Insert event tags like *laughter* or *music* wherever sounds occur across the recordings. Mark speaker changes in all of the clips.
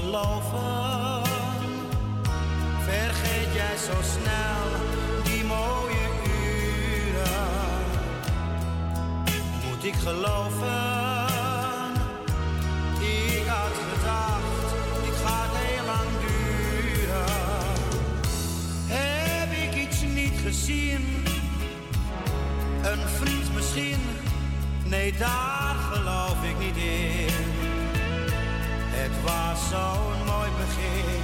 Speaker 1: Geloven, vergeet jij zo snel die mooie uren? Moet ik
Speaker 2: ik geloven? Ik had gedacht, dit gaat heel lang duren. Heb ik iets niet gezien? Een vriend misschien? Nee, daar geloof ik niet in. Het was zo'n mooi begin.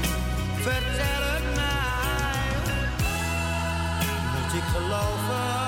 Speaker 2: Vertel het mij. Moet ik geloven?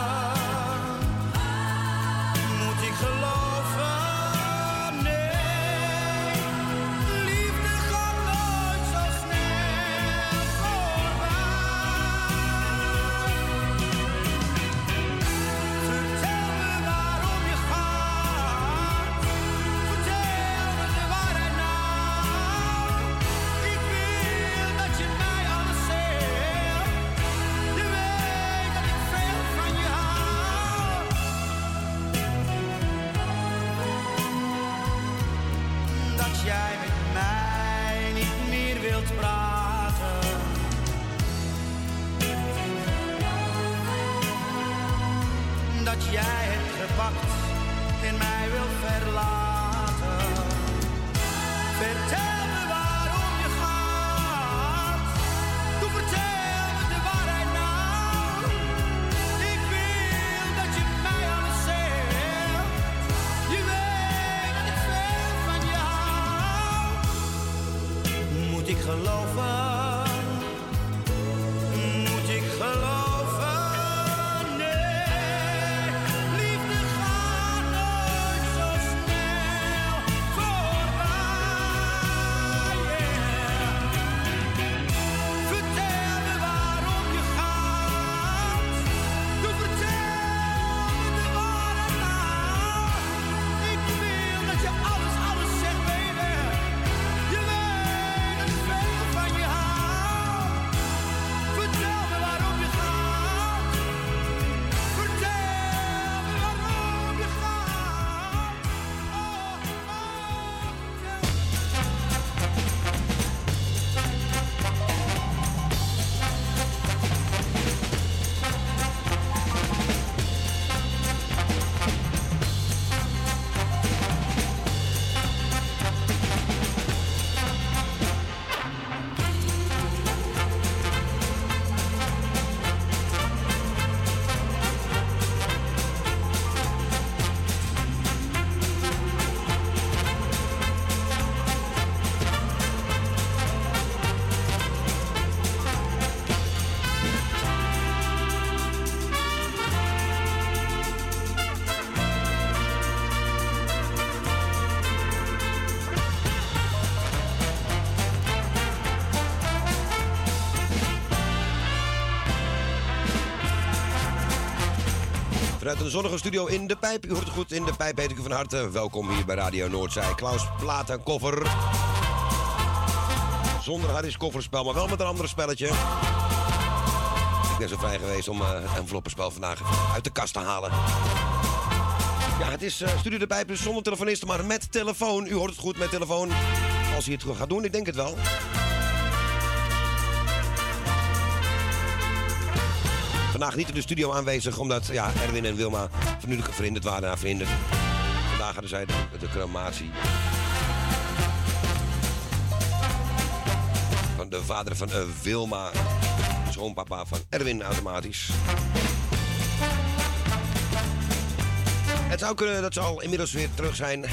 Speaker 3: Vanuit een zonnige studio in de pijp. U hoort het goed in de pijp. Heet ik u van harte. Welkom hier bij Radio Noordzij. Klaus Platenkoffer. Zonder Harry's kofferspel, maar wel met een ander spelletje. Ik ben zo vrij geweest om eh, het enveloppenspel vandaag uit de kast te halen. Ja, het is eh, Studio de Pijp, dus zonder telefonisten, maar met telefoon. U hoort het goed met telefoon. Als hij het gaat doen, ik denk het wel. Vandaag niet in de studio aanwezig, omdat ja, Erwin en Wilma nu verhinderd waren. Nou, verhinderd. Vandaag hadden zij de, de crematie. Van de vader van eh, Wilma. Schoonpapa van Erwin automatisch. Het zou kunnen dat ze al inmiddels weer terug zijn.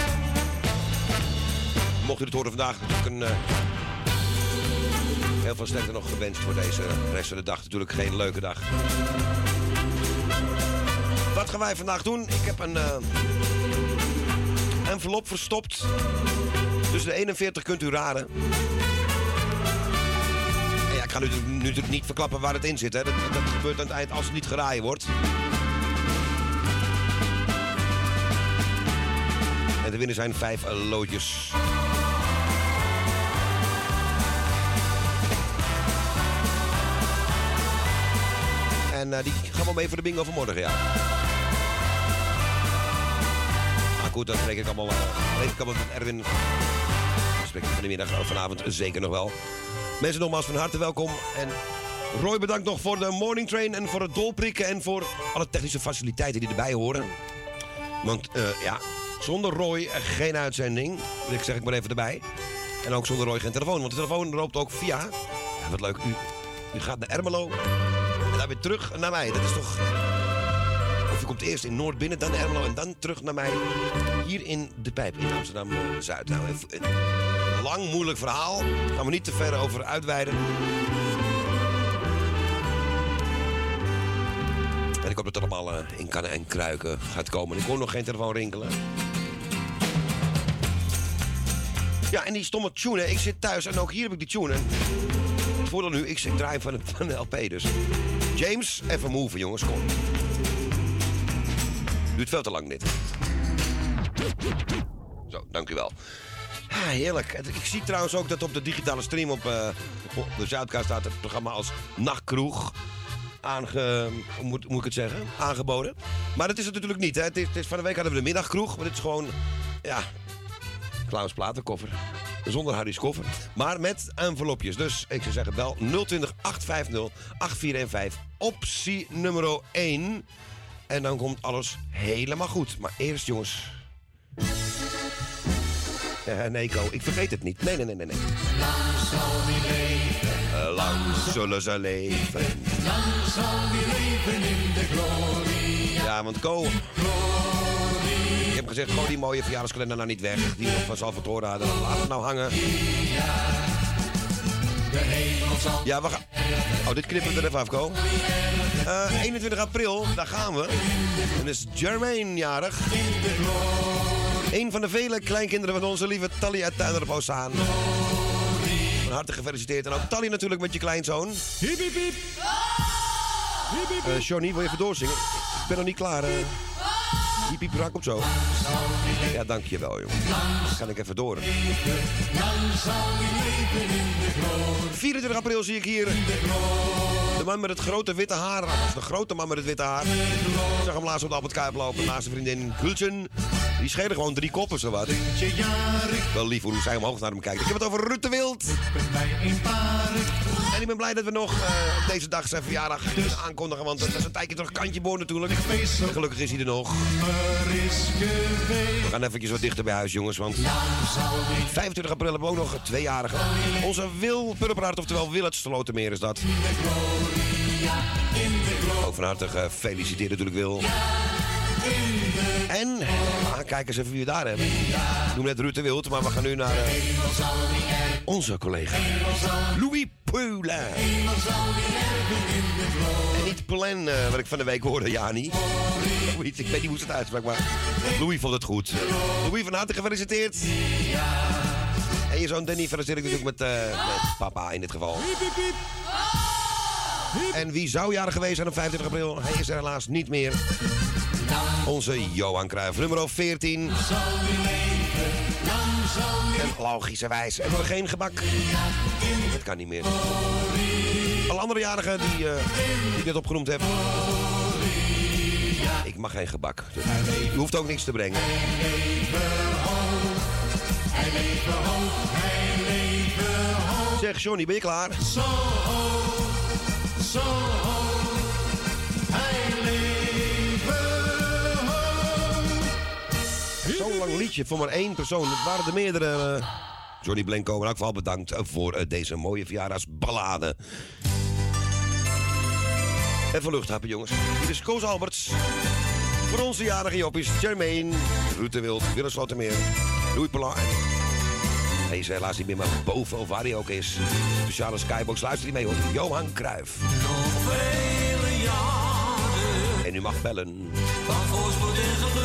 Speaker 3: Mocht u het horen vandaag, natuurlijk een. eh, heel veel sterkte nog gewenst voor deze rest van de dag. Natuurlijk geen leuke dag. Wat gaan wij vandaag doen? Ik heb een eh, envelop verstopt. Tussen de 41 kunt u raden. En ja, ik ga nu, nu niet verklappen waar het in zit. Hè. Dat, dat gebeurt aan het eind als het niet geraaien wordt. En de winnaar zijn vijf loodjes. En eh, die gaan we mee voor de bingo van morgen, ja. Goed, dat spreek ik allemaal, uh, spreek ik allemaal met Erwin. Dat spreek ik of vanavond zeker nog wel. Mensen nogmaals van harte welkom. En Roy bedankt nog voor de morning train en voor het dolprikken en voor alle technische faciliteiten die erbij horen. Want eh, ja, zonder Roy eh, geen uitzending. Ik zeg ik maar even erbij. En ook zonder Roy geen telefoon. Want de telefoon loopt ook via. Ja, wat leuk. U, u gaat naar Ermelo. En dan weer terug naar mij. Dat is toch. Komt eerst in Noord binnen, dan Ermelo en dan terug naar mij. Hier in de pijp in Amsterdam eh, Zuid. Nou, een lang, moeilijk verhaal. Gaan we niet te ver over uitweiden. En ik hoop dat het allemaal eh, in kannen en kruiken gaat komen. Ik hoor nog geen telefoon rinkelen. Ja, en die stomme tune. Ik zit thuis en ook hier heb ik die tune. Het voordeel nu, ik zit draai van van de LP dus. James, even move jongens, kom. Duurt veel te lang dit. Zo, dank u wel. Heerlijk. Ik zie trouwens ook dat op de digitale stream op, eh, op de Zuidkast staat het programma als Nachtkroeg aange... Moet, moet ik het zeggen? Aangeboden. Maar dat is het natuurlijk niet. Hè. Het is, het van de week hadden we de middagkroeg. Maar dit is gewoon, ja, Klaus Platenkoffer. Zonder Harry's koffer. Maar met envelopjes. Dus ik zou zeggen, bel 020 850 8415. Optie nummer 1. En dan komt alles helemaal goed. Maar eerst, jongens. Ja, nee, Ko, ik vergeet het niet. Nee, nee, nee, nee. nee.
Speaker 1: Lang zal die leven,
Speaker 3: Lang zullen ze leven.
Speaker 1: lang zal die leven in de gloria.
Speaker 3: Ja, want Ko. Ik heb gezegd, gooi die mooie verjaardagskalender nou niet weg. Die we van Salvatore hadden. Laat het nou hangen. Ja, we gaan. Oh, dit knippen we er even af, Ko. Eh, 21 april, daar gaan we. En dan is Jermaine jarig. Een van de vele kleinkinderen van onze lieve Tally uit Tuindorp Ozaan. Van harte gefeliciteerd. En ook Tally natuurlijk met je kleinzoon.
Speaker 1: Hiep, hiep, hiep.
Speaker 3: Eh Johnny, wil je even doorzingen? Ik ben nog niet klaar. eh. Hiep, hiep, raak op zo. Ja, dankjewel, jongen. Kan ik even door.
Speaker 1: Lang zal die leven in de gloria.
Speaker 3: 24 april zie ik hier de man met het grote witte haar. De grote man met het witte haar. Ik zag hem laatst op de Albert Kuip lopen naast vriendin Gultjen. Die schelen gewoon drie koppen, zo wat. Wel lief hoe zij omhoog naar hem kijkt. Ik heb het over Rutte Wild. En ik ben blij dat we nog eh, op deze dag zijn verjaardag kunnen aankondigen. Want dat is een tijdje terug kantje boor natuurlijk. Gelukkig is hij er nog. We gaan eventjes wat dichter bij huis, jongens. Want 25 april hebben we ook nog tweejarige. Onze Wil Purperaard, oftewel Wil het Slotermeer is dat. Ook van harte gefeliciteerd natuurlijk Wil. En, kijk eens even wie we daar hebben. Ik noem net Ruud de Wild, maar we gaan nu naar eh, onze collega Louis Poulain. En niet Poulain, eh, wat ik van de week hoorde, Jani. Zoiets, ik weet niet hoe ze het uitsprak, maar Louis vond het goed. Louis, van harte gefeliciteerd. En je zoon Danny feliciteer ik natuurlijk met, eh, met papa in dit geval. En wie zou jarig geweest zijn op 25 april? Hij is er helaas niet meer. Onze Johan Cruijff, nummer 14. En logischerwijs hebben we geen gebak. Dat kan niet meer. Alle andere jarigen die, eh, die net opgenoemd heb. Ik mag geen gebak. U hoeft ook niks te brengen. Zeg Johnny, ben je klaar?
Speaker 1: Zo hoog, hij leven.
Speaker 3: Zo'n lang liedje voor maar één persoon. Het waren er meerdere. eh, Johnny Blanco, in elk geval bedankt voor eh, deze mooie verjaardagsballade. Even luchthappen, jongens. Dit is Koos Alberts. Voor onze jarige joppies, Jermaine, Ruud de Wild, Willem Slotermeer, Louis Poulain. Is helaas niet meer, maar boven of waar hij ook is. Speciale skybox, luister die mee hoor. Johan Cruijff.
Speaker 1: Vele jaren
Speaker 3: En u mag bellen.
Speaker 1: van voorspoed en geluk.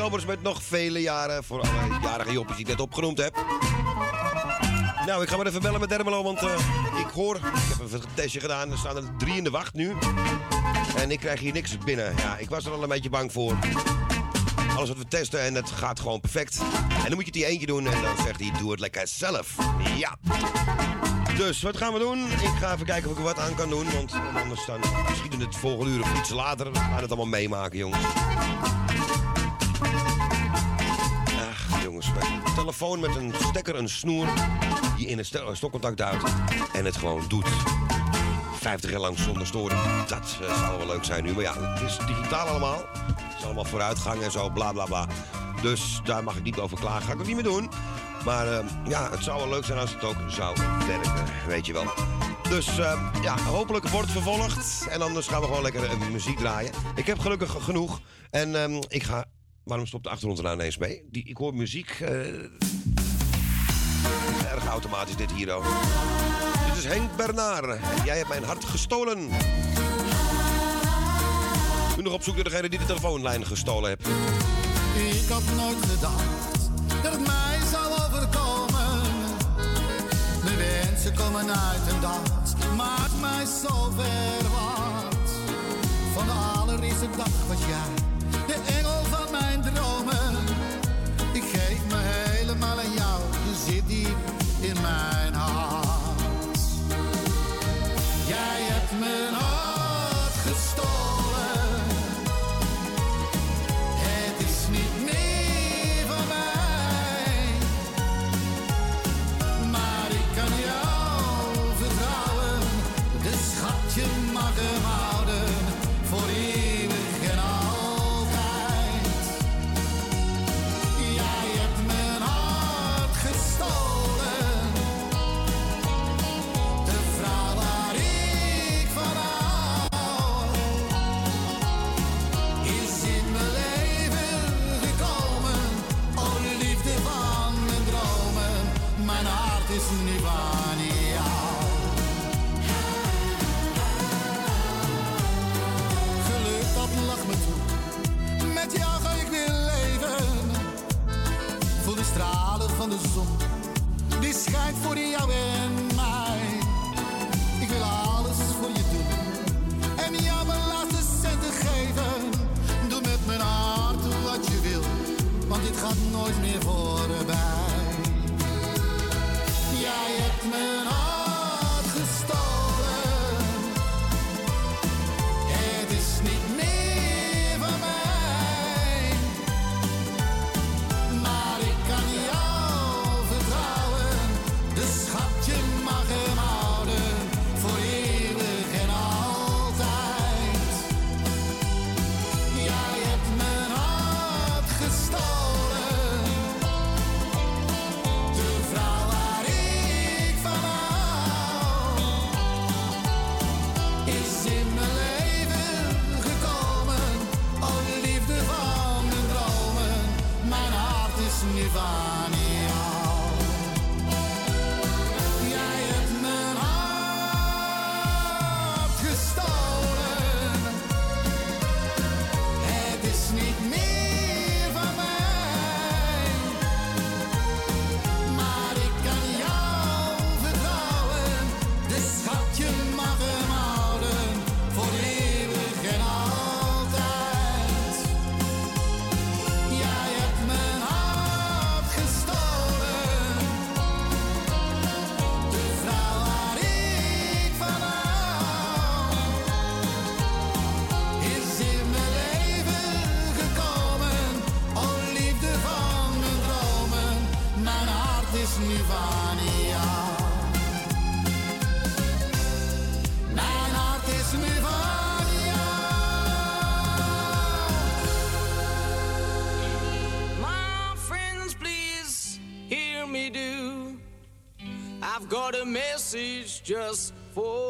Speaker 3: Albers met nog vele jaren voor alle jarige joppjes die ik net opgenoemd heb. Nou, ik ga maar even bellen met Dermelo, want eh, ik hoor... Ik heb een testje gedaan, er staan er drie in de wacht nu. En ik krijg hier niks binnen. Ja, ik was er al een beetje bang voor. Alles wat we testen en het gaat gewoon perfect. En dan moet je het die eentje doen en dan zegt hij, doe het lekker zelf. Ja. Dus, wat gaan we doen? Ik ga even kijken of ik er wat aan kan doen, want anders dan schieten het volgende uur of iets later. We gaan het allemaal meemaken, jongens. Telefoon met een stekker, een snoer, die in het stel- stokcontact duwt en het gewoon doet. 50 jaar lang zonder storing. Dat eh, zou wel leuk zijn nu. Maar ja, het is digitaal allemaal. Het is allemaal vooruitgang en zo, bla bla bla. Dus daar mag ik niet over klagen. Ga ik ook niet meer doen. Maar eh, ja, het zou wel leuk zijn als het ook zou werken. Weet je wel. Dus eh, ja, hopelijk wordt het vervolgd. En anders gaan we gewoon lekker eh, muziek draaien. Ik heb gelukkig genoeg. En ehm, ik ga. Waarom stopt de achtergrond er nou ineens mee? Die, ik hoor muziek. eh, erg automatisch dit hier ook. Dit is Henk Bernard. Jij hebt mijn hart gestolen. Nu nog op zoek naar degene die de telefoonlijn gestolen heeft.
Speaker 4: Ik had nooit gedacht dat het mij zou overkomen. De wensen komen uit en dat maakt mij zo ver wat. Van de allereerste dag was jij voor jou en mij. Ik wil alles voor je doen. En jou mijn laatste centen geven. Doe met mijn hart wat je wil, want dit gaat nooit meer voorbij. Jij hebt mijn
Speaker 2: just for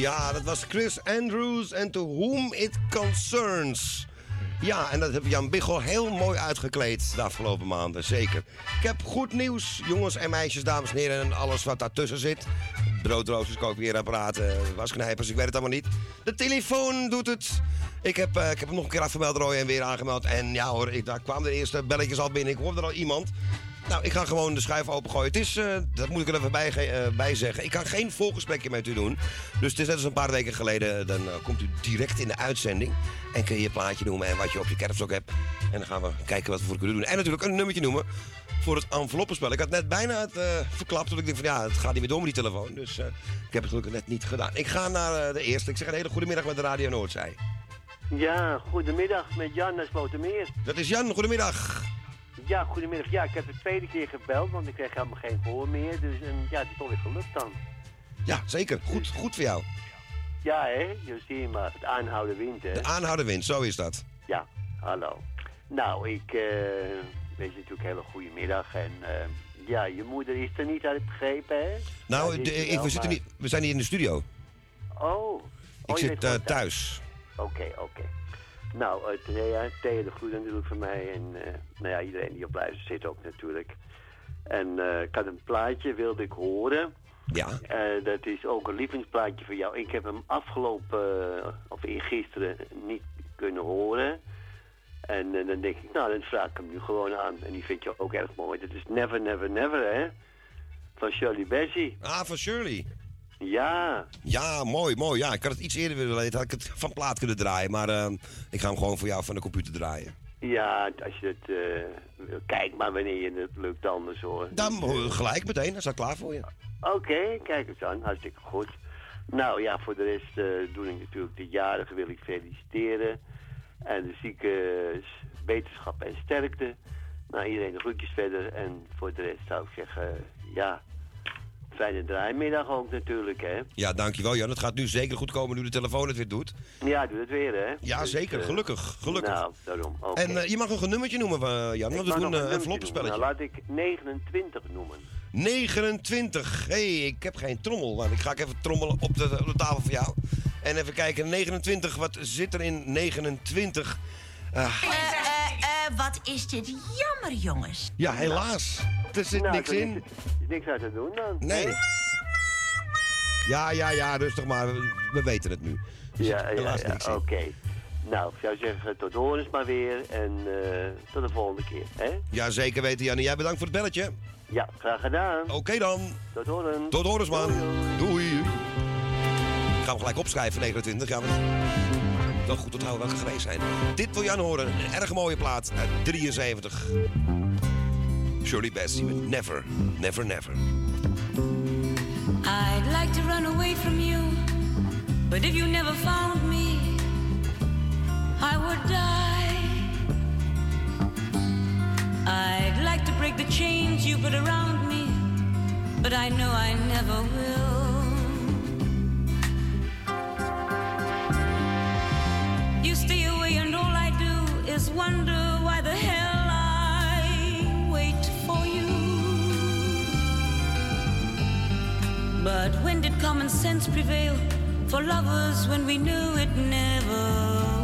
Speaker 3: Ja, dat was Chris Andrews en To Whom It Concerns. Ja, en dat heb Jan Biggel heel mooi uitgekleed de afgelopen maanden, zeker. Ik heb goed nieuws, jongens en meisjes, dames en heren... en alles wat daartussen zit. Broodroosters, kookweerapparaten, wasknijpers, ik weet het allemaal niet. De telefoon doet het. Ik heb, eh, ik heb hem nog een keer afgemeld, Roy, en weer aangemeld. En ja hoor, ik, daar kwamen de eerste belletjes al binnen. Ik hoorde al iemand. Nou, ik ga gewoon de schuif opengooien. Het is, eh, dat moet ik er even bij, eh, bij zeggen. Ik kan geen volgesprekje met u doen. Dus het is net als een paar weken geleden. Dan eh, komt u direct in de uitzending. En kun je je plaatje noemen en wat je op je kerfstok hebt. En dan gaan we kijken wat we voor kunnen doen. En natuurlijk een nummertje noemen voor het enveloppenspel. Ik had net bijna het verklapt. Want ik denk van ja, het gaat niet meer door met die telefoon. Dus ik heb het gelukkig net niet gedaan. Ik ga naar de eerste. Ik zeg een hele goede middag met de Radio Noordzij.
Speaker 5: Ja, goedemiddag met Jan uit Slotermeer.
Speaker 3: Dat is Jan, goedemiddag.
Speaker 5: Ja, goedemiddag. Ja, ik heb de tweede keer gebeld, want ik kreeg helemaal geen gehoor meer. Dus en, ja, het is toch weer gelukt dan.
Speaker 3: Ja, zeker. Goed, goed voor jou.
Speaker 5: Ja, hè? Je ziet maar, het aanhouden wint, hè?
Speaker 3: De aanhouden wint, zo is dat.
Speaker 5: Ja, hallo. Nou, ik eh wens je natuurlijk een hele goede middag. En eh, ja, je moeder is er niet, ik begrepen, hè?
Speaker 3: Nou,
Speaker 5: Ja,
Speaker 3: de-
Speaker 5: die is
Speaker 3: ik,
Speaker 5: wel,
Speaker 3: we, zitten
Speaker 5: maar-
Speaker 3: niet, we zijn hier in de studio.
Speaker 5: Oh.
Speaker 3: Ik
Speaker 5: Oh, je
Speaker 3: zit eh, thuis.
Speaker 5: Oké, oké. Nou, uh, Thea, Thea de groet natuurlijk van mij. En eh, nou ja, iedereen die op luistert zit ook natuurlijk. En eh, ik had een plaatje, wilde ik horen.
Speaker 3: Ja.
Speaker 5: Eh, dat is ook een lievelingsplaatje voor jou. Ik heb hem afgelopen, of eergisteren, niet kunnen horen. En dan denk ik, nou, dan vraag ik hem nu gewoon aan. En die vind je ook erg mooi. Dat is Never, Never, Never, hè? Van Shirley Bassey.
Speaker 3: Ah, van Shirley.
Speaker 5: Ja.
Speaker 3: Ja, mooi, mooi. Ja, ik had het iets eerder willen weten. Had ik het van plaat kunnen draaien. Maar eh, ik ga hem gewoon voor jou van de computer draaien.
Speaker 5: Ja, als je het wil, kijk maar wanneer je het lukt anders hoor.
Speaker 3: Dan eh, gelijk meteen, dan staat klaar voor je.
Speaker 5: Oké, kijk eens aan, hartstikke goed. Nou ja, voor de rest eh, doe ik natuurlijk de jarige wil ik feliciteren. En de zieke wetenschap en sterkte. Nou, iedereen de groetjes verder. En voor de rest zou ik zeggen, ja, fijne draaimiddag ook natuurlijk, hè.
Speaker 3: Ja, dankjewel Jan. Het gaat nu zeker goed komen nu de telefoon het weer doet.
Speaker 5: Ja, doe het weer, hè.
Speaker 3: Ja,
Speaker 5: Dus,
Speaker 3: zeker.
Speaker 5: eh,
Speaker 3: Gelukkig. Gelukkig.
Speaker 5: Nou, daarom.
Speaker 3: En eh, je mag nog een nummertje noemen, eh, Jan, want we doen eh, een
Speaker 5: nummertje
Speaker 3: floppenspelletje.
Speaker 5: Nou, laat ik 29 noemen.
Speaker 3: 29. Hé, hey, ik heb geen trommel. Maar ik ga ik even trommelen op de, op de tafel voor jou. En even kijken, 29, wat zit er in 29? Ah,
Speaker 6: Eh, eh, eh, wat is dit jammer, jongens.
Speaker 3: ja, helaas. Er zit
Speaker 5: Nou,
Speaker 3: niks in.
Speaker 5: er is niks uit te doen dan.
Speaker 3: Nee. Ja, ja, ja, rustig maar. We, we weten het nu. Er
Speaker 5: Ja, ja,
Speaker 3: helaas
Speaker 5: ja, oké. Nou, ik zou zeggen, tot horens maar weer. En eh, tot de volgende keer, hè?
Speaker 3: Ja, zeker weten, Jan. En jij bedankt voor het belletje.
Speaker 5: Ja, graag gedaan.
Speaker 3: Oké dan.
Speaker 5: Tot horens.
Speaker 3: Tot horens, man. Doei. Ik ga hem gelijk opschrijven, 29. Ja, wel goed onthouden welke geweest zijn. Dit wil Jan horen. Een erg mooie plaat uit 73. Shirley Bassey met Never, Never, Never.
Speaker 7: I'd like to run away from you, but if you never found me, I would die. I'd like to break the chains you put around me, but I know I never will. You stay away, and all I do is wonder But when did common sense prevail? For lovers when we knew it never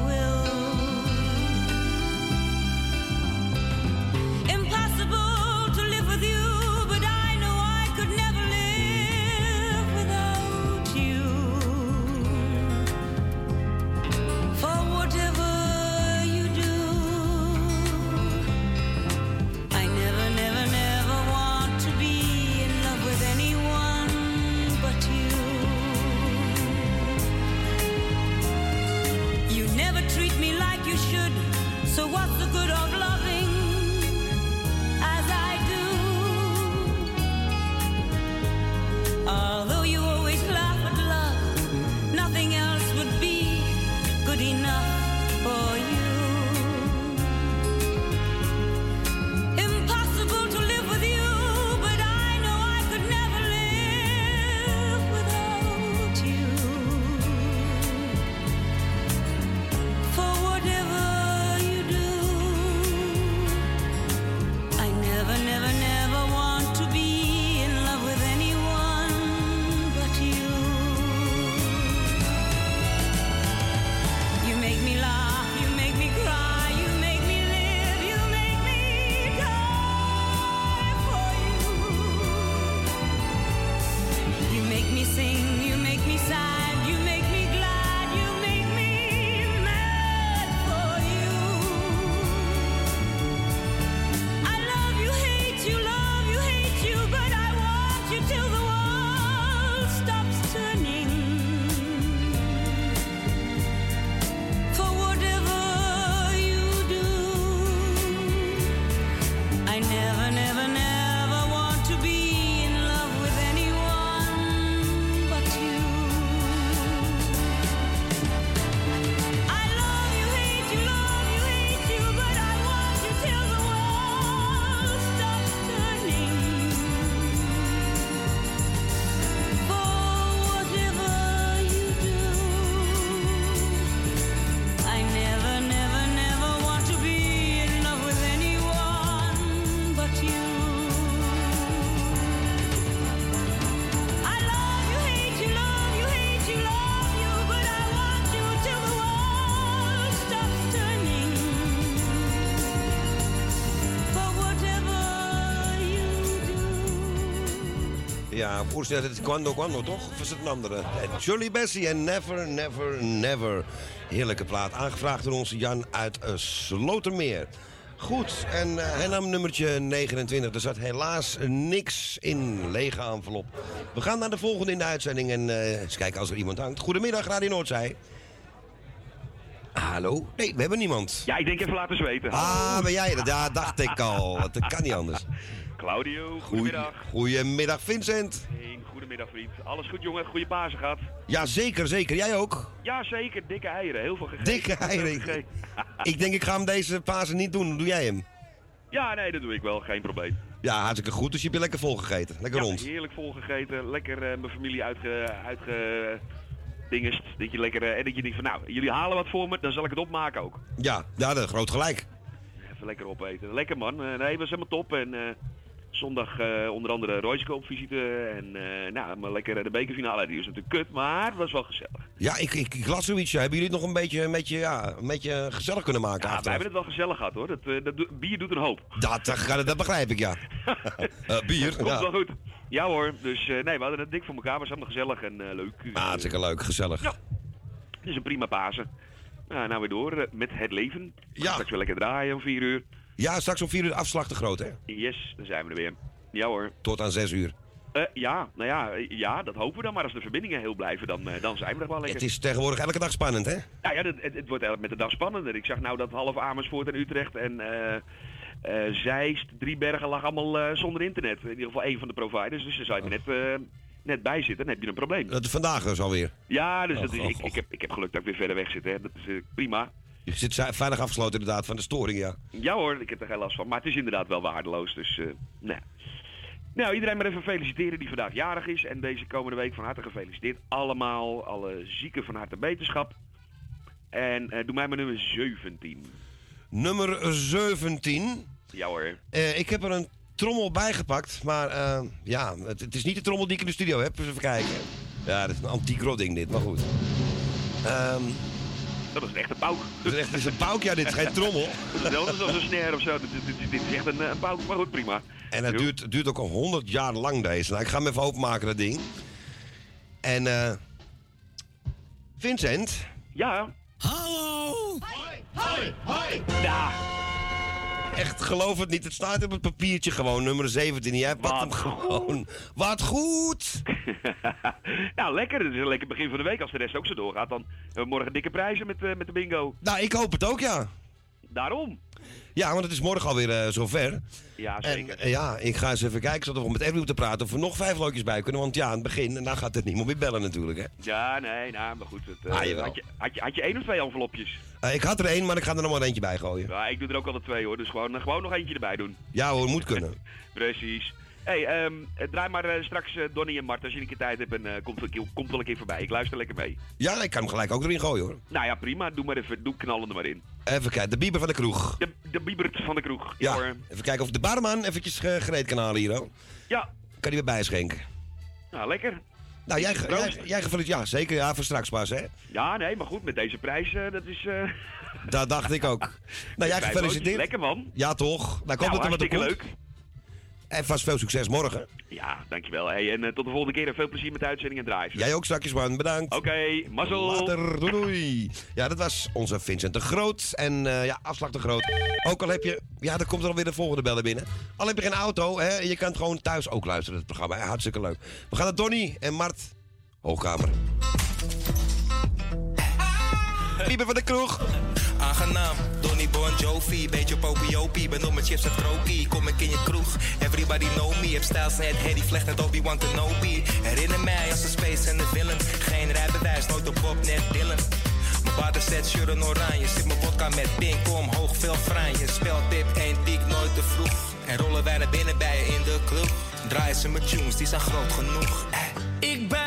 Speaker 3: Ja, voorstel het is Quando Quando, toch? Of is het een andere? Eh, Shirley Bassey en Never, Never, Never. Heerlijke plaat, aangevraagd door onze Jan uit uh, Slotermeer. Goed, en eh, hij nam nummertje 29. Er zat helaas niks in, lege envelop. We gaan naar de volgende in de uitzending en eh, eens kijken als er iemand hangt. Goedemiddag, Radio Noordzij. Hallo? Nee, we hebben niemand.
Speaker 8: Ja, ik denk even laten zweten.
Speaker 3: Ah, ben jij dat? Ja, dacht ik al. Dat kan niet anders. *laughs*
Speaker 8: Claudio, goedemiddag.
Speaker 3: Goedemiddag, Vincent.
Speaker 8: Hey, goedemiddag vriend. Alles goed jongen, goede Pasen gehad.
Speaker 3: Ja, zeker, zeker. Jij ook?
Speaker 8: Ja, zeker. Dikke eieren, heel veel gegeten.
Speaker 3: Dikke eieren. *laughs* Ik denk, ik ga hem deze Pasen niet doen. Doe jij hem?
Speaker 8: Ja, nee, dat doe ik wel, geen probleem.
Speaker 3: Ja, hartstikke goed. Dus je hebt je lekker vol gegeten. Lekker
Speaker 8: Ja,
Speaker 3: rond.
Speaker 8: heerlijk volgegeten. Lekker eh, mijn familie uitge... uitge dingest. Dat je lekker... eh, en dat je denkt van, nou, jullie halen wat voor me, dan zal ik het opmaken ook.
Speaker 3: Ja, ja, dat groot gelijk.
Speaker 8: Even lekker opeten. Lekker man. Eh, nee, was helemaal top. En zondag eh, onder andere Royce op visite. En eh, nou, maar lekker eh, de bekerfinale. Die was natuurlijk kut, maar het was wel gezellig.
Speaker 3: Ja, ik, ik, ik las zoiets. Hebben jullie het nog een beetje, een beetje, ja, een beetje gezellig kunnen maken?
Speaker 8: Ja, wij hebben het wel gezellig gehad hoor. Dat, dat, bier doet een hoop.
Speaker 3: Dat, dat, dat begrijp ik, ja. *laughs* Eh, bier,
Speaker 8: Komt
Speaker 3: ja.
Speaker 8: wel goed. Ja hoor. Dus nee, we hadden het dik voor elkaar. was allemaal gezellig en leuk.
Speaker 3: Ah, hartstikke leuk, gezellig.
Speaker 8: Ja. Het is een prima Pasen. Nou, nou weer door met het leven. Ja. Straks weer lekker draaien om vier uur.
Speaker 3: Ja, straks om vier uur de afslag te groot, hè?
Speaker 8: Yes, dan zijn we er weer. Ja hoor.
Speaker 3: Tot aan zes uur.
Speaker 8: Eh, ja, nou ja, ja, dat hopen we dan. Maar als de verbindingen heel blijven, dan, eh, dan zijn we er wel lekker.
Speaker 3: Het is tegenwoordig elke dag spannend, hè?
Speaker 8: Ja, ja het, wordt eigenlijk met de dag spannender. Ik zag nou dat half Amersfoort en Utrecht en eh, Zeist, Driebergen lag allemaal zonder internet. In ieder geval één van de providers. Dus daar zou je er net, net bij zitten. Dan heb je een probleem.
Speaker 3: Dat is vandaag dus alweer.
Speaker 8: Ja, dus
Speaker 3: Och,
Speaker 8: dat is,
Speaker 3: och,
Speaker 8: ik, ik, heb, ik heb geluk dat ik weer verder weg zit. Hè. Dat is prima.
Speaker 3: Je zit zi- veilig afgesloten inderdaad van de storing, ja.
Speaker 8: Ja hoor, ik heb er geen last van. Maar het is inderdaad wel waardeloos. Dus, eh nou. Nou, iedereen maar even feliciteren die vandaag jarig is. En deze komende week van harte gefeliciteerd. Allemaal, alle zieken van harte beterschap. En eh, doe mij maar nummer 17.
Speaker 3: Nummer 17.
Speaker 8: Ja hoor.
Speaker 3: Eh, ik heb er een trommel bijgepakt, maar eh, ja, het, het is niet de trommel die ik in de studio heb. Dus even kijken. Ja, dat is een antiek rodding dit, maar goed. Ehm,
Speaker 8: Dat is een echte pauk.
Speaker 3: dat is echt dat is een pauk, ja, dit is geen trommel. *laughs*
Speaker 8: Dat is als een snare of zo. Dit, dit, dit- dit is echt een, eh, een pauk, maar goed, prima.
Speaker 3: En het duurt, duurt ook al 100 jaar lang deze. Nou, ik ga hem even openmaken, dat ding. En eh Vincent.
Speaker 8: Ja.
Speaker 3: Hallo!
Speaker 8: Hoi, hoi! Ja.
Speaker 3: Echt, geloof het niet. Het staat op het papiertje gewoon, nummer 17. Jij pakt hem gewoon. Wat goed! *laughs*
Speaker 8: nou, lekker. Het is een lekker begin van de week. Als de rest ook zo doorgaat, dan hebben we morgen dikke prijzen met, eh, met de bingo.
Speaker 3: Nou, ik hoop het ook, ja.
Speaker 8: Daarom.
Speaker 3: Ja, want het is morgen alweer eh zover.
Speaker 8: Ja,
Speaker 3: En
Speaker 8: zeker.
Speaker 3: eh, ja, ik ga eens even kijken, zodat we met Erwin moeten praten of we nog vijf loodjes bij kunnen. Want ja, aan het begin, en dan gaat het niemand meer bellen natuurlijk, hè.
Speaker 8: Ja, nee, nou, maar goed. Het, eh,
Speaker 3: Ah,
Speaker 8: had, je, had, je, had je één of twee envelopjes?
Speaker 3: Ik had er één, maar ik ga er nog maar eentje bij gooien.
Speaker 8: Ja, ik doe er ook altijd twee hoor. Dus gewoon, gewoon nog eentje erbij doen.
Speaker 3: Ja hoor, moet kunnen. *laughs*
Speaker 8: Precies. Hey, ehm, eh, draai maar eh, straks eh, Donnie en Mart als je een keer tijd hebt en eh, komt, komt wel een keer voorbij. Ik luister lekker mee.
Speaker 3: Ja, ik kan hem gelijk ook erin gooien hoor.
Speaker 8: Nou ja, prima. Doe maar even, doe knallen er maar in.
Speaker 3: Even kijken, de bieber van de kroeg.
Speaker 8: De, de biebert van de kroeg.
Speaker 3: Ja,
Speaker 8: hoor.
Speaker 3: even kijken of de barman eventjes ge- gereed kan halen hier. hoor.
Speaker 8: Ja.
Speaker 3: Kan hij weer bijschenken.
Speaker 8: Nou, lekker.
Speaker 3: Nou, jij, jij, jij. Ja, zeker. Ja, voor straks pas, hè.
Speaker 8: Ja, nee, maar goed, met deze prijs, dat is...
Speaker 3: Dat dacht ik ook. *laughs* Nou, jij gefeliciteerd.
Speaker 8: Lekker man.
Speaker 3: Ja, toch? Nou, komt
Speaker 8: Nou,
Speaker 3: het er wat op
Speaker 8: leuk.
Speaker 3: En vast veel succes morgen.
Speaker 8: Ja, dankjewel. Hey, en eh, tot de volgende keer en veel plezier met de uitzending en draaien.
Speaker 3: Jij ook straks, man. Bedankt.
Speaker 8: Oké, mazzel.
Speaker 3: Later. Doei, doei. Ja, dat was onze Vincent de Groot. En eh, ja, afslag de Groot. Ook al heb je... Ja, dan komt er alweer de volgende bellen binnen. Al heb je geen auto, hè. Je kan het gewoon thuis ook luisteren, het programma. Hartstikke leuk. We gaan naar Donny en Mart. Hoogkamer. Lieber van de kroeg.
Speaker 9: Aangenaam, Donny Bon Jovi, beetje popiopie. Ben op mijn chips en krokie, kom ik in je kroeg. Everybody know me, heb stijls net Harry Vlecht net Obi-Wan Kenobi. Herinner mij als een space en de villain. Geen rijbewijs, nooit op Bob, net Dylan. Mijn water zet shirt en oranje, zit mijn vodka met pink omhoog, veel franje. Speltip, één piek, nooit te vroeg. En rollen wij naar binnen bij je in de club. Draaien ze mijn tunes, die zijn groot genoeg.
Speaker 1: Ik ben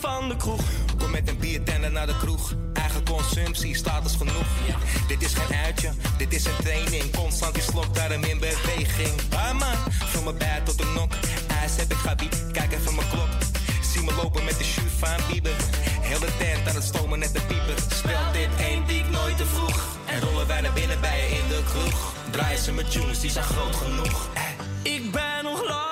Speaker 1: van de kroeg.
Speaker 9: Kom met een biertender naar de kroeg. Eigen consumptie, status genoeg. Dit is geen uitje, dit is een training. Constant die slok, daarom in beweging. Ah man, vul me bij tot de nok. IJs heb ik gabi, kijk even mijn klok. Zie me lopen met de shoe van Bieber. Heel de tent aan het stomen net de pieper. Speelt dit één piek nooit te vroeg. En rollen wij naar binnen bij je in de kroeg. Draaien ze met tunes, die zijn groot genoeg.
Speaker 1: Ik ben nog lang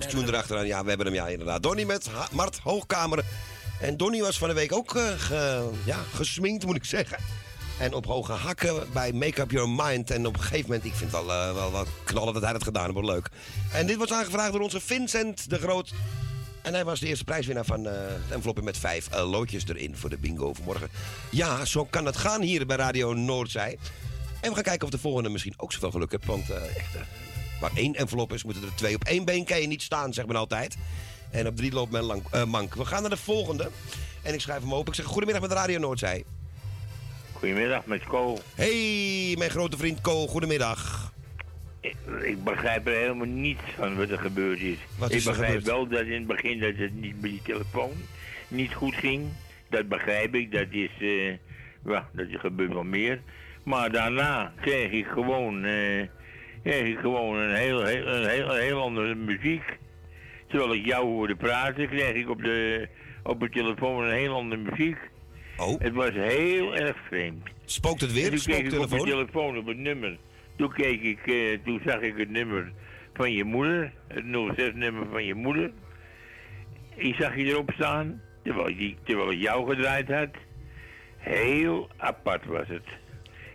Speaker 3: autotune erachteraan. Ja, we hebben hem ja inderdaad. Donnie met Mart Hoogkamer. En Donnie was van de week ook ge- ja, gesminkt, moet ik zeggen. En op hoge hakken bij Make Up Your Mind. En op een gegeven moment, ik vind het wel, eh, wel, wel knallen dat hij dat gedaan heeft. Leuk. En dit was aangevraagd door onze Vincent de Groot. En hij was de eerste prijswinnaar van eh de enveloppen met vijf loodjes erin voor de bingo vanmorgen. Ja, zo kan het gaan hier bij Radio Noordzij. En we gaan kijken of de volgende misschien ook zoveel geluk heeft. Want eh, echt, waar één envelop is, moeten er twee. Op één been kan je niet staan, zegt men altijd. En op drie loopt men lang, eh, mank. We gaan naar de volgende. En ik schrijf hem open. Ik zeg goedemiddag met Radio Noordzij.
Speaker 10: Goedemiddag, met Ko.
Speaker 3: Hey, mijn grote vriend Ko, goedemiddag.
Speaker 10: Ik, ik begrijp er helemaal niets van wat er gebeurd is.
Speaker 3: Wat
Speaker 10: ik
Speaker 3: is er
Speaker 10: begrijp wel dat in het begin dat het niet bij die telefoon niet goed ging. Dat begrijp ik, dat is, eh ja, dat is gebeurt wel meer. Maar daarna kreeg ik gewoon, eh, kreeg ik gewoon een heel, heel, een heel, een heel andere muziek. Terwijl ik jou hoorde praten, kreeg ik op de, op de telefoon een heel andere muziek.
Speaker 3: Oh.
Speaker 10: Het was heel erg vreemd.
Speaker 3: Spookt het weer?
Speaker 10: En toen keek ik op
Speaker 3: Spooktelefoon?
Speaker 10: de telefoon op het nummer. Toen keek ik, eh, toen zag ik het nummer van je moeder, het 06-nummer van je moeder. Ik zag je erop staan, terwijl ik, die- terwijl ik jou gedraaid had. Heel apart was het.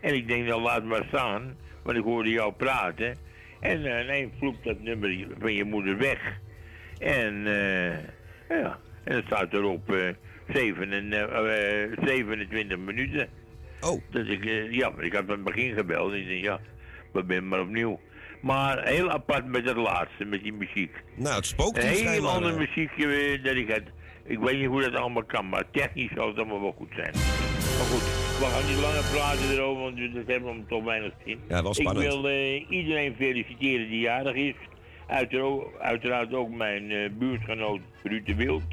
Speaker 10: En ik denk, nou laat maar staan, want ik hoorde jou praten. En uh, ineens vloept dat nummer van je moeder weg. En, eh, ja, en het staat erop eh, eh, eh, 27 minuten.
Speaker 3: Oh.
Speaker 10: Dus ik, eh, ja, ik had van het begin gebeld en ik denk, ja, we zijn maar opnieuw. Maar heel apart met het laatste, met die muziek.
Speaker 3: Nou, het spookt
Speaker 10: Een heel ander
Speaker 3: eh.
Speaker 10: muziekje eh, dat ik had. Ik weet niet hoe dat allemaal kan, maar technisch zal het allemaal wel goed zijn. Maar goed, we gaan niet langer praten erover, want dat hebben we toch weinig zin.
Speaker 3: Ja, spannend.
Speaker 10: Ik wil eh, iedereen feliciteren die jarig is. Uiteraard, uiteraard ook mijn eh, buurtgenoot Ruud de Wild.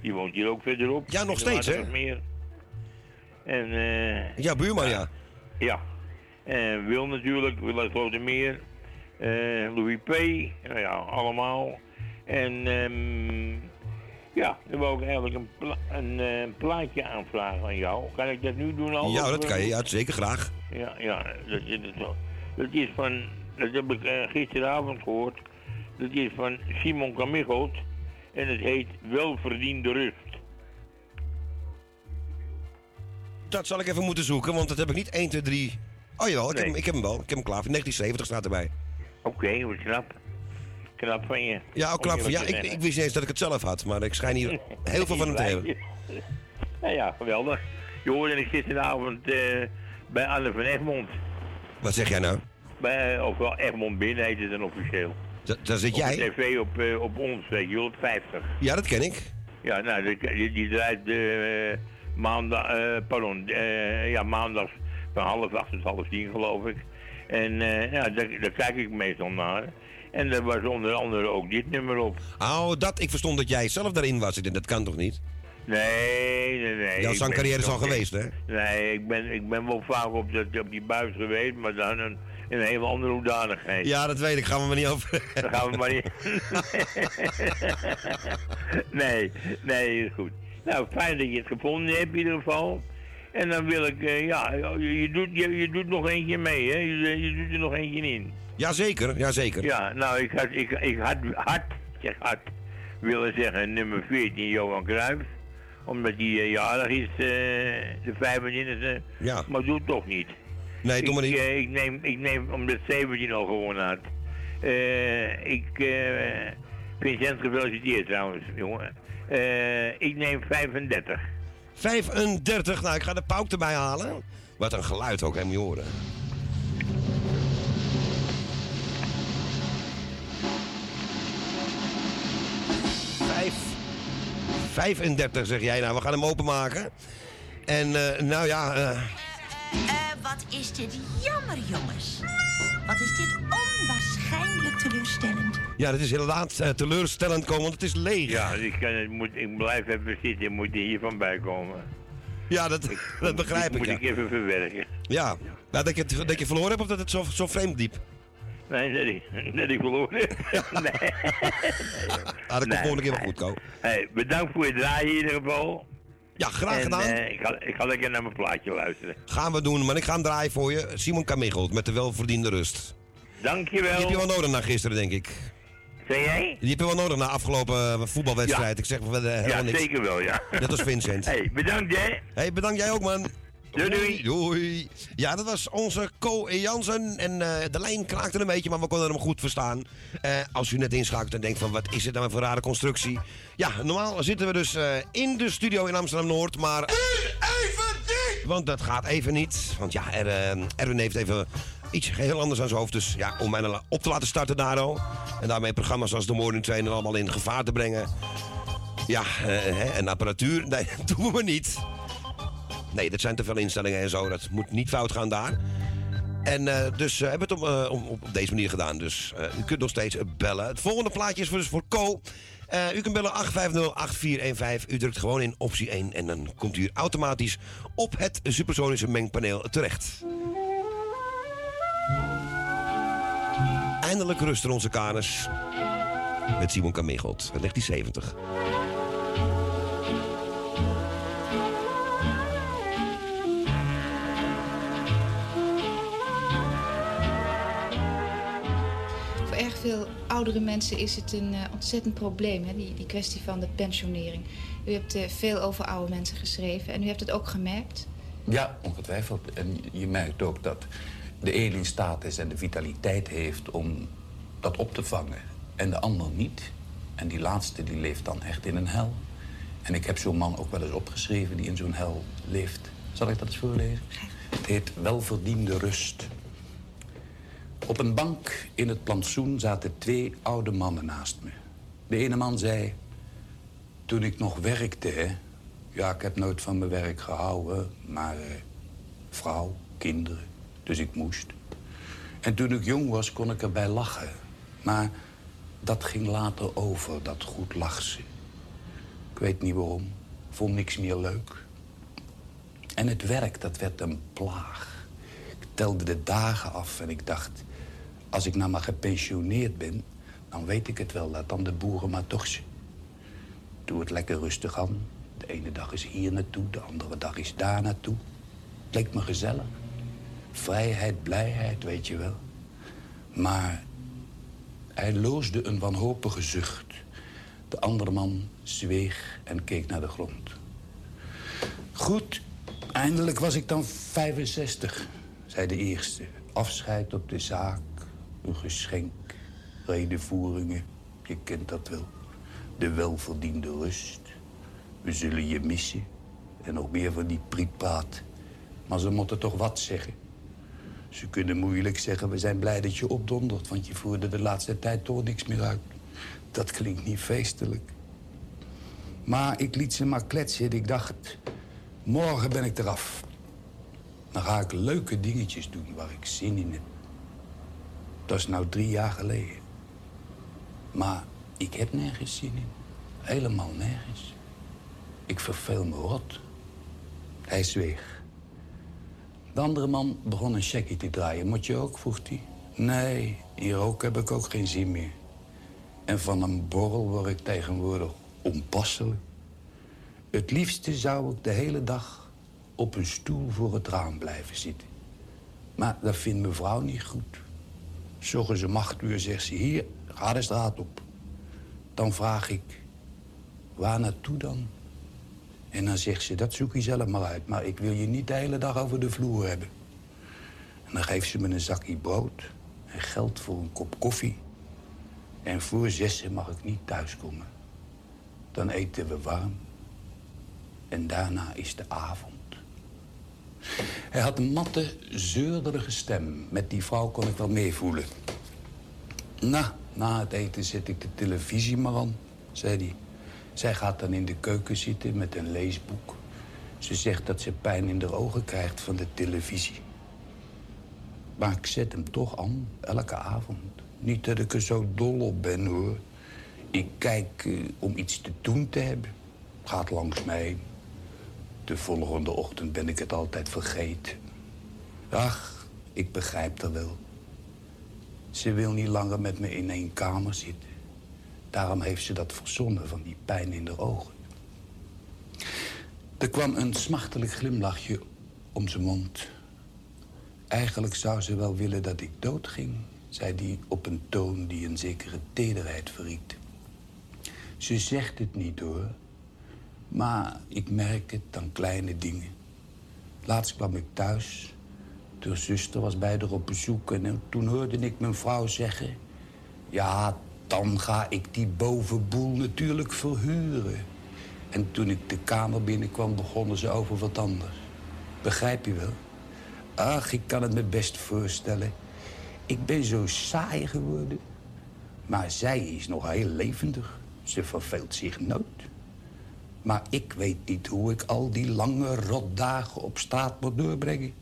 Speaker 10: Die woont hier ook verderop.
Speaker 3: Ja, nog steeds, hè?
Speaker 10: En, eh
Speaker 3: Ja, buurman, ja.
Speaker 10: ja. En Wil natuurlijk, Wil uit Grotemeer. eh Louis P. Nou ja, allemaal. En ehm, ja, dan wil ik eigenlijk een, pla- een eh, plaatje aanvragen aan jou. Kan ik dat nu doen al?
Speaker 3: Ja, dat kan je. Ja, zeker graag.
Speaker 10: Ja, ja dat, wel. dat is van, dat heb ik eh, gisteravond gehoord. Dat is van Simon Camichelt. En het heet Welverdiende Rust.
Speaker 3: Dat zal ik even moeten zoeken, want dat heb ik niet 1, 2, 3. Oh jawel, ik, heb, hem, ik heb hem wel. Ik heb hem klaar. 1970 staat erbij.
Speaker 10: Oké, wat knap. Knap van je.
Speaker 3: Ja, ook knap. Van- Ja,
Speaker 10: eerlijk
Speaker 3: ik, ik wist niet eens dat ik het zelf had, maar ik schijn hier *laughs* heel veel van hem te hebben. *laughs*
Speaker 10: Nou ja, geweldig. Je hoorde ik gisteravond eh, bij Anne van Egmond.
Speaker 3: Wat zeg jij nou?
Speaker 10: Bij, of wel Egmond Binnen heet het dan officieel.
Speaker 3: Da- daar zit
Speaker 10: Op
Speaker 3: jij?
Speaker 10: de tv op, eh, op ons, weet je wel, op 50.
Speaker 3: Ja, dat ken ik.
Speaker 10: Ja, nou, die, die, draait eh, maandag, pardon, ja, maandag van half acht tot half tien, geloof ik. En ja, daar, daar kijk ik meestal naar. En er was onder andere ook dit nummer op.
Speaker 3: Oh, dat. Ik verstond dat jij zelf daarin was. Ik denk, dat kan toch niet?
Speaker 10: Nee, nee, nee.
Speaker 3: Jouw zangcarrière is al geweest, hè?
Speaker 10: Nee, ik ben, ik ben wel vaak op, dat, op die buis geweest, maar dan een, in een hele andere hoedanigheid.
Speaker 3: Ja, dat weet ik. Gaan we maar niet over.
Speaker 10: Daar gaan we maar niet. *laughs* nee, nee, is goed. Nou, fijn dat je het gevonden hebt in ieder geval. En dan wil ik, eh, ja, je, je doet, je, je doet nog eentje mee, hè? Je, je doet er nog eentje in.
Speaker 3: Jazeker, jazeker.
Speaker 10: Ja, nou, ik had, ik, ik had, had, ik had, willen zeggen nummer 14, Johan Cruijff. Omdat hij eh, jarig is, eh, de 25e.
Speaker 3: Ja.
Speaker 10: Maar doe het toch niet.
Speaker 3: Nee, doe
Speaker 10: ik,
Speaker 3: maar niet.
Speaker 10: eh, ik, neem, ik neem, omdat 17 al gewonnen had. Ik, Vincent gefeliciteerd trouwens, jongen. Ik neem 35.
Speaker 3: 35. Nou, ik ga de pauk erbij halen. Wat een geluid ook, moet je horen. 35 zeg jij. Nou, we gaan hem openmaken. En eh, nou ja, eh,
Speaker 6: Eh, wat is dit jammer, jongens. Wat is dit onwaarschijnlijk teleurstellend.
Speaker 3: ja, dat is inderdaad eh, teleurstellend komen, want het is leeg.
Speaker 10: Ja, ik, kan, moet, ik blijf even zitten, ik moet er hiervan bij komen.
Speaker 3: Ja, dat, dat begrijp ik.
Speaker 10: moet
Speaker 3: Ja,
Speaker 10: ik even verwerken.
Speaker 3: ja. Nou, dat, je, het- dat je verloren hebt of dat het zo, zo vreemd diep?
Speaker 10: Nee, dat ik, dat ik verloren. nee.
Speaker 3: Ah, dat komt volgende keer wel goed, Ko.
Speaker 10: Hey, bedankt voor het draaien in ieder geval.
Speaker 3: Ja, graag
Speaker 10: En,
Speaker 3: gedaan.
Speaker 10: eh, ik, ga, ik ga lekker naar mijn plaatje luisteren.
Speaker 3: Gaan we doen, maar ik ga hem draaien voor je. Simon Kamichelt met de welverdiende rust.
Speaker 10: Dankjewel.
Speaker 3: Die heb je wel nodig na gisteren, denk ik.
Speaker 10: Zeg jij?
Speaker 3: Die heb je wel nodig na afgelopen eh, voetbalwedstrijd. Ik zeg wel
Speaker 10: Ja,
Speaker 3: niks.
Speaker 10: zeker wel, ja.
Speaker 3: Net als Vincent. *laughs*
Speaker 10: Hey, bedankt hè.
Speaker 3: Hey, bedankt jij ook, man.
Speaker 10: Doei, doei.
Speaker 3: Doei. Ja, dat was onze Co Jansen. En eh, de lijn kraakte een beetje, maar we konden hem goed verstaan. Eh, als u net inschakelt en denkt van, wat is dit nou voor een rare constructie? Ja, normaal zitten we dus eh, in de studio in Amsterdam-Noord, maar... even niet! Want dat gaat even niet. Want ja, er, Erwin heeft even iets heel anders aan zijn hoofd. Dus ja, om mij op te laten starten, Daro. En daarmee programma's als de Morning Trainer allemaal in gevaar te brengen. Ja, hè, en apparatuur, *laughs* nee, dat doen we niet. Nee, dat zijn te veel instellingen en zo. Dat moet niet fout gaan daar. En eh, dus eh, hebben we het op, eh, op, deze manier gedaan. Dus u kunt nog steeds bellen. Het volgende plaatje is dus voor Co. U kunt bellen 850-8415. U drukt gewoon in optie 1 en dan komt u automatisch op het supersonische mengpaneel terecht. Eindelijk rusten onze kaners. Met Simon Kamegelt, 1970.
Speaker 11: Veel oudere mensen is het een eh, ontzettend probleem, hè? Die, die kwestie van de pensionering. U hebt eh, veel over oude mensen geschreven en u hebt het ook gemerkt.
Speaker 12: Ja, ongetwijfeld. En je merkt ook dat de een in staat is en de vitaliteit heeft om dat op te vangen. En de ander niet. En die laatste die leeft dan echt in een hel. En ik heb zo'n man ook wel eens opgeschreven die in zo'n hel leeft. Zal ik dat eens voorlezen? Het heet Welverdiende Rust. Op een bank in het plantsoen zaten twee oude mannen naast me. De ene man zei... Toen ik nog werkte, hè... Ja, ik heb nooit van mijn werk gehouden, maar... eh, vrouw, kinderen, dus ik moest. En toen ik jong was, kon ik erbij lachen. Maar dat ging later over, dat goed lachen. Ik weet niet waarom. Vond niks meer leuk. En het werk, dat werd een plaag. Ik telde de dagen af en ik dacht... als ik nou maar gepensioneerd ben... dan weet ik het wel, laat dan de boeren maar toch. Doe het lekker rustig aan. De ene dag is hier naartoe, de andere dag is daar naartoe. Het leek me gezellig. Vrijheid, blijheid, weet je wel. Maar hij loosde een wanhopige zucht. De andere man zweeg en keek naar de grond. Goed, eindelijk was ik dan 65, zei de eerste. Afscheid op de zaak, een geschenk, redenvoeringen, je kent dat wel. De welverdiende rust. We zullen je missen. En nog meer van die prietpraat. Maar ze moeten toch wat zeggen. Ze kunnen moeilijk zeggen, we zijn blij dat je opdondert... want je voerde de laatste tijd toch niks meer uit. Dat klinkt niet feestelijk. Maar ik liet ze maar kletsen en ik dacht... morgen ben ik eraf. Dan ga ik leuke dingetjes doen waar ik zin in heb. Dat is nou drie jaar geleden. Maar ik heb nergens zin in. Helemaal nergens. Ik verveel me rot. Hij zweeg. De andere man begon een checkie te draaien. Moet je ook, vroeg hij. Nee, hier ook heb ik ook geen zin meer. En van een borrel word ik tegenwoordig onpasselijk. Het liefste zou ik de hele dag op een stoel voor het raam blijven zitten. Maar dat vindt mijn vrouw niet goed. Zorgen ze acht uur zegt ze, hier, ga de straat op. Dan vraag ik, waar naartoe dan? En dan zegt ze, dat zoek je zelf maar uit. Maar ik wil je niet de hele dag over de vloer hebben. En dan geeft ze me een zakje brood en geld voor een kop koffie. En voor zessen mag ik niet thuiskomen. Dan eten we warm. En daarna is de avond. Hij had een matte, zeurderige stem. Met die vrouw kon ik wel meevoelen. Nou, na het eten zet ik de televisie maar aan, zei hij. Zij gaat dan in de keuken zitten met een leesboek. Ze zegt dat ze pijn in de ogen krijgt van de televisie. Maar ik zet hem toch aan, elke avond. Niet dat ik er zo dol op ben, hoor. Ik kijk eh, om iets te doen te hebben. Gaat langs mij. De volgende ochtend ben ik het altijd vergeten. Ach, ik begrijp er wel. Ze wil niet langer met me in één kamer zitten. Daarom heeft ze dat verzonnen van die pijn in de ogen. Er kwam een smachtelijk glimlachje om zijn mond. Eigenlijk zou ze wel willen dat ik doodging, zei hij op een toon die een zekere tederheid verried. Ze zegt het niet hoor, maar ik merk het aan kleine dingen. Laatst kwam ik thuis. De zuster was bij haar op bezoek en toen hoorde ik mijn vrouw zeggen... Ja, dan ga ik die bovenboel natuurlijk verhuren. En toen ik de kamer binnenkwam, begonnen ze over wat anders. Begrijp je wel? Ach, ik kan het me best voorstellen. Ik ben zo saai geworden. Maar zij is nog heel levendig. Ze verveelt zich nooit. Maar ik weet niet hoe ik al die lange rotdagen op straat moet doorbrengen.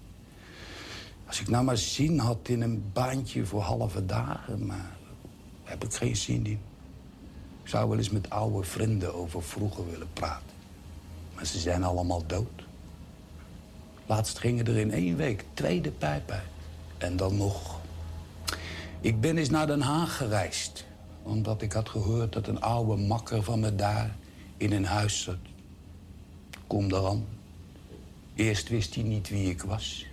Speaker 12: Als ik nou maar zin had in een baantje voor halve dagen, maar daar heb ik geen zin in. Ik zou wel eens met oude vrienden over vroeger willen praten. Maar ze zijn allemaal dood. Laatst gingen er in één week twee de pijp uit. En dan nog. Ik ben eens naar Den Haag gereisd. Omdat ik had gehoord dat een oude makker van me daar in een huis zat. Kom eraan. Eerst wist hij niet wie ik was.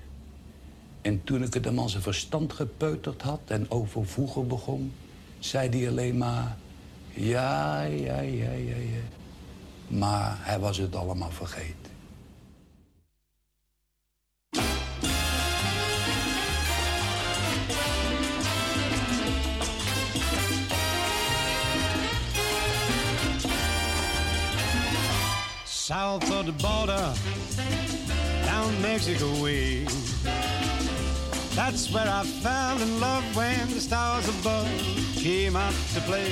Speaker 12: En toen ik het hem aan zijn verstand gepeuterd had en over vroeger begon... zei hij alleen maar... Ja, ja, ja, ja, ja. Maar hij was het allemaal vergeten.
Speaker 13: South of the border, down Mexico way. That's where I fell in love when the stars above came out to play.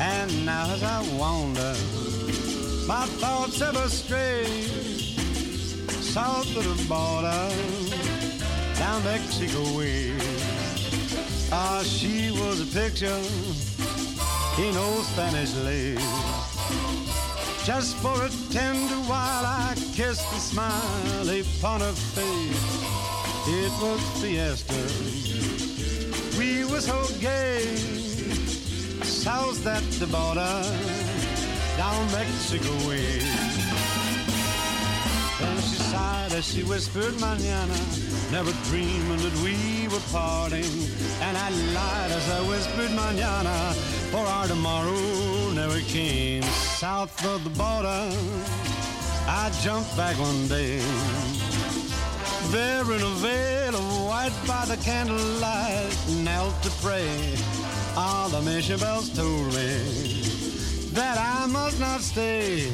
Speaker 13: And now as I wander, my thoughts ever stray south of the border, down Mexico way. Ah, she was a picture in old Spanish lace just for a tender while I kissed the smile upon her face. It was fiesta. We were so gay, south at the border, down Mexico way. Then she sighed as she whispered mañana, never dreaming that we were parting. And I lied as I whispered mañana, for our tomorrow never came. South of the border, I jumped back one day. There in a veil of white by the candlelight, knelt to pray. All the mission bells told me that I must not stay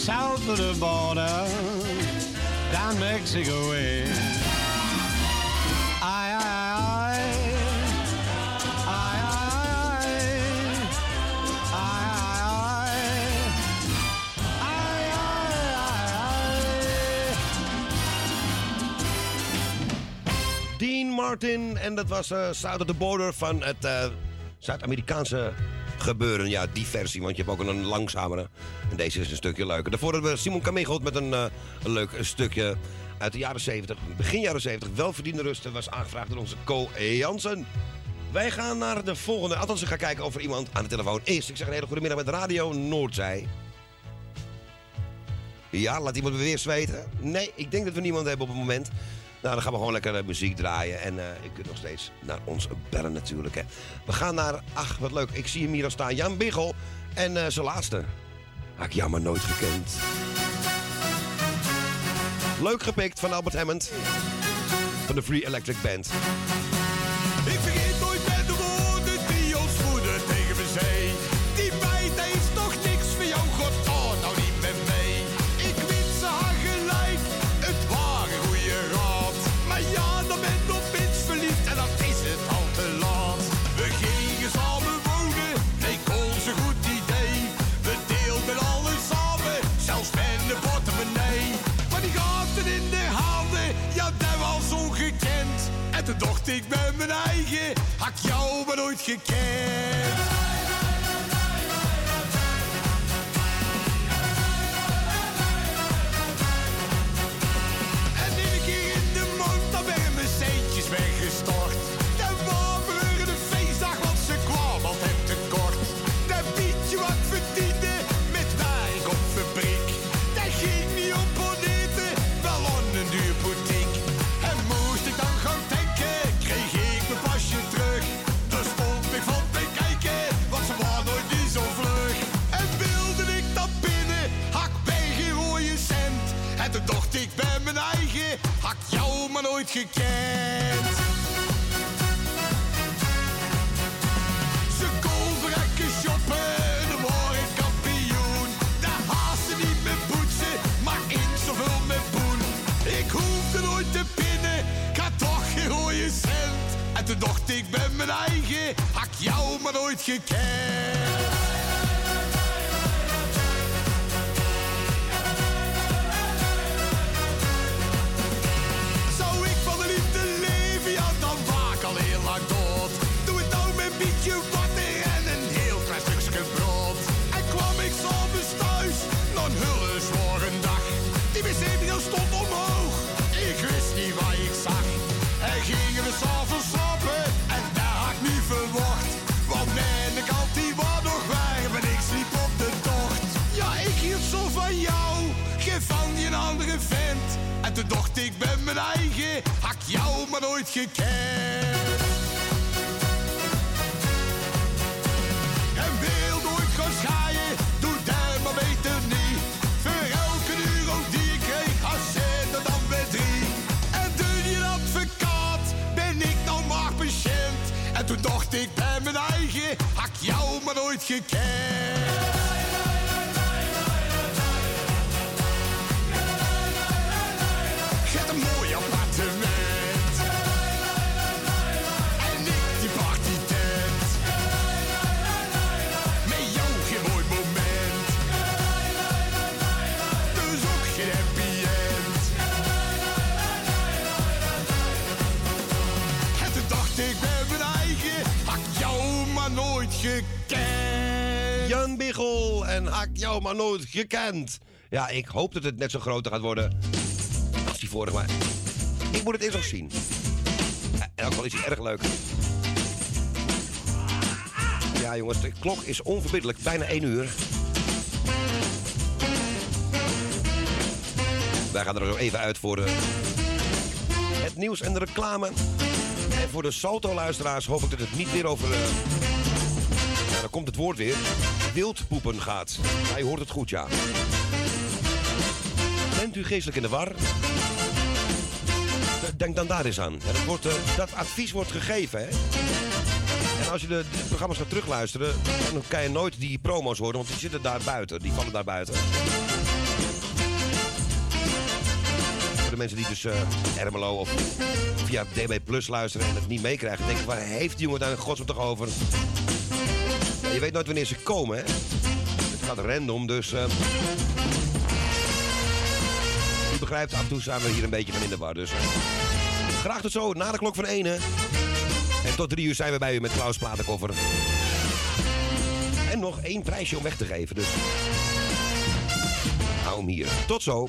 Speaker 13: south of the border, down Mexico way. I, I,
Speaker 3: Dean Martin. En dat was eh South of the Border van het eh, Zuid-Amerikaanse gebeuren. Ja, die versie, want je hebt ook een langzamere. En deze is een stukje leuker. Daarvoor hebben we Simon Kamegelt met een, eh, een leuk stukje uit de jaren 70. Begin jaren 70. Welverdiende rust was aangevraagd door onze Co Jansen. Wij gaan naar de volgende. Althans, ik ga kijken of er iemand aan de telefoon is. Ik zeg een hele goede middag met Radio Noordzij. Ja, laat iemand me weer zweten. Nee, ik denk dat we niemand hebben op het moment. Nou, dan gaan we gewoon lekker eh, muziek draaien. En eh je kunt nog steeds naar ons bellen natuurlijk. Hè. We gaan naar... Ach, wat leuk. Ik zie hem hier al staan. Jan Biggel. En eh, zijn laatste. Had ik jammer nooit gekend. Leuk gepikt van Albert Hammond. Van de Free Electric Band.
Speaker 14: Ik bij mijn eigen, had jou maar nooit gekend.
Speaker 4: Nooit gekend. Ze koolverrekken shoppen, dan word ik kampioen. De haasten niet met poetsen, maar in zoveel met poen. Ik hoefde nooit te pinnen, ik toch geen rode cent. En toen dacht ik bij mijn eigen, had ik jou maar nooit gekend. Mijn eigen, had jou maar nooit gekend. En wil nooit gaan schaaien, doe daar maar beter niet. Voor elke euro die ik kreeg, als er dan bij drie. En doe je advocaat, ben ik nou maar patiënt. En toen dacht ik bij mijn eigen, had jou maar nooit gekend. En had jou maar nooit gekend.
Speaker 3: Ja, ik hoop dat het net zo groot gaat worden als die vorige. Maar ik moet het eerst nog zien. In elk geval is hij erg leuk. Ja, jongens, de klok is onverbiddelijk. Bijna 1 uur. Wij gaan er zo even uit voor de, het nieuws en de reclame. En voor de Salto-luisteraars hoop ik dat het niet weer over... eh, komt het woord weer. Wildpoepen gaat. Je hoort het goed, ja. Bent u geestelijk in de war? Denk dan daar eens aan. Ja, dat, wordt, eh, dat advies wordt gegeven, hè? En als je de, programma's gaat terugluisteren, dan kan je nooit die promo's horen, want die zitten daar buiten. Die vallen daar buiten. Voor de mensen die dus eh Ermelo of via DB Plus luisteren en het niet meekrijgen, denken waar heeft die jongen daar in godsnaam toch over? Je weet nooit wanneer ze komen, hè? Het gaat random, dus... eh u begrijpt, af en toe zijn we hier een beetje van in de war. Dus graag tot zo, na de klok van 1. hè. En tot drie uur zijn we bij u met Klaus Platenkoffer. En nog één prijsje om weg te geven, dus... Hou hem hier. Tot zo.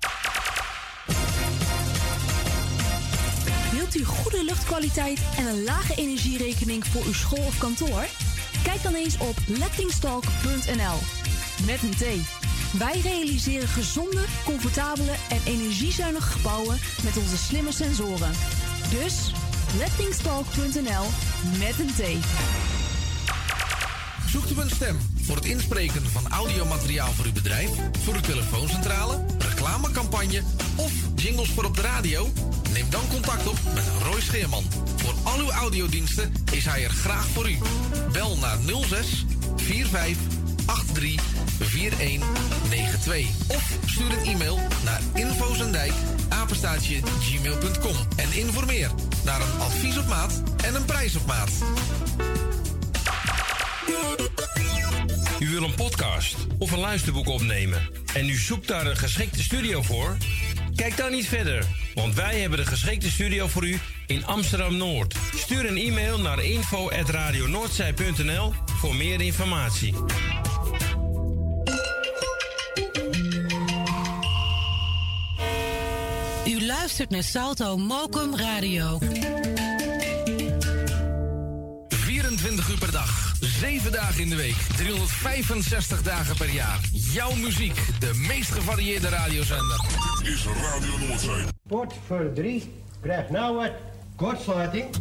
Speaker 15: Wilt u goede luchtkwaliteit en een lage energierekening voor uw school of kantoor? Kijk dan eens op lettingstalk.nl. Met een T. Wij realiseren gezonde, comfortabele en energiezuinige gebouwen met onze slimme sensoren. Dus lettingstalk.nl met een T.
Speaker 16: Zoekt u een stem voor het inspreken van audiomateriaal voor uw bedrijf, voor uw telefooncentrale, reclamecampagne of jingles voor op de radio? Neem dan contact op met Roy Scheerman. Voor al uw audiodiensten is hij er graag voor u. Bel naar 06 45 83 4192 of stuur een e-mail naar infozendijk gmail.com en informeer naar een advies op maat en een prijs op maat.
Speaker 17: U wil een podcast of een luisterboek opnemen en u zoekt daar een geschikte studio voor? Kijk dan niet verder, want wij hebben de geschikte studio voor u in Amsterdam Noord. Stuur een e-mail naar info@radionoordzij.nl voor meer informatie.
Speaker 18: U luistert naar Salto Mokum Radio.
Speaker 16: 24 uur per dag, 7 dagen in de week, 365 dagen per jaar. Jouw muziek, de meest gevarieerde radiozender.
Speaker 2: Is Radio Noordzee.
Speaker 19: Pot voor drie. Krijg nou wat kortsluiting.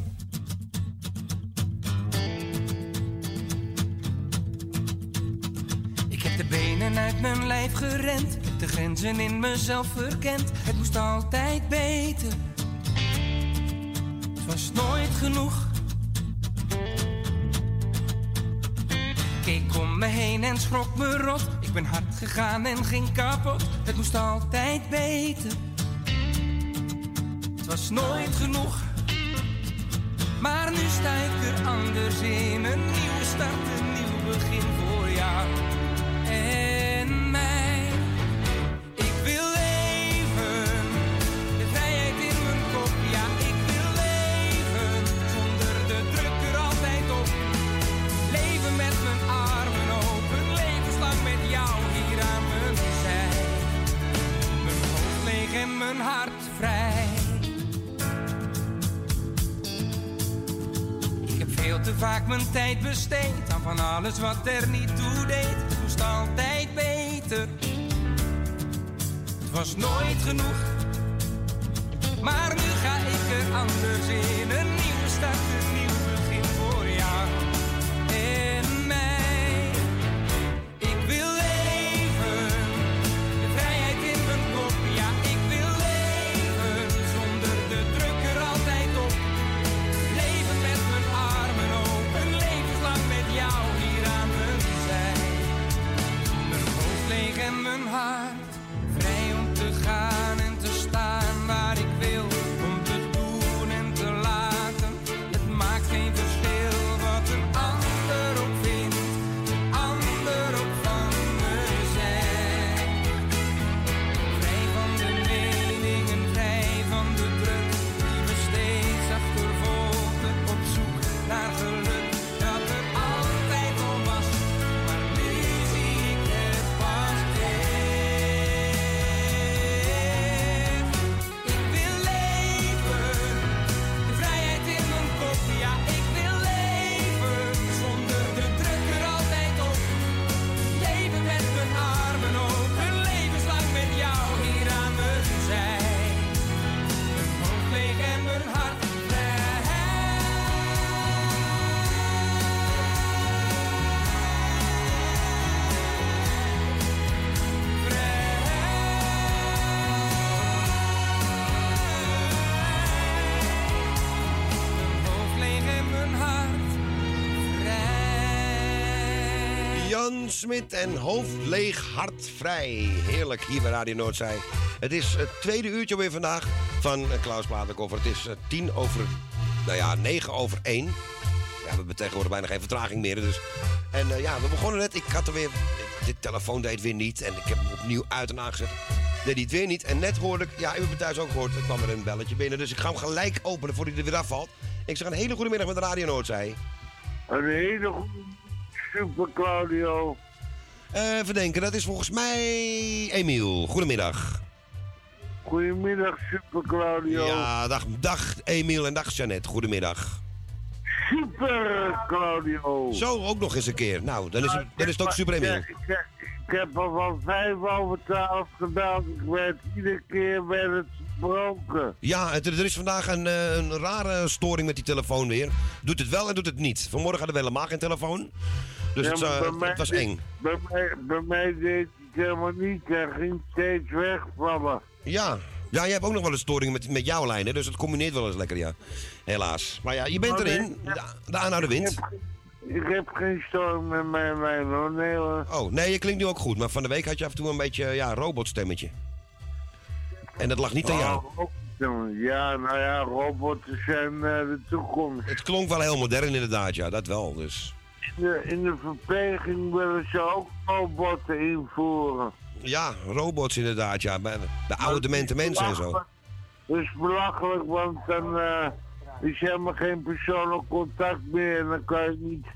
Speaker 20: Ik heb de benen uit mijn lijf gerend, heb de grenzen in mezelf verkend. Het moest altijd beter. Het was nooit genoeg. Keek om me heen en schrok me rot. Ik ben hard gegaan en ging kapot. Het moest altijd beter. Het was nooit genoeg. Maar nu sta ik er anders in. Een nieuwe start, een nieuw begin voor jou mijn hart vrij. Ik heb veel te vaak mijn tijd besteed aan van alles wat er niet toe deed. Het moest altijd beter. Het was nooit genoeg. Maar nu ga ik er anders in. Een nieuwe start,
Speaker 3: Smit en hoofd leeg, hart vrij. Heerlijk hier bij Radio Noordzij. Het is het tweede uurtje weer vandaag van eh, Klaus Platenkoffer. Het is eh, tien over, nou ja, negen over één. Ja, we hebben tegenwoordig bijna geen vertraging meer. Dus. En eh, ja, we begonnen net. Ik had er weer. Dit telefoon deed weer niet. En ik heb hem opnieuw uit en aangezet. Deed hij het weer niet. En net hoorde ik. Ja, u hebt het thuis ook gehoord. Er kwam er een belletje binnen. Dus ik ga hem gelijk openen voordat hij er weer afvalt. Ik zeg een hele goede middag met Radio Noordzij.
Speaker 21: Een hele goede super Claudio.
Speaker 3: Eh, even denken, dat is volgens mij Emiel. Goedemiddag.
Speaker 21: Goedemiddag, super Claudio.
Speaker 3: Ja, dag, dag Emiel en dag Jeannette. Goedemiddag.
Speaker 21: Super Claudio.
Speaker 3: Zo, ook nog eens een keer. Nou, dan is het, dan is het ook super Emiel.
Speaker 21: Ik, ik, ik heb al van vijf over twaalf gedaan. Ik werd iedere keer werd het gebroken.
Speaker 3: Ja, het- er is vandaag een, eh, een rare storing met die telefoon weer. Doet het wel en doet het niet. Vanmorgen hadden we helemaal geen telefoon. Dus
Speaker 21: Ja,
Speaker 3: het, eh,
Speaker 21: mij
Speaker 3: het was eng.
Speaker 21: Bij mij, bij mij deed het helemaal niet. Hij ging steeds wegvallen.
Speaker 3: Ja. ja, je hebt ook nog wel een storing met, met jouw lijn, hè? dus het combineert wel eens lekker, ja. Helaas. Maar ja, je bent
Speaker 21: Maar
Speaker 3: erin. De, de aanhouder wint.
Speaker 21: Ik heb geen storm met mijn lijn hoor. Nee hoor.
Speaker 3: Oh, nee, je klinkt nu ook goed. Maar van de week had je af en toe een beetje, ja, robotstemmetje. En dat lag niet aan jou.
Speaker 21: Oh, ook- Ja, nou ja, robots zijn eh, de toekomst.
Speaker 3: Het klonk wel heel modern inderdaad, ja, dat wel. Dus.
Speaker 21: In de, in de verpleging willen ze ook robotten invoeren.
Speaker 3: Ja, robots inderdaad, ja. Bij, bij oude demente mensen en zo.
Speaker 21: Dat is belachelijk, want dan eh, is helemaal geen persoonlijk contact meer en dan kan je niet.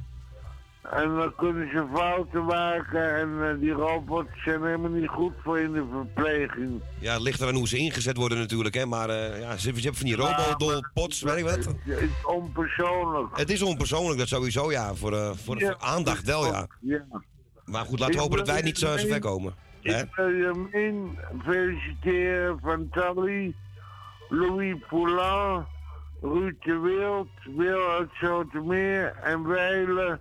Speaker 21: En dan kunnen ze fouten maken en eh, die robots zijn helemaal niet goed voor in de verpleging.
Speaker 3: Ja, het ligt eraan hoe ze ingezet worden natuurlijk, hè. Maar eh, ja, ze, ze hebben van die robodolpots, weet ik wat.
Speaker 21: Het is onpersoonlijk.
Speaker 3: Het is onpersoonlijk, dat sowieso, ja. Voor, eh, voor, voor aandacht wel, ja.
Speaker 21: Ja.
Speaker 3: Maar goed, laten we hopen dat wij niet zo, zo ver komen. Hè?
Speaker 21: Ik wil je min feliciteren van Tally, Louis Poulain, Ruud de Wild, Wil uit Zoetermeer en Weile,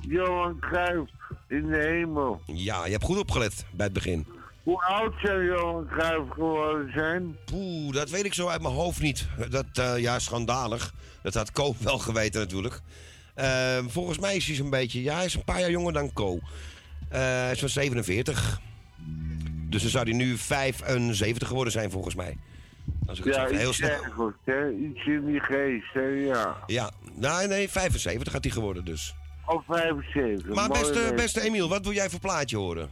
Speaker 21: Johan Cruijff in de hemel.
Speaker 3: Ja, je hebt goed opgelet bij het begin.
Speaker 21: Hoe oud zou Johan Cruijff geworden zijn?
Speaker 3: Poeh, dat weet ik zo uit mijn hoofd niet. Dat, eh, ja, schandalig. Dat had Ko wel geweten natuurlijk. Eh, volgens mij is hij zo'n beetje... Ja, hij is een paar jaar jonger dan Ko. Eh, hij is van 47. Dus dan zou hij nu 75 geworden zijn volgens mij. Als ik het
Speaker 21: Ja,
Speaker 3: heel snel...
Speaker 21: ergens, hè? Iets in die geest, hè? Ja.
Speaker 3: Ja, nee, nee, 75 had hij geworden dus.
Speaker 21: Of 75.
Speaker 3: Maar beste, beste Emiel, wat wil jij voor plaatje horen?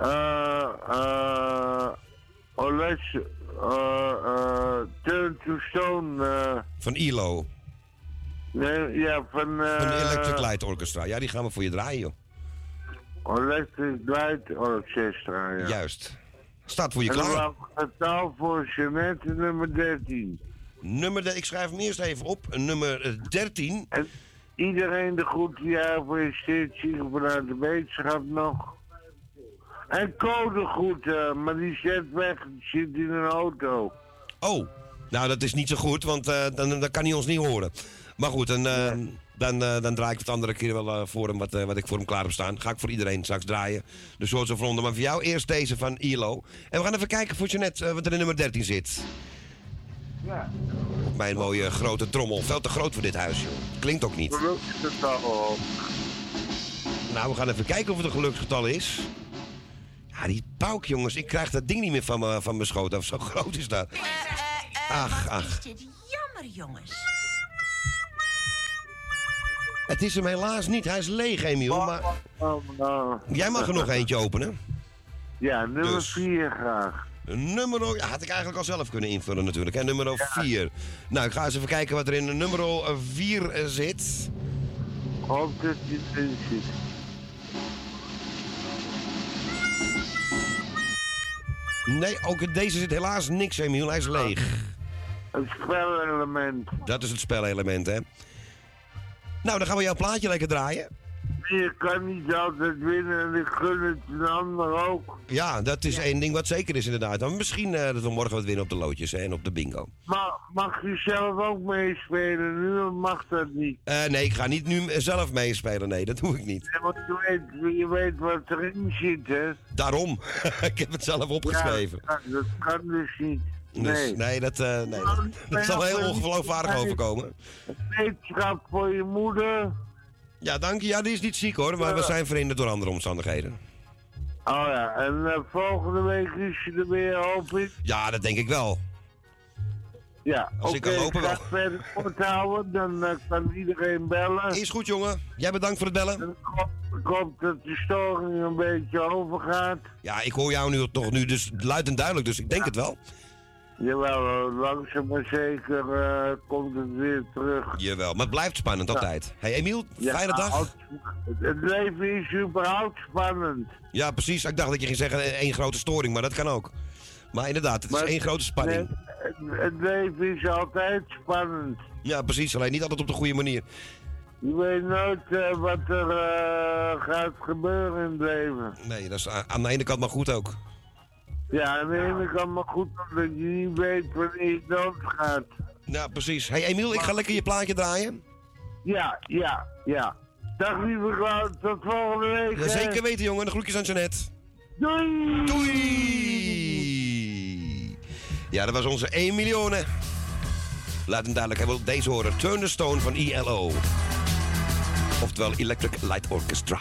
Speaker 21: Eh, eh, Oles, eh, eh, Turn to Stone, eh,
Speaker 3: Van ILO,
Speaker 21: nee, ja, van, eh,
Speaker 3: van de Electric Light Orchestra. Ja, die gaan we voor je draaien, joh.
Speaker 21: Electric Light Orchestra, ja.
Speaker 3: Juist. Staat voor je
Speaker 21: en dan
Speaker 3: klaar.
Speaker 21: wou ik het taal voor Jeanette, nummer 13.
Speaker 3: Nummer, de- ik schrijf hem eerst even op. Nummer eh, 13.
Speaker 21: En iedereen de gefeliciteerd, zien vanuit de wetenschap nog. En code groeten, maar die zit weg, die zit in een auto.
Speaker 3: Oh, nou dat is niet zo goed, want eh, dan, dan kan hij ons niet horen. Maar goed, dan, eh, dan, eh, dan draai ik het andere keer wel eh, voor hem wat, eh, wat ik voor hem klaar heb staan. Ga ik voor iedereen straks draaien. De soort of ronde. Maar voor jou eerst deze van ILO. En we gaan even kijken voor Jeanette eh, wat er in nummer 13 zit.
Speaker 21: Ja.
Speaker 3: Mijn mooie grote trommel. Veel te groot voor dit huis, joh. Klinkt ook niet.
Speaker 21: Geluksgetal.
Speaker 3: Nou, we gaan even kijken of het een geluksgetal is. Ja, die pauk, jongens. Ik krijg dat ding niet meer van me- van mijn schoot af. Zo groot is dat. Ach,
Speaker 6: Wat
Speaker 3: ach.
Speaker 6: is dit jammer, jongens.
Speaker 3: Het is hem helaas niet. Hij is leeg, Emiel. Maar
Speaker 21: nou.
Speaker 3: jij mag er nog eentje openen.
Speaker 21: Ja, nummer
Speaker 3: Dus.
Speaker 21: 4 graag.
Speaker 3: Nummer, ja, had ik eigenlijk al zelf kunnen invullen natuurlijk. Hè? Nummer 4. Nou, ik ga eens even kijken wat er in nummer 4 zit.
Speaker 21: Hoop dat je erin zit.
Speaker 3: Nee, ook deze zit helaas niks, Emiel. Hij is leeg.
Speaker 21: Het spelelement.
Speaker 3: Dat is het spelelement, hè. Nou, dan gaan we jouw plaatje lekker draaien.
Speaker 21: Je kan niet altijd winnen en ik gun het een ander ook.
Speaker 3: Ja, dat is één ding wat zeker is inderdaad. Maar misschien eh, dat we morgen wat winnen op de loodjes hè, en op de bingo.
Speaker 21: Maar mag je zelf ook meespelen? Nu mag dat niet.
Speaker 3: Eh, nee, ik ga niet nu zelf meespelen. Nee, dat doe ik niet.
Speaker 21: Ja, want je weet, je weet wat erin zit, hè?
Speaker 3: Daarom. *laughs* ik heb het zelf opgeschreven.
Speaker 21: Ja, dat kan dus niet.
Speaker 3: Dus,
Speaker 21: Nee.
Speaker 3: nee, dat, eh, nee, dat, *laughs* dat zal heel ongeloofwaardig overkomen.
Speaker 21: Wetenschap voor je moeder.
Speaker 3: Ja, dank je. Ja, die is niet ziek hoor, maar we zijn verhinderd door andere omstandigheden.
Speaker 21: Oh ja, en eh, volgende week is je er weer, hoop ik.
Speaker 3: Ja, dat denk ik wel.
Speaker 21: Ja,
Speaker 3: Als ik kan lopen wel.
Speaker 21: verder kort houden, dan eh, kan iedereen bellen.
Speaker 3: Is goed, jongen. Jij bedankt voor het bellen.
Speaker 21: Ik hoop dat de storing een beetje overgaat.
Speaker 3: Ja, ik hoor jou nu toch nu dus luid en duidelijk, dus ik denk het wel.
Speaker 21: Jawel, eh, langzaam maar zeker eh, komt het weer terug.
Speaker 3: Jawel, maar het blijft spannend altijd. Hey Emiel,
Speaker 21: Ja,
Speaker 3: fijne dag.
Speaker 21: Het, leven is überhaupt spannend.
Speaker 3: Ja, precies. Ik dacht dat je ging zeggen eh, één grote storing, maar dat kan ook. Maar inderdaad, het is één grote spanning.
Speaker 21: Nee, het, het leven is altijd spannend.
Speaker 3: Ja, precies. Alleen niet altijd op de goede manier.
Speaker 21: Je weet nooit wat er gaat gebeuren in het leven.
Speaker 3: Nee, dat is aan de ene kant maar goed ook.
Speaker 21: Ja, de ene kant maar goed omdat je niet weet wanneer je doodgaat.
Speaker 3: Ja, precies. Hey Emiel, ik ga lekker je plaatje draaien.
Speaker 21: Ja, ja, ja. Dag lieve Klauw, tot volgende week.
Speaker 3: Ja, zeker weten, jongen. De groetjes aan Jeannette.
Speaker 21: Doei!
Speaker 3: Doei! Ja, dat was onze 1 miljoen. Laat hem duidelijk, hij wil deze horen. Turn the Stone van ELO. Oftewel Electric Light Orchestra.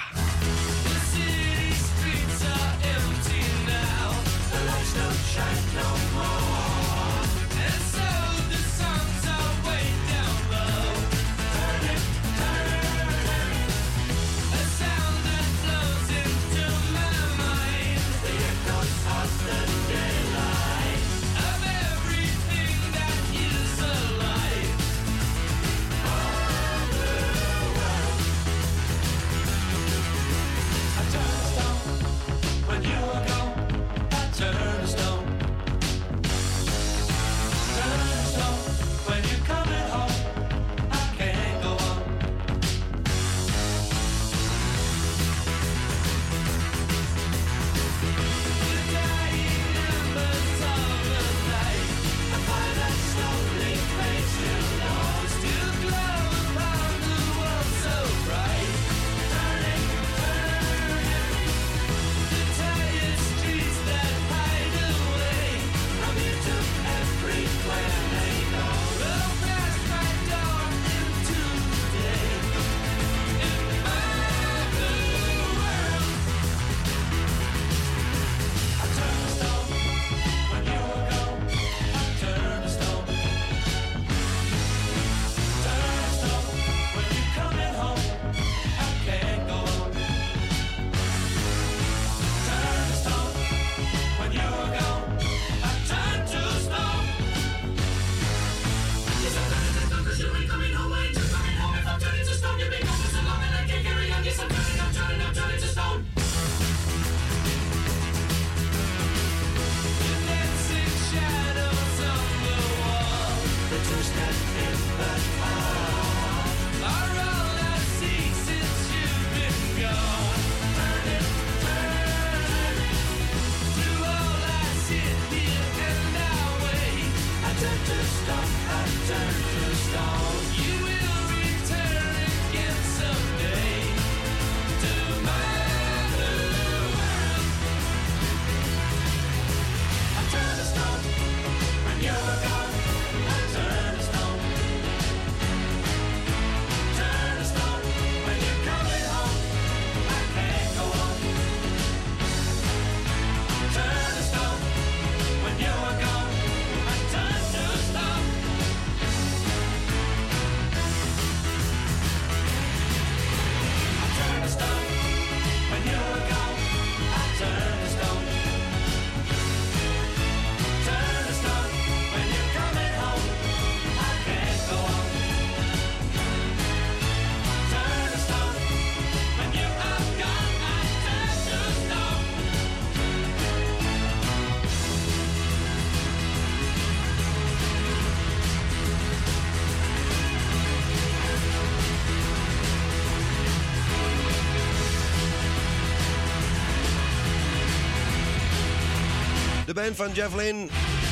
Speaker 3: Band van Lynne,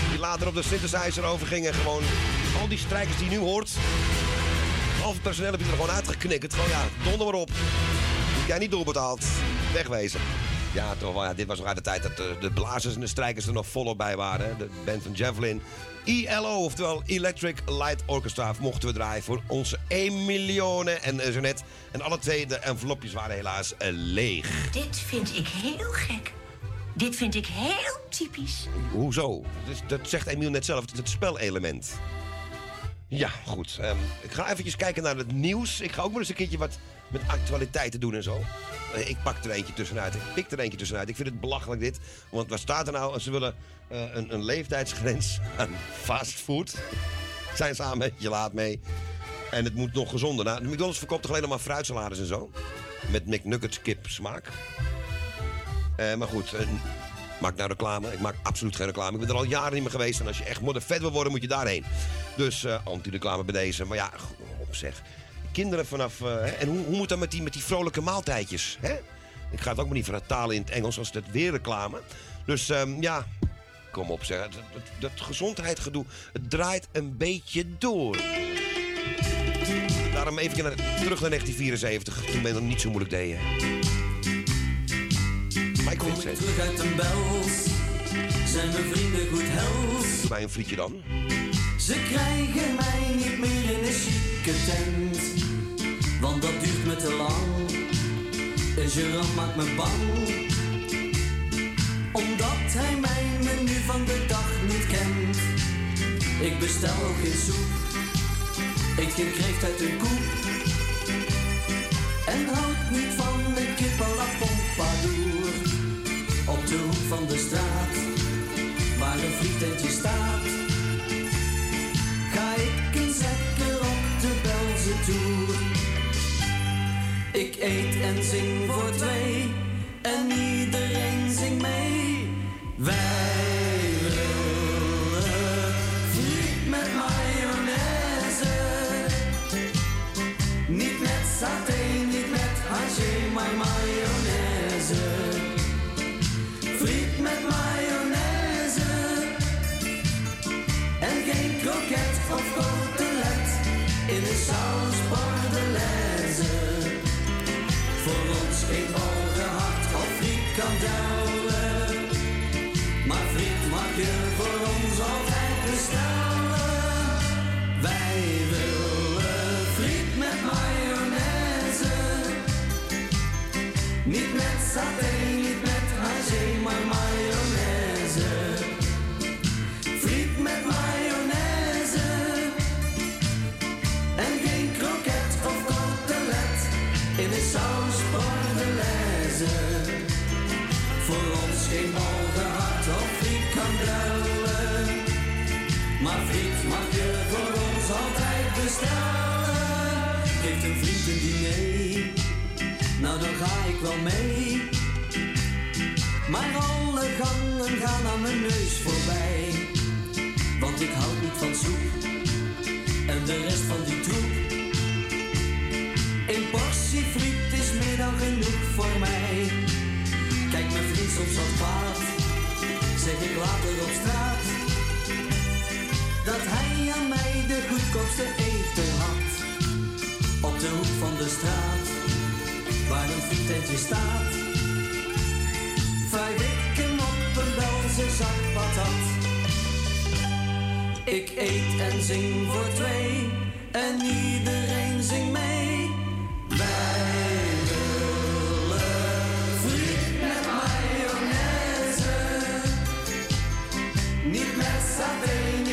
Speaker 3: die later op de synthesizer overging en gewoon al die strijkers die je nu hoort. Al het personeel heb je er gewoon uitgeknikkerd. Gewoon ja, donder maar op. Jij niet doorbetaald. Wegwezen. Ja, toch wel. Ja, dit was nog uit de tijd dat de, de blazers en de strijkers er nog volop bij waren. De band van Javelin. ELO, oftewel Electric Light Orchestra, mochten we draaien voor onze Emilione en eh, Jeannette. En alle twee de envelopjes waren helaas eh, leeg.
Speaker 6: Dit vind ik heel gek. Dit vind ik heel typisch.
Speaker 3: Hoezo? Dus, dat zegt Emiel net zelf, het het spelelement. Ja, goed. Ehm, ik ga eventjes kijken naar het nieuws. Ik ga ook wel eens een keertje wat met actualiteiten doen en zo. Eh, ik pak er eentje tussenuit. Ik pik er eentje tussenuit. Ik vind het belachelijk dit. Want wat staat er nou? Ze willen eh, een, een leeftijdsgrens aan fastfood. Zijn ze aan beetje laat mee. En het moet nog gezonder. Nou, de McDonald's verkoopt toch alleen maar fruitsalades en zo? Met McNuggets kip smaak. Eh, maar goed, maak nou reclame. Ik maak absoluut geen reclame. Ik ben er al jaren niet meer geweest. En als je echt modder vet wil worden, moet je daarheen. Dus eh, anti-reclame bij deze. Maar ja, op zeg. Kinderen vanaf... eh, en hoe, hoe moet dat met die, met die vrolijke maaltijdjes? Hè? Ik ga het ook maar niet vertalen in het Engels als het weer reclame. Dus ehm, ja, kom op zeg. Dat, dat, dat gezondheidsgedoe, draait een beetje door. Daarom even terug naar 1974, toen men het niet zo moeilijk deed. Mike
Speaker 1: Kom ik
Speaker 3: Vincent.
Speaker 1: terug uit een bels, zijn mijn vrienden goed hels.
Speaker 3: Doe mij een frietje dan.
Speaker 1: Ze krijgen mij niet meer in een chique tent, want dat duurt me te lang. Een gerant maakt me bang, omdat hij mijn menu van de dag niet kent. Ik bestel ook geen soep, eet geen kreeft uit een koep. En houd niet van de kip à la. Van de straat, waar een vliegtentje staat. Ga ik een zekker op de Belze Tour. Ik eet en zing voor twee, en iedereen zingt mee. Wij of cotelet in een saus bordelaise. Voor ons geen gehakt of frikandellen. Maar friet mag je voor ons altijd bestellen. Wij willen friet met mayonaise. Niet met saté, nou dan ga ik wel mee. Maar alle gangen gaan aan mijn neus voorbij. Want ik houd niet van soep en de rest van die troep. Een portie friet is meer dan genoeg voor mij. Kijk mijn vriend soms wat kwaad, zeg ik later op straat. Dat hij aan mij de goedkoopste eten had. Op de hoek van de straat, waar een friettentje staat. Vijf ik op een Belze zak patat. Ik eet en zing voor twee en iedereen zingt mee. Wij. Niet met saté,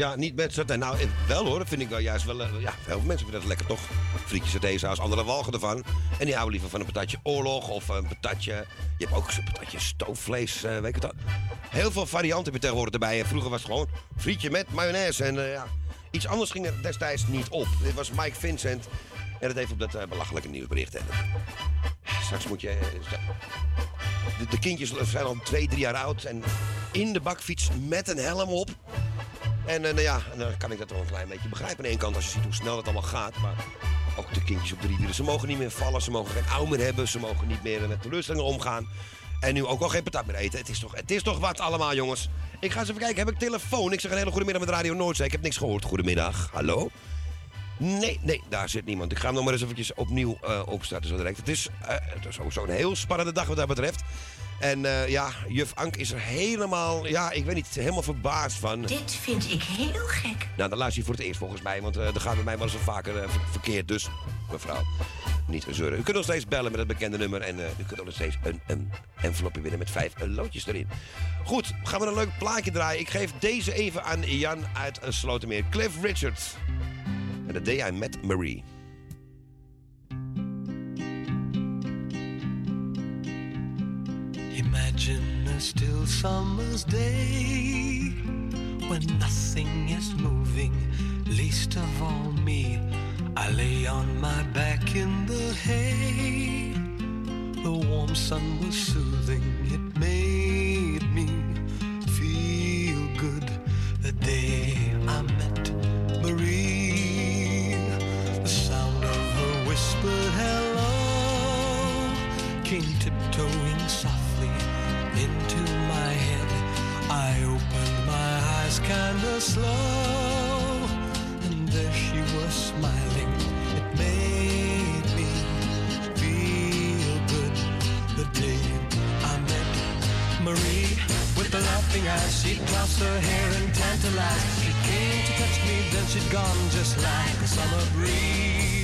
Speaker 3: Ja, niet met saté. Nou, wel hoor. Vind ik wel juist wel... eh, Ja, veel mensen vinden dat lekker toch. Frietjes satésaus, anderen walgen ervan. En die houden liever van een patatje oorlog of een patatje... Je hebt ook zo'n patatje stoofvlees, eh, weet je dat? Heel veel varianten heb je tegenwoordig erbij. En vroeger was het gewoon frietje met mayonaise. En eh, ja, iets anders ging er destijds niet op. Dit was Mike Vincent. En dat even op dat belachelijke nieuwsbericht. Hè. Straks moet je... de, de kindjes zijn al twee, drie jaar oud en in de bakfiets met een helm op. En eh, nou ja, dan kan ik dat wel een klein beetje begrijpen. Aan de ene kant als je ziet hoe snel het allemaal gaat. Maar ook de kindjes op de rivieren. Ze mogen niet meer vallen, ze mogen geen ouw meer hebben. Ze mogen niet meer met teleurstellingen omgaan. En nu ook al geen patat meer eten. Het is, toch, het is toch wat allemaal, jongens. Ik ga eens even kijken. Heb ik telefoon? Ik zeg een hele goede middag met Radio Noordzee. Ik heb niks gehoord. Goedemiddag. Hallo? Nee, nee, daar zit niemand. Ik ga hem nog maar eens eventjes opnieuw eh, opstarten zo direct. Het is, eh, het is sowieso een heel spannende dag wat dat betreft. En eh, ja, juf Ank is er helemaal, ja, ik weet niet, helemaal verbaasd van.
Speaker 6: Dit vind ik heel gek.
Speaker 3: Nou, dan luister je voor het eerst volgens mij, want uh, gaat bij mij wel eens vaker uh, ver verkeerd. Dus, mevrouw, niet zeuren. U kunt nog steeds bellen met het bekende nummer en u kunt nog steeds een, een envelopje winnen met vijf loodjes erin. Goed, gaan we een leuk plaatje draaien. Ik geef deze even aan Jan uit Slotermeer. Cliff Richard. En The Day I Met Marie.
Speaker 13: Imagine a still summer's day when nothing is moving, least of all me. I lay on my back in the hay. The warm sun was soothing, it made me feel good. The day I met eyes kinda slow, and there she was smiling. It made me feel good. The day I met Marie with the laughing eyes, she'd toss her hair and tantalize. She came to touch me, then she'd gone just like a summer breeze.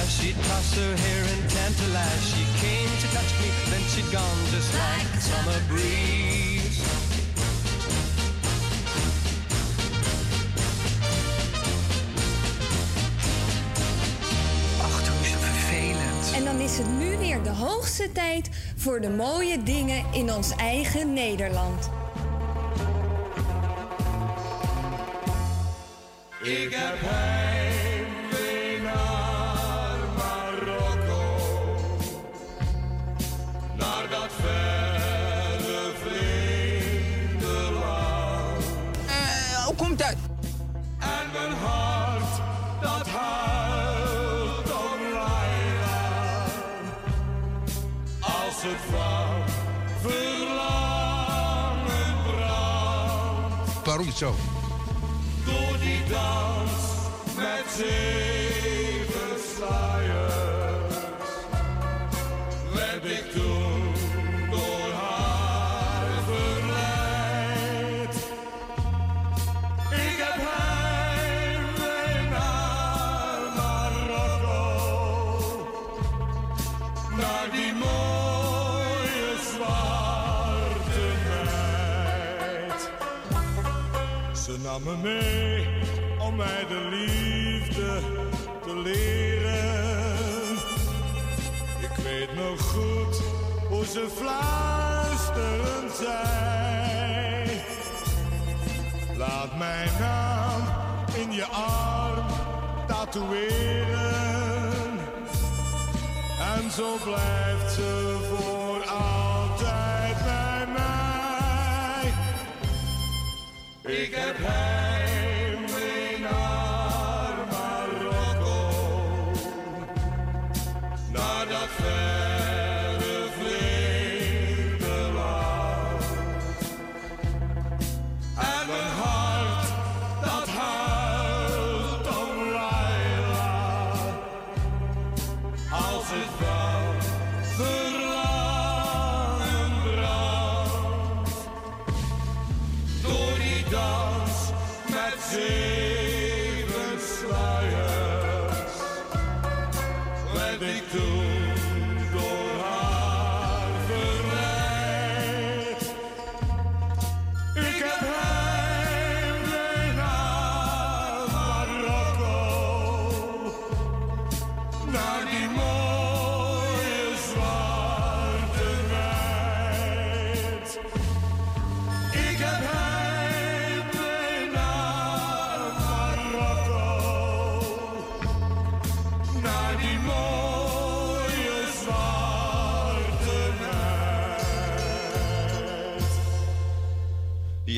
Speaker 13: Eyes. She'd toss her hair and tantalize. She came to touch me, then she'd gone just like a summer breeze.
Speaker 22: Ach, hoe is het vervelend.
Speaker 23: En dan is het nu weer de hoogste tijd voor de mooie dingen in ons eigen Nederland.
Speaker 24: Ik heb
Speaker 25: zo?
Speaker 24: Door die dans met zeven nam me mee om mij de liefde te leren. Ik weet nog goed hoe ze fluisterend zei. Laat mijn naam in je arm tatoeëren. En zo blijft ze Ik heb heimwee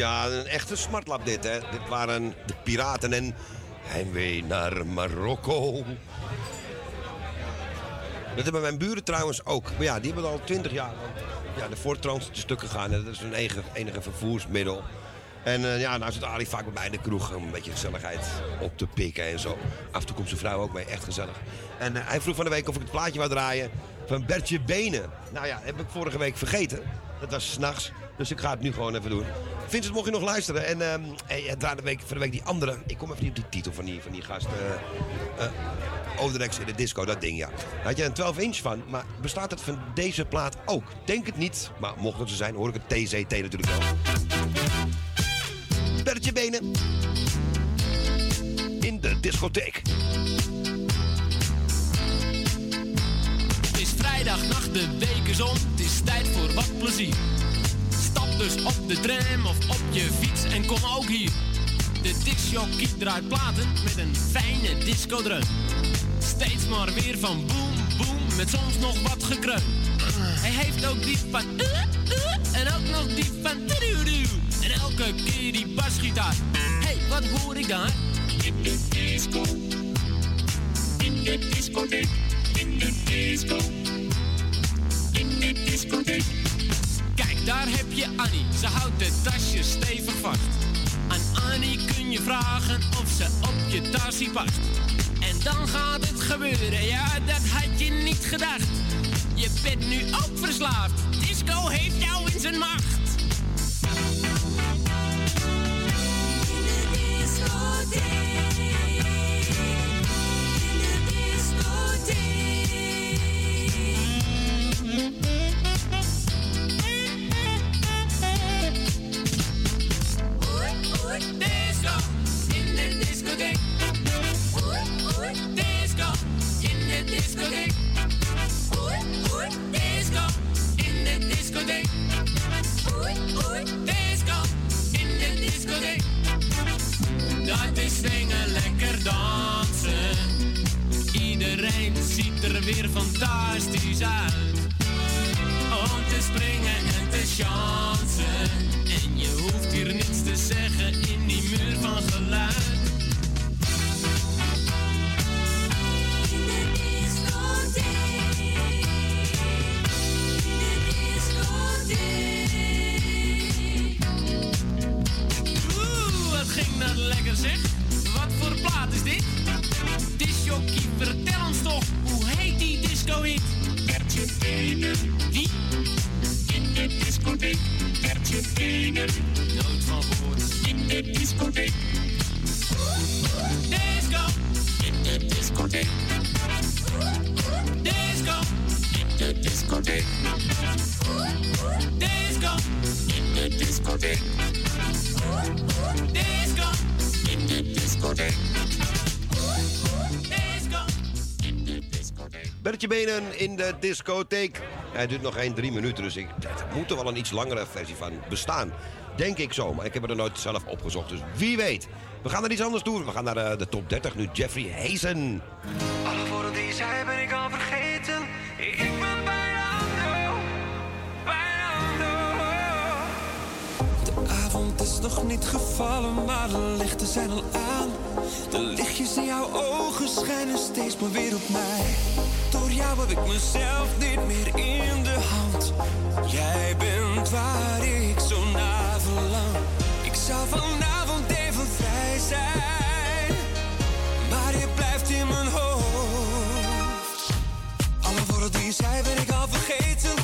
Speaker 3: Ja, een echte smartlap dit, hè. Dit waren de piraten en heimwee naar Marokko. Dat hebben mijn buren trouwens ook. Maar ja, die hebben al twintig jaar ja, de voortrans te stuk gegaan. Dat is hun enige, enige vervoersmiddel. En eh, ja, nou zit Ali vaak bij de kroeg om een beetje gezelligheid op te pikken en zo. Af en toe komt zijn vrouw ook mee, echt gezellig. En eh, hij vroeg van de week of ik het plaatje wou draaien van Bertje Benen. Nou ja, heb ik vorige week vergeten. Dat was s'nachts. Dus ik ga het nu gewoon even doen. Vincent, mocht je nog luisteren? En ehm hey, de week, voor de week die andere. Ik kom even niet op die titel van die, van die gast. eh eh, Overdex in de disco, dat ding, ja. Daar had je een 12 inch van. Maar bestaat het van deze plaat ook? Denk het niet. Maar mocht het zo zijn, hoor ik het TCT natuurlijk wel. Bertje Benen. In de discotheek.
Speaker 26: Het is vrijdagnacht, de week is het is tijd voor wat plezier. Dus op de tram of op je fiets en kom ook hier. De discjockey draait platen met een fijne discodreun. Steeds maar weer van boom, boom, met soms nog wat gekreun. Hij heeft ook die van uh, uh, en ook nog die van tudu En elke keer die basgitaar. hey, wat hoor ik daar? In de disco. In de discotheek. In de disco. In de discotheek. Daar heb je Annie. Ze houdt de tasje stevig vast. Aan Annie kun je vragen of ze op je tasje past. En dan gaat het gebeuren, ja, dat had je niet gedacht. Je bent nu ook verslaafd. Disco heeft jou in zijn macht. Is swingen, lekker dansen. Iedereen ziet er weer fantastisch uit. Om te springen en te chansen. En je hoeft hier niets te zeggen in die muur van geluid. Dat lekker zeg. Wat voor plaat is dit? Disjockey, vertel ons toch, hoe heet die disco hit? Bertje Benen. Wie? In de discotheek. Bertje Benen. Nooit van gehoord. In de discotheek. Disco. In de discotheek. Disco. In de discotheek. Disco. In de discotheek. Disco. In de discotheek. Disco. In de discotheek.
Speaker 3: Bertje Benen in de discotheek. Hij duurt nog geen drie minuten, dus ik, er moet er wel een iets langere versie van bestaan. Denk ik zo, maar ik heb het er nooit zelf opgezocht, dus wie weet. We gaan naar iets anders doen. We gaan naar de, de top 30 nu. Jeffrey Hazen.
Speaker 27: Alle woorden die ben ik al vergeten.
Speaker 13: Nog niet gevallen, maar de lichten zijn al aan. De lichtjes in jouw ogen schijnen steeds maar weer op mij. Door jou heb ik mezelf niet meer in de hand. Jij bent waar ik zo naar verlang. Ik zou vanavond even vrij zijn, maar je blijft in mijn hoofd. Alle woorden die je zei ben ik al vergeten,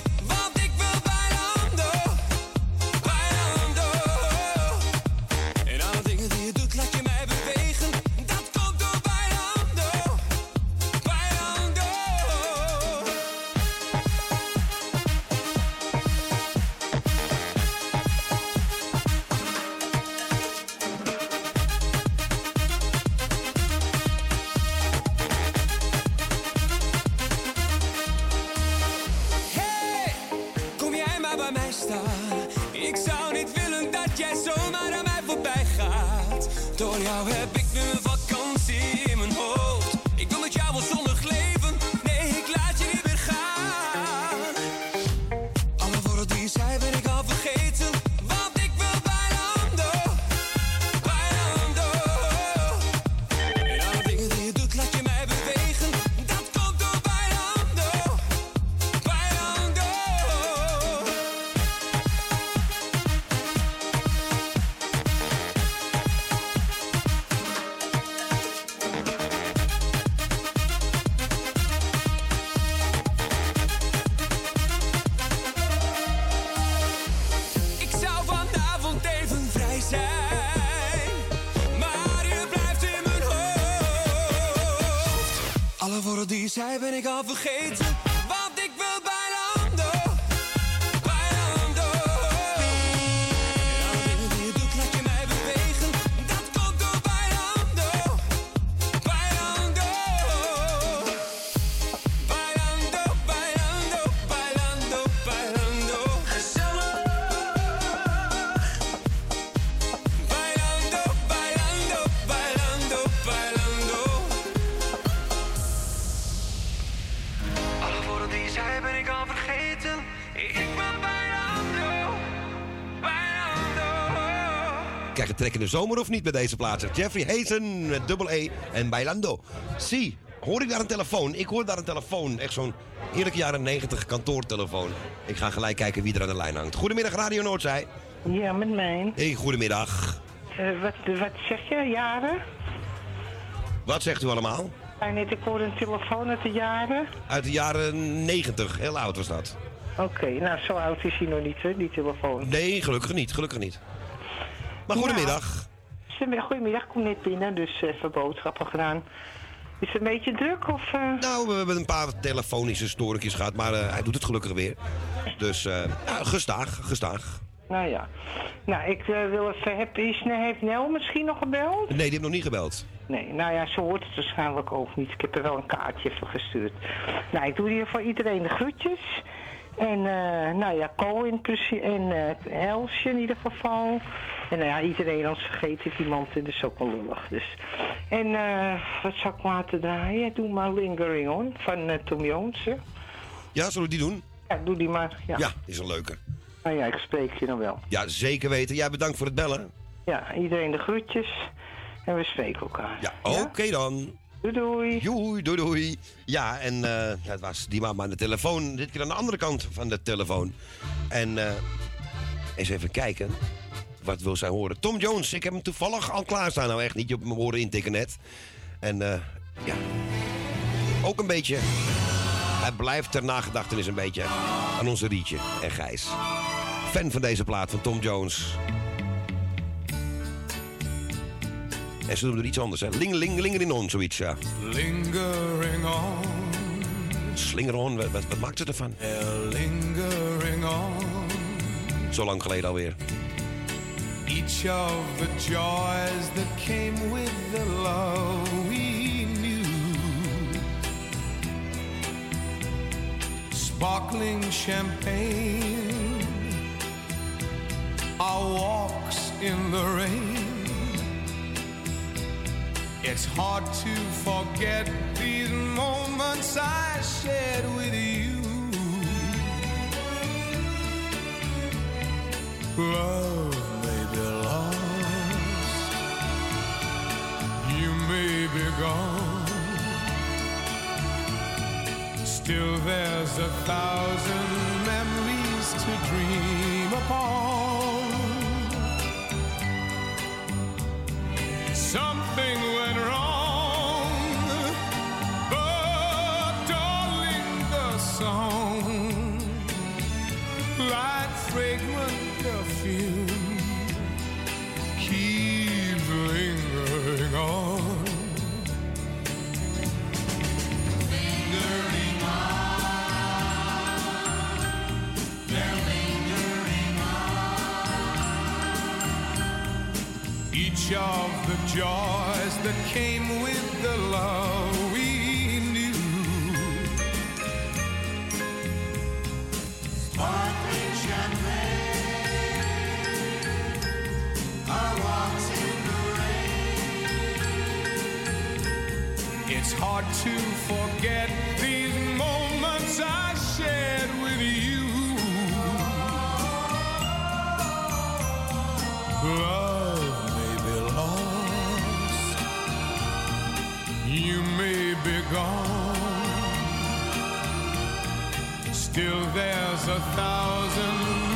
Speaker 3: zomer of niet bij deze plaatsen? Jeffrey Hazen met dubbel E en Bailando. Zie, hoor ik daar een telefoon? Ik hoor daar een telefoon. Echt zo'n heerlijke jaren 90 kantoortelefoon. Ik ga gelijk kijken wie er aan de lijn hangt. Goedemiddag Radio Noordzij.
Speaker 28: Ja, met mij.
Speaker 3: Hey, goedemiddag.
Speaker 28: Eh, wat, wat zeg je, jaren?
Speaker 3: Wat zegt u allemaal?
Speaker 28: Ik hoorde een telefoon uit de jaren.
Speaker 3: Uit de jaren 90. Heel oud was dat.
Speaker 28: Oké, nou zo oud is hij nog niet, hè, die telefoon.
Speaker 3: Nee, gelukkig niet. Gelukkig niet. Maar goedemiddag.
Speaker 28: Nou, goedemiddag, ik kom net binnen, dus even boodschappen gedaan. Is het een beetje druk of... eh?
Speaker 3: Nou, we hebben een paar telefonische storingjes gehad, maar eh, hij doet het gelukkig weer. Dus eh, ja, gestaag, gestaag.
Speaker 28: Nou ja. Nou, ik eh, wil even... Heb, is, heeft Nel misschien nog gebeld?
Speaker 3: Nee, die heeft nog niet gebeld.
Speaker 28: Nee, nou ja, ze hoort het waarschijnlijk ook niet. Ik heb er wel een kaartje voor gestuurd. Nou, ik doe hier voor iedereen de groetjes. En eh, nou ja, Co in en eh Elsje in ieder geval. En nou ja, iedereen als vergeet ik iemand, dat is ook wel lullig. Dus. En eh, wat zou ik laten draaien? Doe maar Lingering On van eh, Tom Jones. hè?
Speaker 3: Ja, zullen we die doen?
Speaker 28: Ja, doe die maar. Ja.
Speaker 3: Ja, is een leuke.
Speaker 28: Nou ja, ik spreek je dan wel.
Speaker 3: Ja, zeker weten. Ja, bedankt voor het bellen.
Speaker 28: Ja, iedereen de groetjes. En we spreken elkaar.
Speaker 3: Ja, oké dan.
Speaker 28: Doei doei.
Speaker 3: Doei, doei, doei. Ja, en ja, het was die mama aan de telefoon. Dit keer aan de andere kant van de telefoon. En eh, eens even kijken. Wat wil zij horen? Tom Jones, ik heb hem toevallig al klaarstaan. Nou echt niet, op mijn horen intikken net. En eh, ja, ook een beetje. Hij blijft ter nagedachtenis een beetje aan onze Rietje en Gijs. Fan van deze plaat van Tom Jones. En ze doen er iets anders, hè? Ling, ling, lingerin on, zoiets, ja.
Speaker 13: Lingering on,
Speaker 3: Slinger on, wat, wat, wat maakt ze ervan?
Speaker 13: lingering on.
Speaker 3: Zo lang geleden alweer.
Speaker 13: Each of the joys that came with the love we knew. Sparkling champagne, our walks in the rain. It's hard to forget these moments I shared with you. Love may be gone. Still, there's a thousand memories to dream upon. Something went wrong, but darling, the song, like fragrant perfume, Each of the joys that came with the love we knew. Sparkling champagne, our walks in the rain. It's hard to forget these moments I shared with you. Love gone. Still, there's a thousand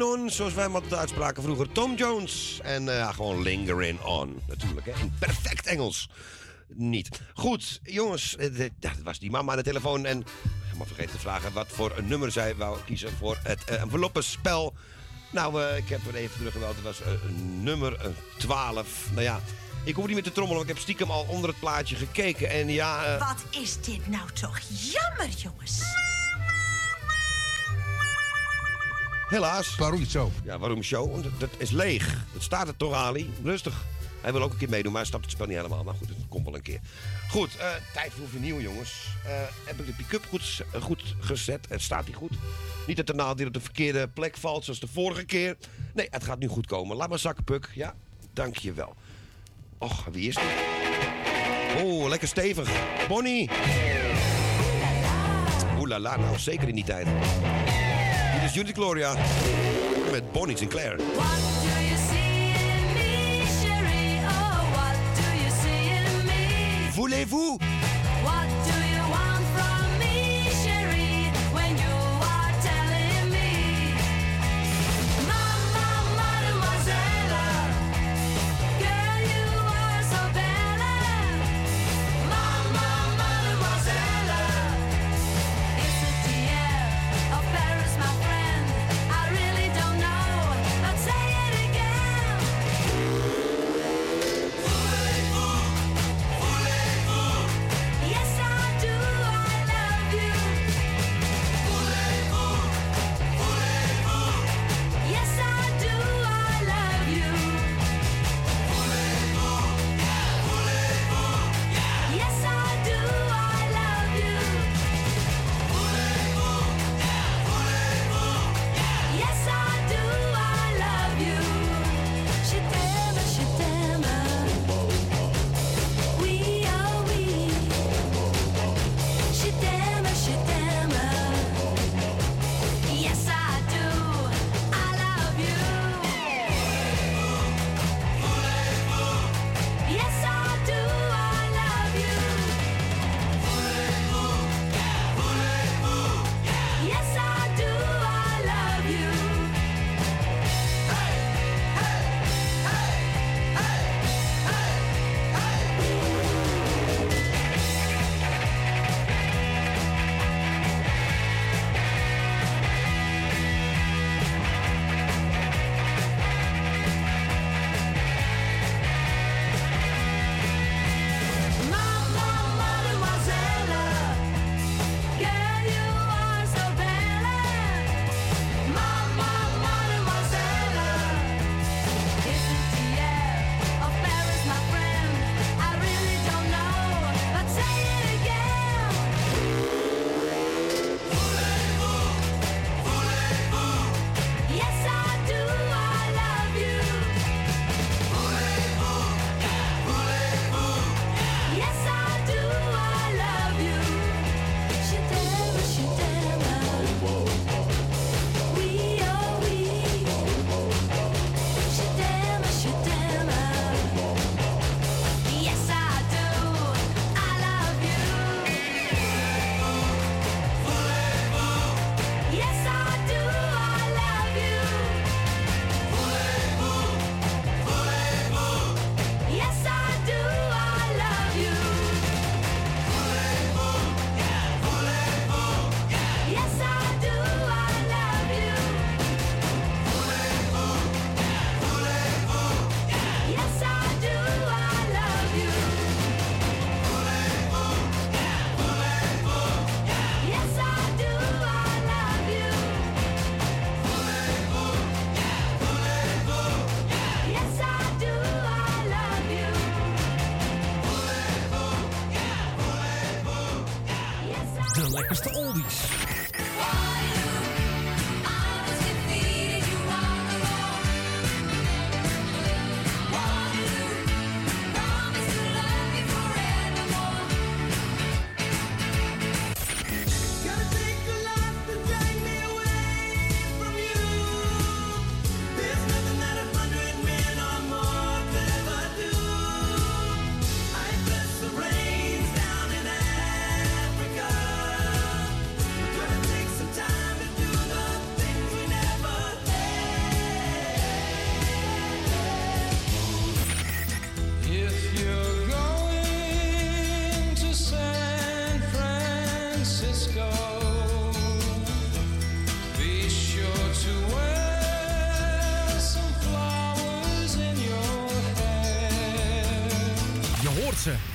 Speaker 7: Zoals wij hem altijd uitspraken vroeger. Tom Jones. En eh, gewoon Lingering On, natuurlijk. Hè. In perfect Engels. Niet. Goed, jongens. eh, dat was die mama aan de telefoon. En helemaal vergeten te vragen wat voor een nummer zij wou kiezen voor het eh, enveloppenspel. Nou, ik heb er even teruggebeld. Het was nummer eh, 12. Nou ja, ik hoef niet meer te trommelen, want ik heb stiekem al onder het plaatje gekeken. En ja...
Speaker 6: Wat is dit nou toch jammer, jongens?
Speaker 7: Helaas. Waarom zo? Ja, waarom zo? Want dat is leeg. Dat staat er toch, Ali? Rustig. Hij wil ook een keer meedoen, maar hij snapt het spel niet helemaal. Maar goed, het komt wel een keer. Goed, eh, tijd voor vernieuw, jongens. Eh, heb ik de pick-up goed, eh, goed gezet? Het staat hier goed. Niet dat de naald hier op de verkeerde plek valt, zoals de vorige keer. Nee, het gaat nu goed komen. Laat maar zakken, Puk. Ja, dank je wel. Och, wie is dit? Oh, lekker stevig. Bonnie. Oeh la la, nou zeker in die tijd. Dit is Judith Gloria met Bonnie Sinclair. Voulez-vous?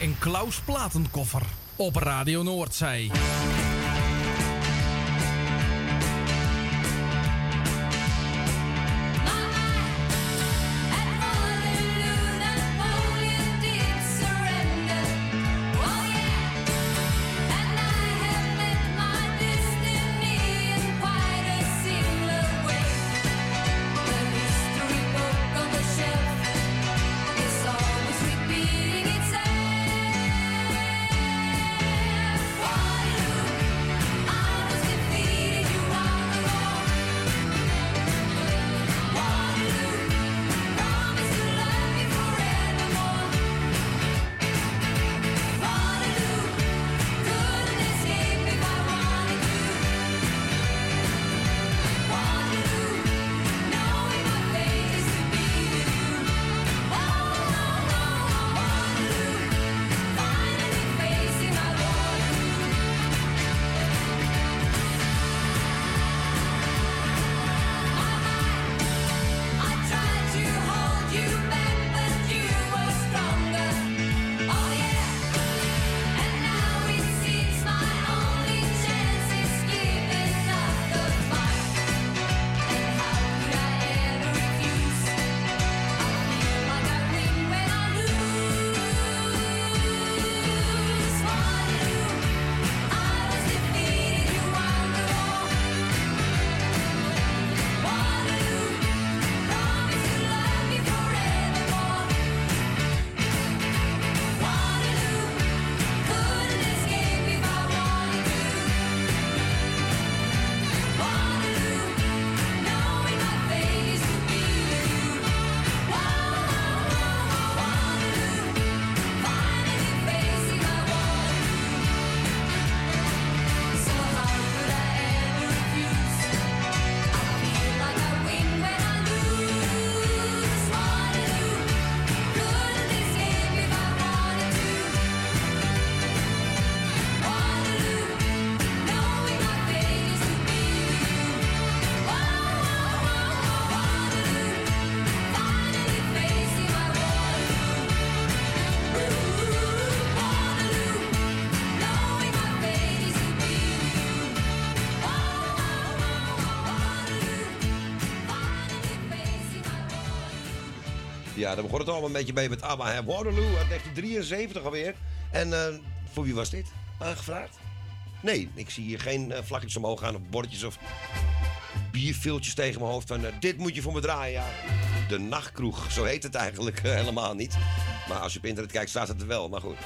Speaker 7: En Klaus Platenkoffer op Radio Noordzee.
Speaker 3: Ja, daar begon het allemaal een beetje mee met ABBA. Waterloo uit 1973 alweer. En eh, voor wie was dit aangevraagd? Nee, ik zie hier geen uh, vlakjes omhoog gaan of bordjes of bierviltjes tegen mijn hoofd van... eh, dit moet je voor me draaien, ja. De Nachtkroeg, zo heet het eigenlijk eh, helemaal niet. Maar als je op internet kijkt, staat het er wel. Maar goed.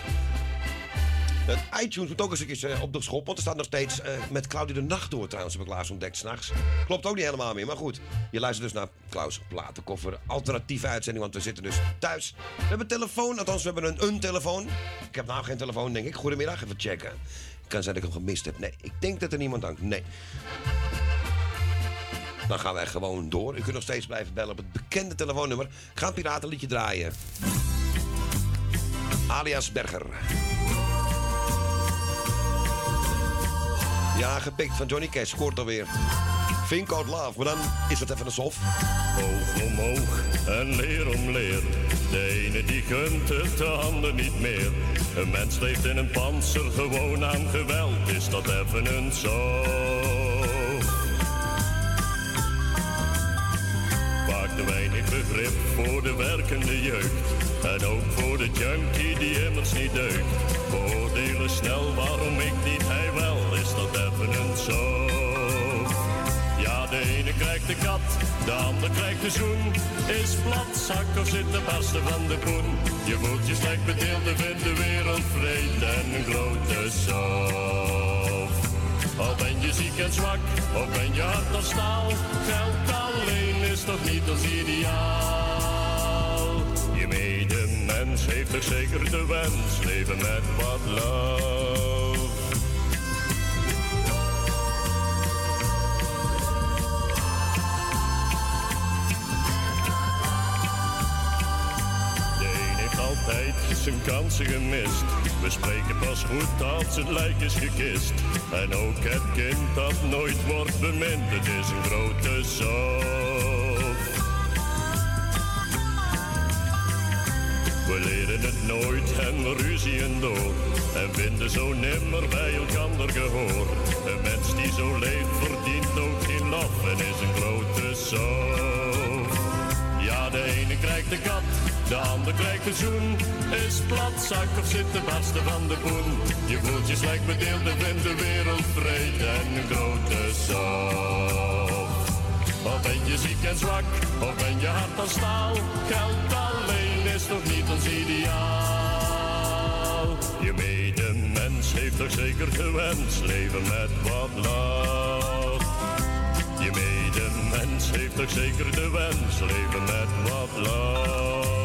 Speaker 3: Het iTunes moet ook eens een keer eh, op de schop. Want er staat nog steeds eh, met Claudia de Nacht door trouwens. Heb ik laatst ontdekt s'nachts. Klopt ook niet helemaal meer. Maar goed, je luistert dus naar Klaus Platenkoffer. Alternatieve uitzending, want we zitten dus thuis. We hebben een telefoon. Althans, we hebben een, een telefoon. Ik heb nou geen telefoon, denk ik. Goedemiddag, even checken. Kan zijn dat ik hem gemist heb. Nee, ik denk dat er niemand dankt. Nee. Dan gaan wij gewoon door. U kunt nog steeds blijven bellen op het bekende telefoonnummer. Ik ga een piratenliedje draaien. Alias Berger. Ja, gepikt van Johnny Cash. Scoort alweer. Think out love, maar dan is het even een sof.
Speaker 29: Hoog omhoog en leer om leer. De ene die gunt het, de ander niet meer. Een mens leeft in een panzer, gewoon aan geweld. Is dat even een sof? Vaak te weinig begrip voor de werkende jeugd. En ook voor de junkie die immers niet deugt. Beoordelen snel waarom ik niet, hij wel. Ja, de ene krijgt de kat, de ander krijgt de zoen. Is plat, zak of zit de beste van de poen. Je voelt je slecht bedeeld of in de wereld vreed en een grote sof. Al ben je ziek en zwak, of ben je hard als staal. Geld alleen is toch niet als ideaal. Je medemens heeft toch zeker de wens, leven met wat love. Altijd zijn kansen gemist. We spreken pas goed als het lijk is gekist. En ook het kind dat nooit wordt bemind, het is een grote zorg. We leren het nooit en ruzien door. En vinden zo nimmer bij elkander gehoor. Een mens die zo leeft verdient ook geen lof en is een grote zorg. Ja, de ene krijgt de kat, de ander krijgt de zoen. Is platzak of zit de barsten van de poen. Je voelt je slecht bedeeld en vindt de wereld vreed en een grote zorg. Of ben je ziek en zwak, of ben je hard als staal? Geld alleen is toch niet ons ideaal? Je medemens heeft toch zeker gewenst, leven met wat love. Je medemens heeft toch zeker de wens, leven met wat love.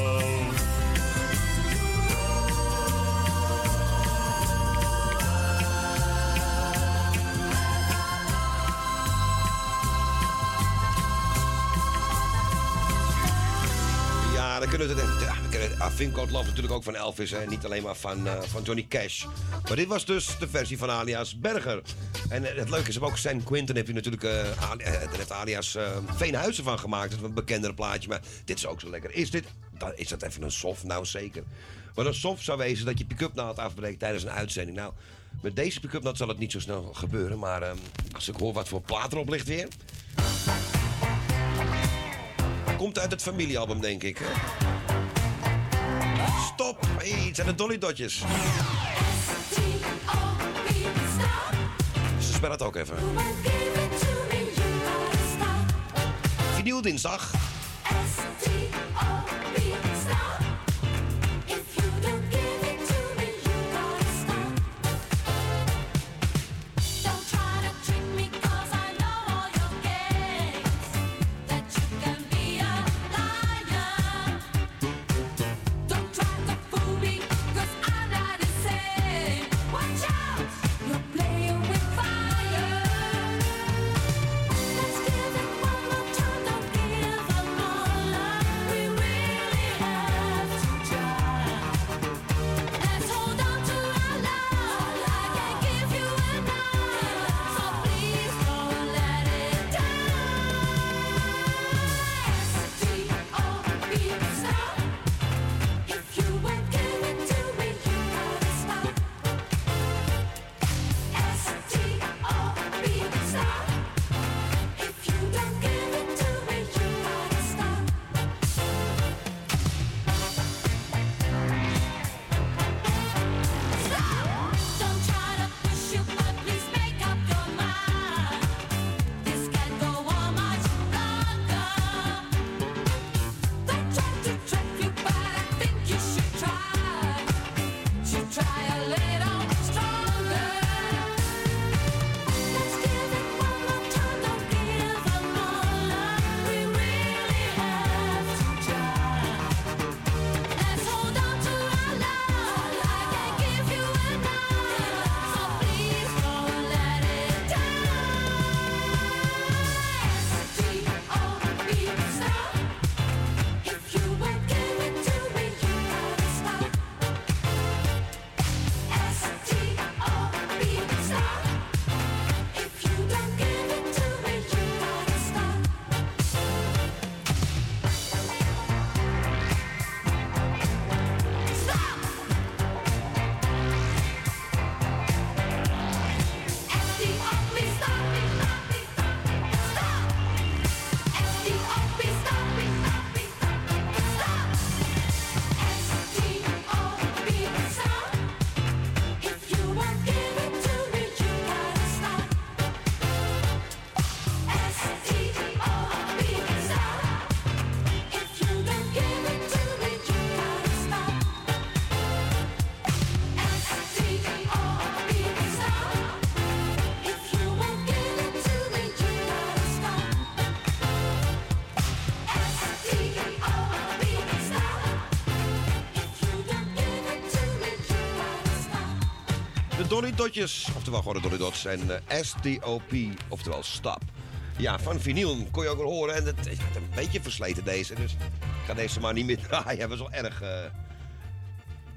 Speaker 7: Ja, dan kunnen we het. Ja, we Love natuurlijk ook van Elvis. Hè? Niet alleen maar van, eh, van Johnny Cash. Maar dit was dus de versie van alias Berger. En eh, het leuke is, ook San Quentin heb je natuurlijk. daar heeft alias Veenhuizen van gemaakt. Dat is een bekendere plaatje. Maar dit is ook zo lekker. Is dit. Is dat even een soft? Nou zeker. Maar een soft zou wezen dat je pick-up naald afbreekt tijdens een uitzending. Nou, met deze pick-up naald zal het niet zo snel gebeuren. Maar ehm, als ik hoor wat voor plaat erop ligt weer. Komt uit het familiealbum, denk ik. Stop! Hey, het zijn de Dolly Dotjes. Ze spellen het ook even. Vinyl dinsdag. Oftewel gewoon de Dolly Dots. En eh, STOP, oftewel Stap. Ja, van vinyl kon je ook wel horen. En het is een beetje versleten deze. Dus ik ga deze maar niet meer *laughs* draaien. Was wel erg... eh,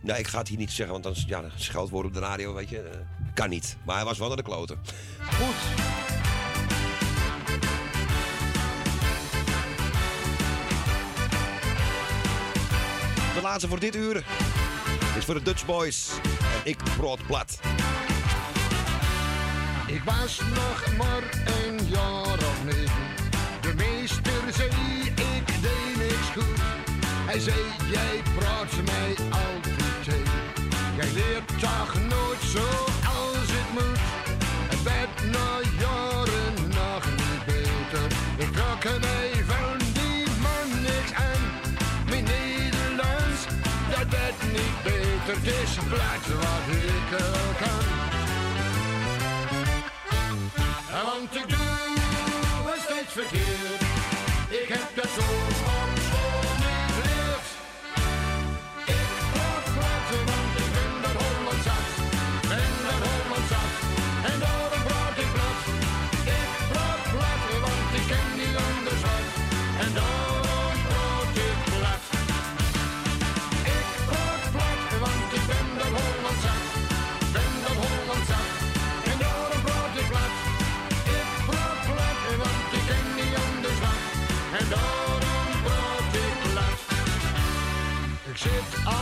Speaker 7: Nee, ik ga het hier niet zeggen, want dan ja, scheldwoorden op de radio, weet je. eh, kan niet. Maar hij was wel naar de kloten. Goed. De laatste voor dit uur.
Speaker 3: Is voor de Dutch Boys. En ik brood plat.
Speaker 30: Ik was nog maar een jaar of negen. De meester zei, ik deed niks goed. Hij zei, jij praat mij altijd tegen. Jij leert toch nooit zo als het moet. Het werd na jaren nog niet beter. Ik trok mij van die man niks aan. Mijn Nederlands, dat werd niet beter. Het is wat ik kan. Want ik doe was steeds verkeerd. Ik dat zo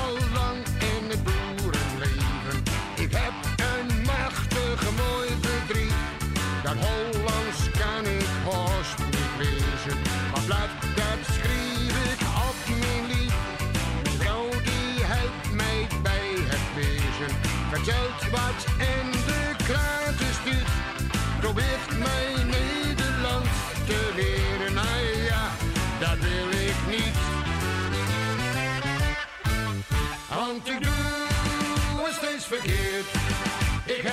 Speaker 30: al lang in het boerenleven. Ik heb een machtig mooi bedrijf. Dat Hollands kan ik haast niet lezen. Maar plat, dat schreef ik op mijn lief. Mijn vrouw die helpt mij bij het wezen. Vertelt wat in de kranten stuurt. Probeert mij Nederlands te leren. Nou ja, dat wil ik niet. Doe het steeds verkeerd. Ik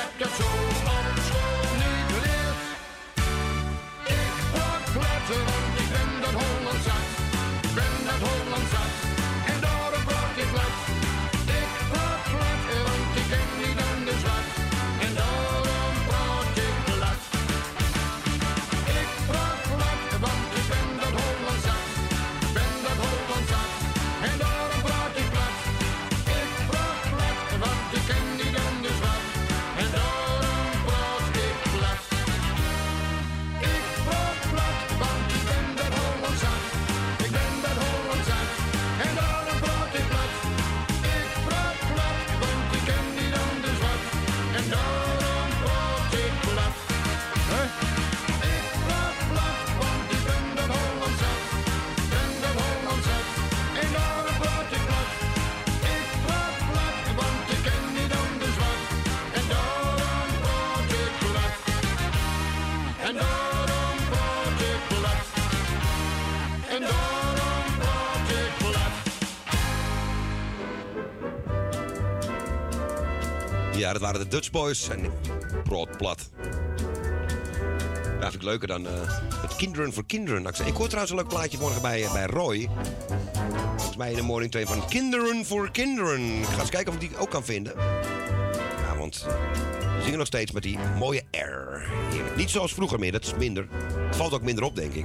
Speaker 30: Dat
Speaker 3: waren de Dutch Boys en brood plat. Ja, vind ik leuker dan eh, het Kinderen voor Kinderen. Zei- ik hoor trouwens een leuk plaatje morgen bij, eh, bij Roy. Volgens mij in de morning van Kinderen voor Kinderen. Ik ga eens kijken of ik die ook kan vinden. Ja, want we zingen nog steeds met die mooie R. Niet zoals vroeger meer, dat is minder. Het valt ook minder op, denk ik.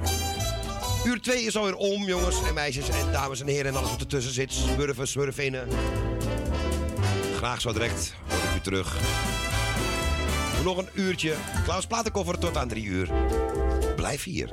Speaker 3: Uur 2 is alweer om, jongens en meisjes en dames en heren en alles wat ertussen zit. Smurfen, smurfinnen. Graag zo direct ik u terug. Nog een uurtje. Klaus Platenkoffer tot aan drie uur. Blijf hier.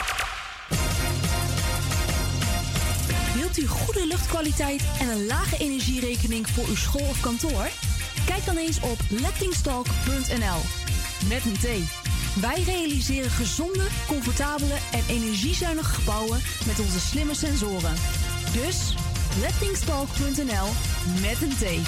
Speaker 15: Wilt u goede luchtkwaliteit en een lage energierekening voor uw school of kantoor? Kijk dan eens op lettingstalk.nl. Met een T. Wij realiseren gezonde, comfortabele en energiezuinige gebouwen met onze slimme sensoren. Dus lettingstalk.nl met een T.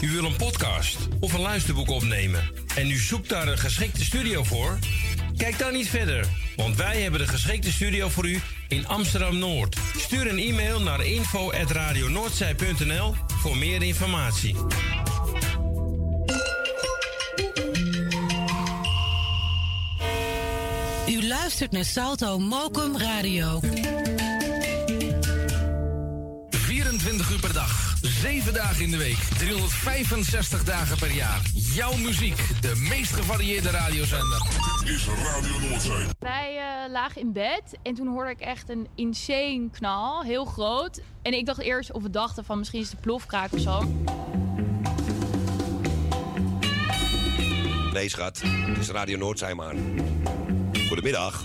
Speaker 17: U wil een podcast of een luisterboek opnemen en u zoekt daar een geschikte studio voor? Kijk dan niet verder, want wij hebben de geschikte studio voor u in Amsterdam Noord. Stuur een e-mail naar info@radionoordzij.nl voor meer informatie.
Speaker 18: U luistert naar Salto Mokum Radio.
Speaker 16: 24 uur per dag, 7 dagen in de week, 365 dagen per jaar. Jouw muziek, de meest gevarieerde radiozender.
Speaker 31: Is Radio Noordzee.
Speaker 32: Wij eh, lagen in bed en toen hoorde ik echt een insane knal, heel groot. En ik dacht eerst, of we dachten van misschien is het de plofkraak of zo.
Speaker 13: Nee, schat. Het is Radio Noordzij maar. Goedemiddag.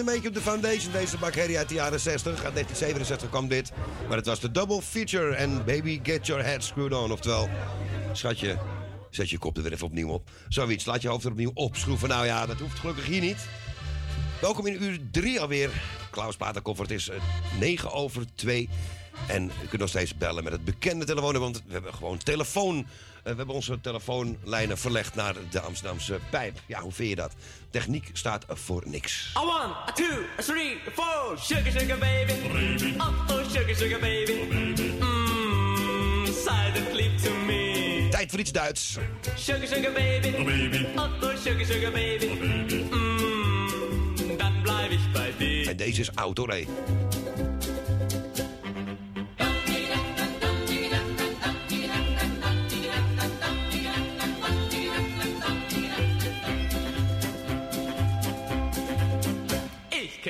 Speaker 3: Een beetje op de Foundation, deze bakherrie uit de jaren 60. Uit 1967 kwam dit. Maar het was de double feature en Baby Get Your Head Screwed On. Oftewel, schatje, zet je kop er weer even opnieuw op. Zoiets, laat je hoofd er opnieuw opschroeven. Nou ja, dat hoeft gelukkig hier niet. Welkom in uur 3 alweer. Klaus Paterkoffer, het is uh, 9 over 2. En u kunt nog steeds bellen met het bekende telefoon. Want we hebben gewoon telefoon. Uh, we hebben onze telefoonlijnen verlegd naar de Amsterdamse pijp. Ja, hoe vind je dat? Techniek staat voor niks.
Speaker 26: A one, a two, a three, a four. Sugar, sugar baby. baby. Oh, oh, sugar, sugar baby. Mmm, silently to me.
Speaker 3: Tijd voor iets Duits.
Speaker 26: Sugar, sugar baby. baby. Oh, oh, sugar, sugar baby. Mmm, dan blijf ik bij die.
Speaker 3: En deze is oud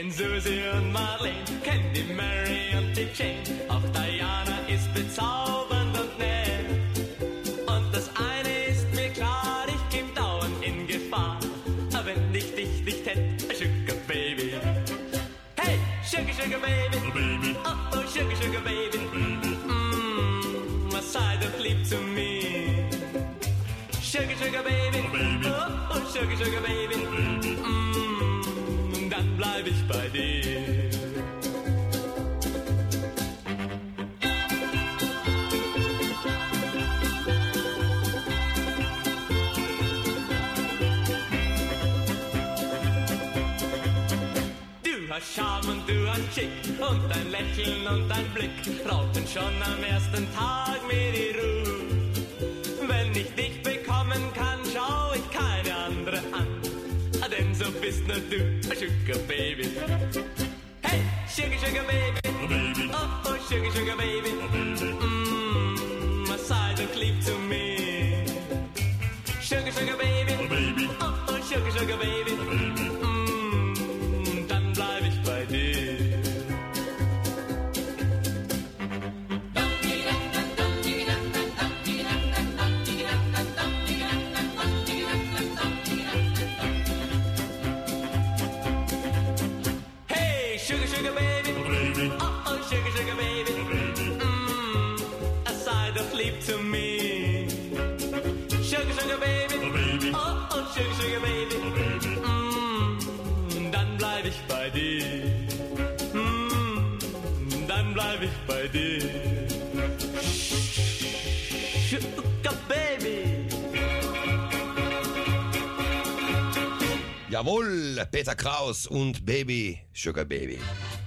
Speaker 26: kenn Susi und Marlene, kenn die Mary und die Jane. Auch Diana ist bezaubernd und nett. Und das eine ist mir klar, ich geb dauernd in Gefahr. Aber wenn ich dich nicht hätt, a Sugar Baby. Hey, Sugar Sugar Baby. baby. Oh, oh, Sugar Sugar Baby. Mmm, sei doch lieb zu mir. Sugar Sugar Baby. Oh, oh, Sugar Sugar Baby. Ich bei dir. Du hast Charme und du hast Schick und dein Lächeln und dein Blick raubten schon am ersten Tag mir die Ruhe. Wenn ich dich bekommen kann, schau ich keine an. Ah, Denn so bist nur du, a Sugar Baby. Hey, Sugar Sugar Baby. baby. Oh, oh, Sugar Sugar Baby. Mmm, sei doch lieb zu mir. Sugar Sugar Baby. baby. Oh, oh, Sugar Sugar Baby. Mm, zu mir. Sugar, sugar baby. baby. Oh, oh, sugar, sugar baby. Mmm, dann bleib ich bei dir. Mmm, dann bleib ich bei dir. Sugar baby.
Speaker 3: Jawohl, Peter Kraus und Baby Sugar Baby.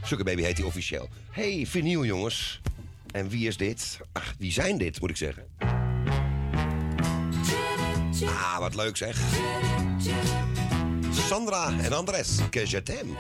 Speaker 3: Sugar Baby heet hij officieel. Hey, vinyl jongens. En wie is dit? Ach, wie zijn dit, moet ik zeggen? Ah, wat leuk zeg. Sandra en Andres, que je t'aime.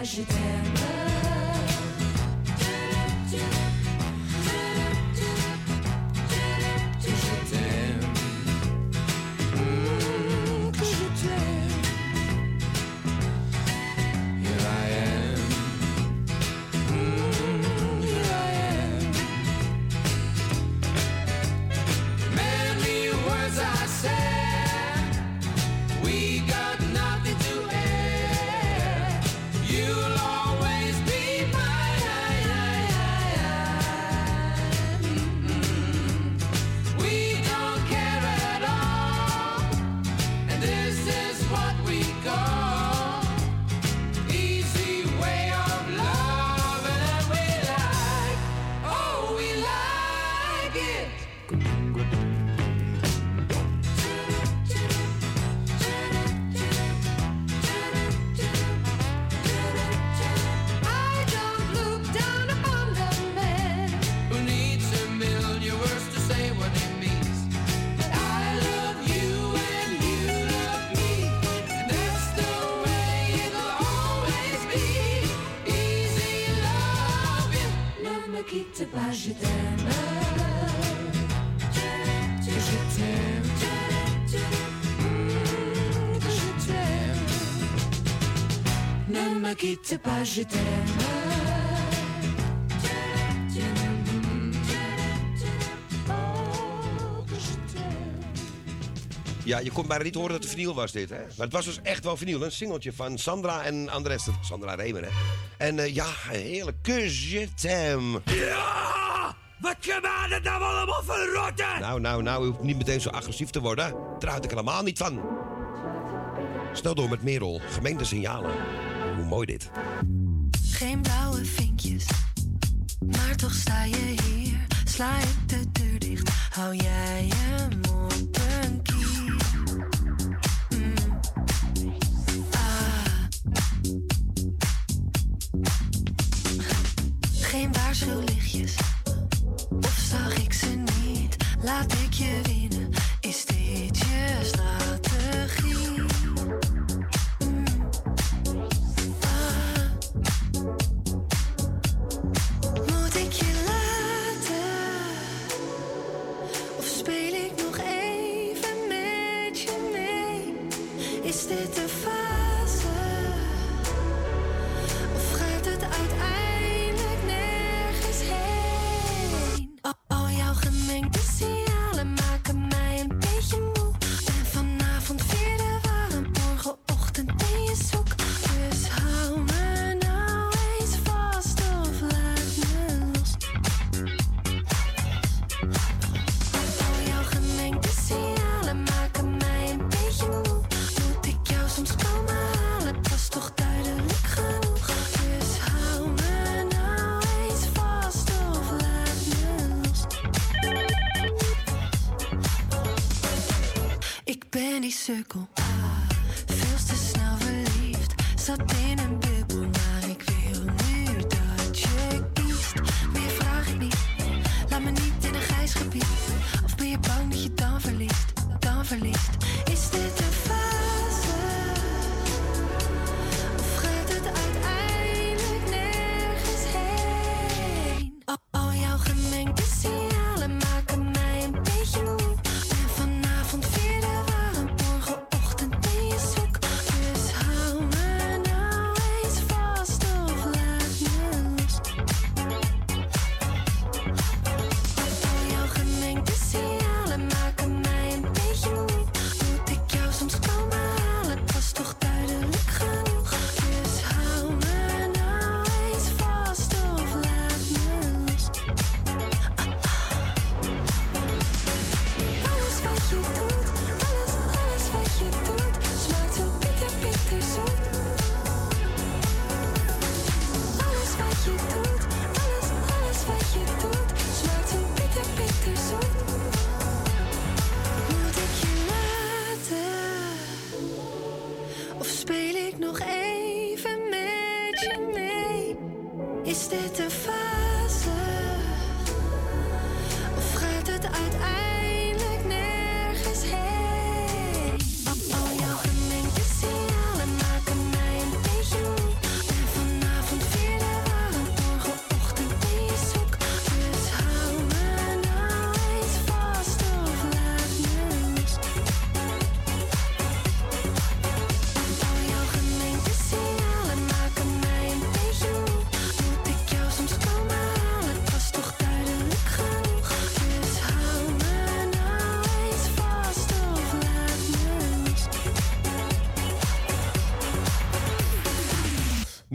Speaker 33: ожидаемо
Speaker 1: je t'aime.
Speaker 3: Ja, je kon bijna niet horen dat het vinyl was dit, hè? Maar het was dus echt wel vinyl. Een singeltje van Sandra en Andres. Sandra Remer, hè? En eh, ja, heerlijk. Que je t'aime.
Speaker 1: Ja! Wat gaan we nou allemaal verrotten?
Speaker 3: Nou, nou, nou, u hoeft niet meteen zo agressief te worden. Daar houd ik helemaal niet van. Snel door met Merel. Gemeente signalen. Mooi dit.
Speaker 34: Geen blauwe vinkjes, maar toch sta je hier. Sla ik de deur dicht, hou jij hem op een kier. Mm. Ah. Geen waarschuwlichtjes, of zag ik ze niet? Laat ik je winnen, ben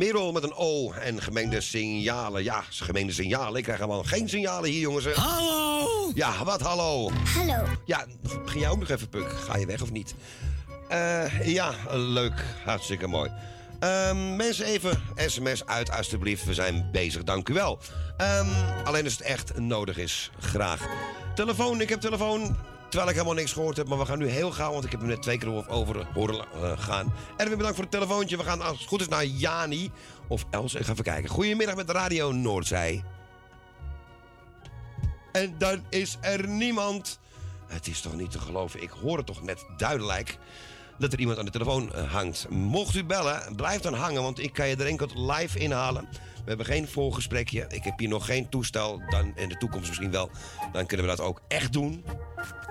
Speaker 3: Merel met een O en gemengde signalen. Ja, gemengde signalen. Ik krijg helemaal geen signalen hier, jongens. Hallo! Ja, wat hallo?
Speaker 35: Hallo.
Speaker 3: Ja, begin jij ook nog even, Puk? Ga je weg of niet? Eh, ja, leuk. Hartstikke mooi. Ehm, mensen, even sms uit, alstublieft. We zijn bezig, dank u wel. Ehm, alleen als het echt nodig is. Graag. Telefoon, ik heb telefoon. Terwijl ik helemaal niks gehoord heb. Maar we gaan nu heel gauw, want ik heb hem net twee keer over horen eh, gaan. Erwin, bedankt voor het telefoontje. We gaan als het goed is naar Jani. Of Els, ik ga even kijken. Goedemiddag met Radio Noordzij. En dan is er niemand. Het is toch niet te geloven. Ik hoor het toch net duidelijk. dat er iemand aan de telefoon eh, hangt. Mocht u bellen, blijf dan hangen, want ik kan je er enkel live inhalen. We hebben geen voorgesprekje. Ik heb hier nog geen toestel. Dan in de toekomst misschien wel. Dan kunnen we dat ook echt doen.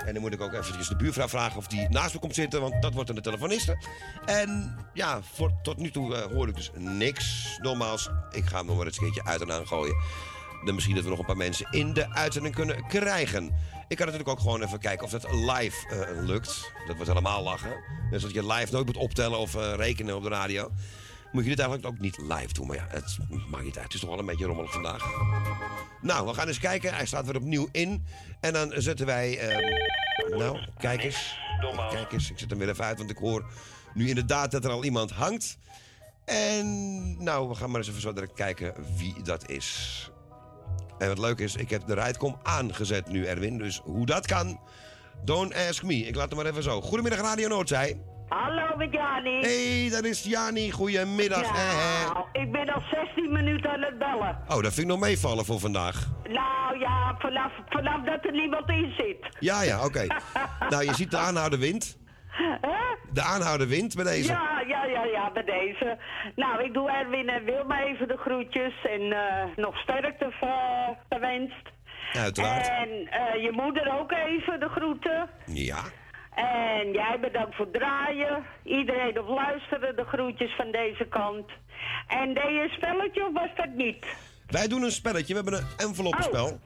Speaker 3: En dan moet ik ook eventjes de buurvrouw vragen of die naast me komt zitten. Want dat wordt dan de telefoniste. En ja, voor, tot nu toe eh, hoor ik dus niks. Nogmaals, ik ga hem nog maar eens een keertje uit en aan gooien. Dan misschien dat we nog een paar mensen in de uitzending kunnen krijgen. Ik kan natuurlijk ook gewoon even kijken of dat live eh, lukt. Dat wordt helemaal lachen. Dus dat je live nooit moet optellen of eh, rekenen op de radio. Moet je dit eigenlijk ook niet live doen. Maar ja, het maakt niet uit. Het is toch wel een beetje rommelig vandaag. Nou, we gaan eens kijken. Hij staat weer opnieuw in. En dan zetten wij... ehm, nou, kijk eens. Kijk eens. Ik zet hem weer even uit, want ik hoor nu inderdaad dat er al iemand hangt. En nou, we gaan maar eens even zo direct kijken wie dat is. En wat leuk is, ik heb de rijdkom aangezet nu, Erwin. Dus hoe dat kan, don't ask me. Ik laat hem maar even zo. Goedemiddag, Radio Noordzij.
Speaker 36: Hallo, met Jani.
Speaker 3: hey, dat is Jani. Goedemiddag. Hè.
Speaker 36: ik ben al 16 minuten aan het bellen.
Speaker 3: Oh, dat vind ik nog meevallen voor vandaag.
Speaker 36: Nou ja, vanaf, vanaf dat er niemand in zit.
Speaker 3: Ja, ja, oké. *laughs* nou, je ziet de aanhouden wind. De aanhouden wind bij deze.
Speaker 36: Ja, ja, ja, ja, bij deze. Nou, ik doe Erwin en Wilma even de groetjes en eh, nog sterkte gewenst.
Speaker 3: Uiteraard.
Speaker 36: En eh, je moeder ook even de groeten.
Speaker 3: Ja.
Speaker 36: En jij bedankt voor het draaien. Iedereen op luisteren, de groetjes van deze kant. En deed je een spelletje of was dat niet?
Speaker 3: Wij doen een spelletje. We hebben een enveloppenspel.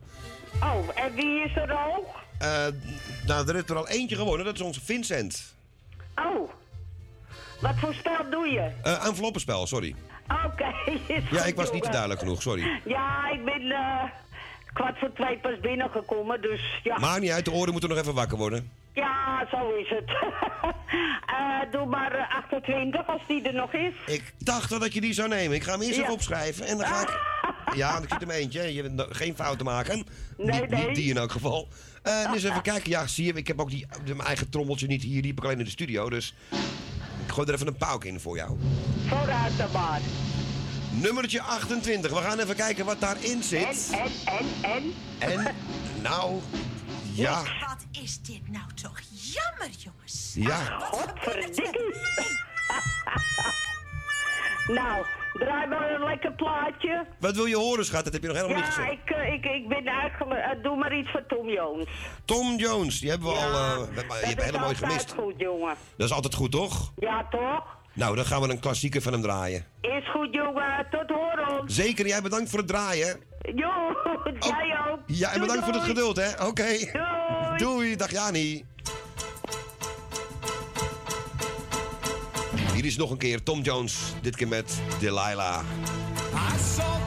Speaker 36: Oh, en wie is er al?
Speaker 3: Eh, nou, er is er al eentje gewonnen. Dat is onze Vincent.
Speaker 36: Oh, wat voor spel doe je?
Speaker 3: Eh enveloppenspel, sorry.
Speaker 36: Oké, *laughs*
Speaker 3: Ja, ik was niet
Speaker 36: jongen.
Speaker 3: duidelijk genoeg, sorry.
Speaker 36: Ja, ik ben eh, kwart voor twee pas binnengekomen, dus ja.
Speaker 3: Maakt niet uit, de oren moeten nog even wakker worden.
Speaker 36: Ja, zo is het. *laughs* Eh, doe maar eh, 28 als die er nog is.
Speaker 3: Ik dacht wel dat je die zou nemen. Ik ga hem eerst
Speaker 36: Ja.
Speaker 3: even opschrijven en dan ga ik... *laughs* Ja, want ik zit hem eentje. Je hebt geen fouten maken.
Speaker 36: Nee, nee.
Speaker 3: niet die in elk geval. Eh, en eens even *laughs* kijken. Ja, zie je, ik heb ook die, mijn eigen trommeltje niet hier. Die heb ik alleen in de studio. Dus ik gooi er even een pauk in voor jou.
Speaker 36: Vooruit dan maar.
Speaker 3: Nummertje 28. We gaan even kijken wat daarin zit.
Speaker 36: En, en, en, en?
Speaker 3: En, nou, ja.
Speaker 6: Wat is dit nou toch jammer, jongens.
Speaker 3: Ja.
Speaker 36: Godverdikkie. *laughs* nou, draai maar een lekker plaatje.
Speaker 3: Wat wil je horen, schat? Dat heb je nog helemaal niet
Speaker 36: Ja,
Speaker 3: gezegd.
Speaker 36: ik, eh, ik, ik ben eigenlijk... eh, doe maar iets van Tom Jones.
Speaker 3: Tom Jones, die hebben we
Speaker 36: Ja,
Speaker 3: al... eh, we- je hebt
Speaker 36: dat
Speaker 3: helemaal
Speaker 36: is
Speaker 3: nooit
Speaker 36: altijd
Speaker 3: gemist.
Speaker 36: goed, jongen.
Speaker 3: Dat is altijd goed, toch?
Speaker 36: Ja, toch?
Speaker 3: Nou, dan gaan we een klassieker van hem draaien.
Speaker 36: Is goed, jongen. Tot horen.
Speaker 3: Zeker, jij bedankt voor het draaien.
Speaker 36: Jo, *laughs* jij ook.
Speaker 3: Ja, en
Speaker 36: Doei,
Speaker 3: bedankt voor het geduld, hè? Oké.
Speaker 36: Doei.
Speaker 3: Doei, dag Jani. Hier is nog een keer Tom Jones, dit keer met Delilah.
Speaker 1: I saw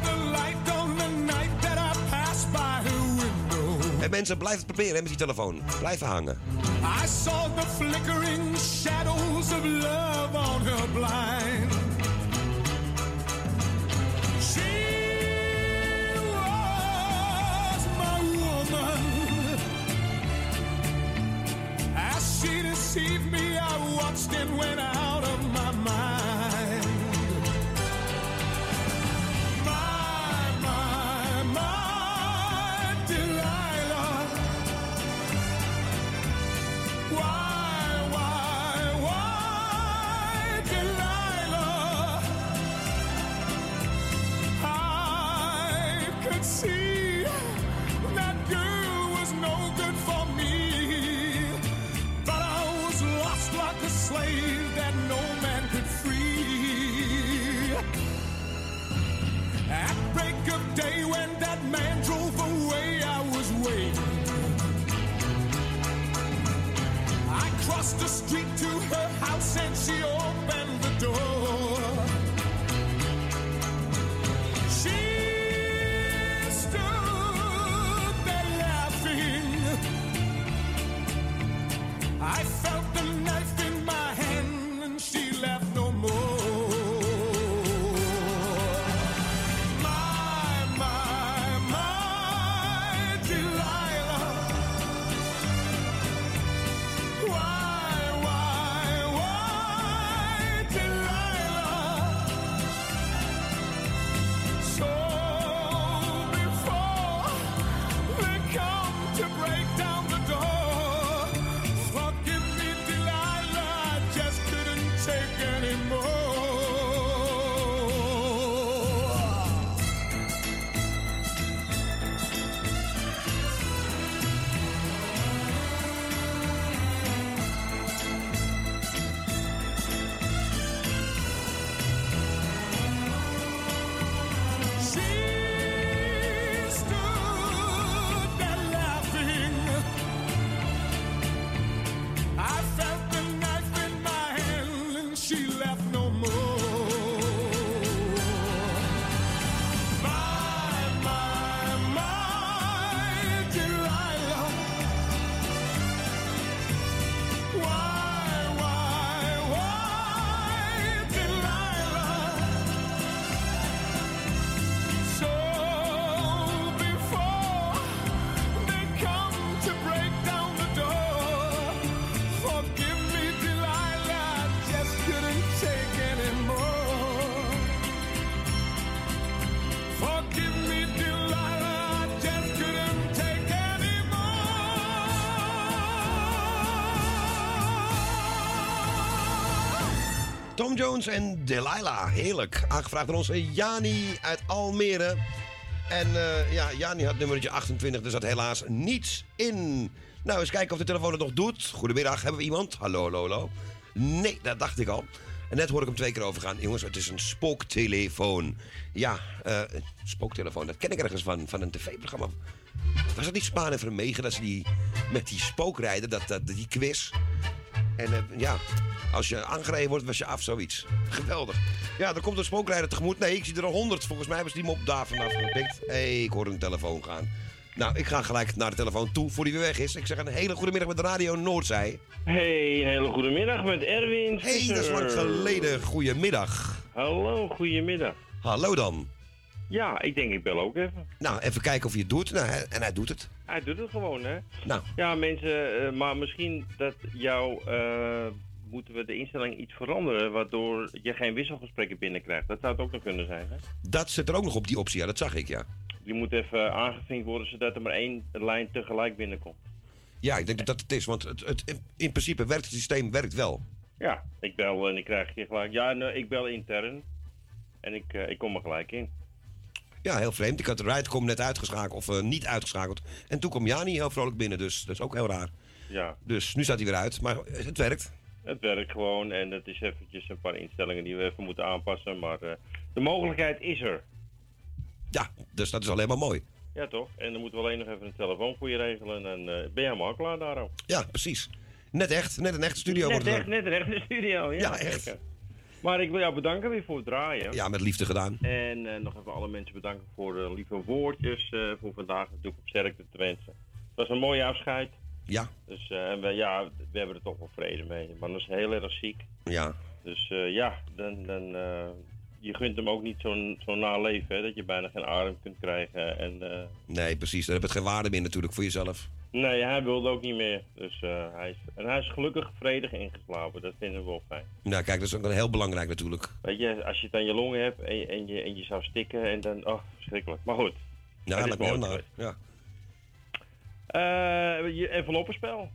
Speaker 3: mensen, blijf het proberen hè, met die telefoon. Blijven hangen.
Speaker 1: I saw the flickering shadows of love on her blind. She was my woman. As she deceived me, I watched and went out crossed the street to her house and she opened the door.
Speaker 3: Jones en Delilah. Heerlijk. Aangevraagd door onze Jani uit Almere. En eh, ja, Jani had nummertje 28, er zat helaas niets in. Nou, eens kijken of de telefoon het nog doet. Goedemiddag, hebben we iemand? Hallo, hallo. Nee, dat dacht ik al. En net hoorde ik hem twee keer overgaan. Jongens, het is een spooktelefoon. Ja, een spooktelefoon, dat ken ik ergens van, van een tv-programma. Was dat niet Spaan en Vermegen, dat ze die, met die spookrijder, dat, dat, die quiz... En eh, ja, als je aangereden wordt, was je af, zoiets. Geweldig. Ja, er komt een spookrijder tegemoet. Nee, ik zie er al honderd. Volgens mij hebben ze die mop daar vanaf gepikt. Hé, hey, ik hoor een telefoon gaan. Nou, ik ga gelijk naar de telefoon toe voor die weer weg is. Ik zeg een hele goede middag met de Radio Noordzij.
Speaker 35: Hey, een hele goede middag met Erwin.
Speaker 3: Hé, hey, dat is lang geleden. Goedemiddag.
Speaker 35: Hallo, goedemiddag.
Speaker 3: Hallo dan.
Speaker 35: Ja, ik denk ik bel ook even.
Speaker 3: Nou, even kijken of hij het doet. Nou, en hij doet het.
Speaker 35: Hij doet het gewoon, hè?
Speaker 3: Nou.
Speaker 35: Ja, mensen, eh, maar misschien dat jou... eh, moeten we de instelling iets veranderen... waardoor je geen wisselgesprekken binnenkrijgt. Dat zou het ook nog kunnen zijn, hè?
Speaker 3: Dat zit er ook nog op die optie, ja, dat zag ik, ja.
Speaker 35: Die moet even aangevinkt worden... zodat er maar één lijn tegelijk binnenkomt.
Speaker 3: Ja, ik denk dat dat het is, want het, het, in principe werkt het systeem werkt wel.
Speaker 35: Ja, ik bel en ik krijg je gelijk... Ja, nee, ik bel intern. En ik, eh, ik kom er gelijk in.
Speaker 3: Ja, heel vreemd. Ik had de Ridecom net uitgeschakeld, of eh, niet uitgeschakeld. En toen kwam Jani heel vrolijk binnen, dus dat is ook heel raar.
Speaker 35: Ja,
Speaker 3: Dus nu staat hij weer uit, maar het werkt.
Speaker 35: het werkt gewoon. En het is eventjes een paar instellingen die we even moeten aanpassen. Maar eh, de mogelijkheid is er.
Speaker 3: Ja, dus dat is alleen maar mooi.
Speaker 35: Ja, toch? En dan moeten we alleen nog even een telefoon voor je regelen. En eh, ben je helemaal klaar daarop?
Speaker 3: Ja, precies. Net echt, net een echte studio
Speaker 35: net
Speaker 3: wordt het
Speaker 35: echt, net een echte studio. Ja,
Speaker 3: Ja, echt.
Speaker 35: zeker. Maar ik wil jou bedanken weer voor het draaien.
Speaker 3: Ja, met liefde gedaan.
Speaker 35: En eh, nog even alle mensen bedanken voor de lieve woordjes eh, voor vandaag. Natuurlijk op sterkte te wensen. Het was een mooie afscheid.
Speaker 3: Ja.
Speaker 35: Dus eh, en we, ja, we hebben er toch wel vrede mee. De man is heel erg ziek.
Speaker 3: Ja.
Speaker 35: Dus eh, ja, dan, dan, eh, je gunt hem ook niet zo'n zo'n na leven. Hè, dat je bijna geen adem kunt krijgen. En, eh,
Speaker 3: Nee, precies. Dan heb je het geen waarde meer natuurlijk voor jezelf.
Speaker 35: Nee, hij wilde ook niet meer. Dus, eh, hij is, en hij is gelukkig vredig ingeslapen. Dat vinden we wel fijn.
Speaker 3: Nou, kijk, dat is ook heel belangrijk natuurlijk.
Speaker 35: Weet je, als je het aan je longen hebt en, je- en, je, en je zou stikken en dan... Oh, verschrikkelijk. Maar goed.
Speaker 3: Ja,
Speaker 35: Het is
Speaker 3: lijkt me heel. Ja.
Speaker 35: Enveloppenspel.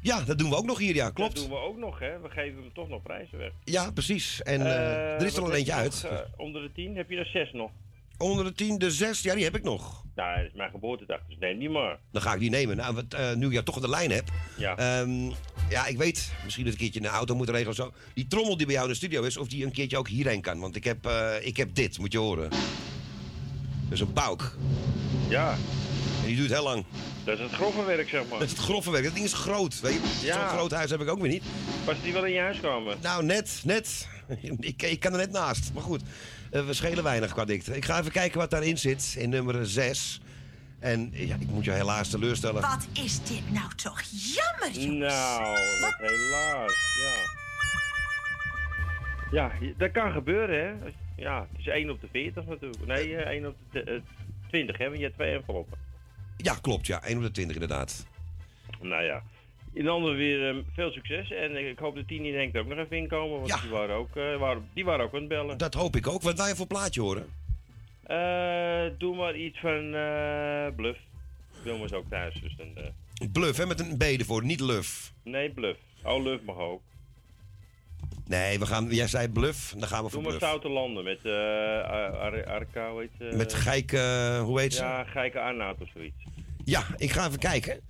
Speaker 3: ja, dat doen we ook nog hier, ja, klopt.
Speaker 35: Dat doen we ook nog, hè. We geven hem toch nog prijzen weg.
Speaker 3: Ja, precies. En eh,
Speaker 35: Eh,
Speaker 3: er is er al eentje
Speaker 35: je
Speaker 3: uit.
Speaker 35: onder de 10 heb je er 6 nog.
Speaker 3: Onder de 10, de 6, ja, die heb ik nog.
Speaker 35: Nou, dat is mijn geboortedag, dus neem die maar.
Speaker 3: Dan ga ik die nemen. Nou, wat, eh, nu ik jou toch aan de lijn heb.
Speaker 35: Ja.
Speaker 3: Ehm, ja, ik weet, misschien dat ik een keertje een auto moet regelen of zo. Die trommel die bij jou in de studio is, of die een keertje ook hierheen kan. Want ik heb, eh, ik heb dit, moet je horen. Dat is een pauk.
Speaker 35: Ja.
Speaker 3: En die duurt heel lang.
Speaker 35: Dat is het grove werk, zeg maar.
Speaker 3: Dat is het grove werk. Dat ding is groot. Weet je?
Speaker 35: Ja.
Speaker 3: Zo'n groot huis heb ik ook weer niet.
Speaker 35: Was die wel in je huis komen?
Speaker 3: Nou, net, net. *laughs* Ik, ik kan er net naast. Maar goed, we schelen weinig qua dikte. Ik ga even kijken wat daarin zit, in nummer 6. En ja, ik moet je helaas teleurstellen.
Speaker 6: Wat is dit nou toch jammer, jongens.
Speaker 35: Nou, wat helaas, ja. Ja, dat kan gebeuren, hè. Ja, het is 1 op de 40 natuurlijk. Nee, eh, 1 op de eh, 20, hè, want je hebt twee enveloppen.
Speaker 3: Ja, klopt, ja. 1 op de 20 inderdaad.
Speaker 35: Nou ja. In de andere weer eh, veel succes. En ik hoop dat Tini en Henk er ook nog even inkomen. Want die, waren ook, eh, waren, die waren ook aan het bellen.
Speaker 3: Dat hoop ik ook. Wat wil je voor plaatje horen?
Speaker 35: Eh, doe maar iets van eh, Bluff. Wilma is ook thuis, dus dan...
Speaker 3: Bluff, hè, met een B ervoor, niet luf.
Speaker 35: nee, Bluff. Oh, Luff mag ook.
Speaker 3: Nee, we gaan, jij zei bluff, dan gaan we voor
Speaker 35: Doe maar
Speaker 3: bluff.
Speaker 35: Stoute Landen met Ar- Ar- Arca, hoe heet
Speaker 3: Met Geike, hoe heet ze?
Speaker 35: Ja, Geike Arnaud of zoiets.
Speaker 3: Ja, ik ga even kijken.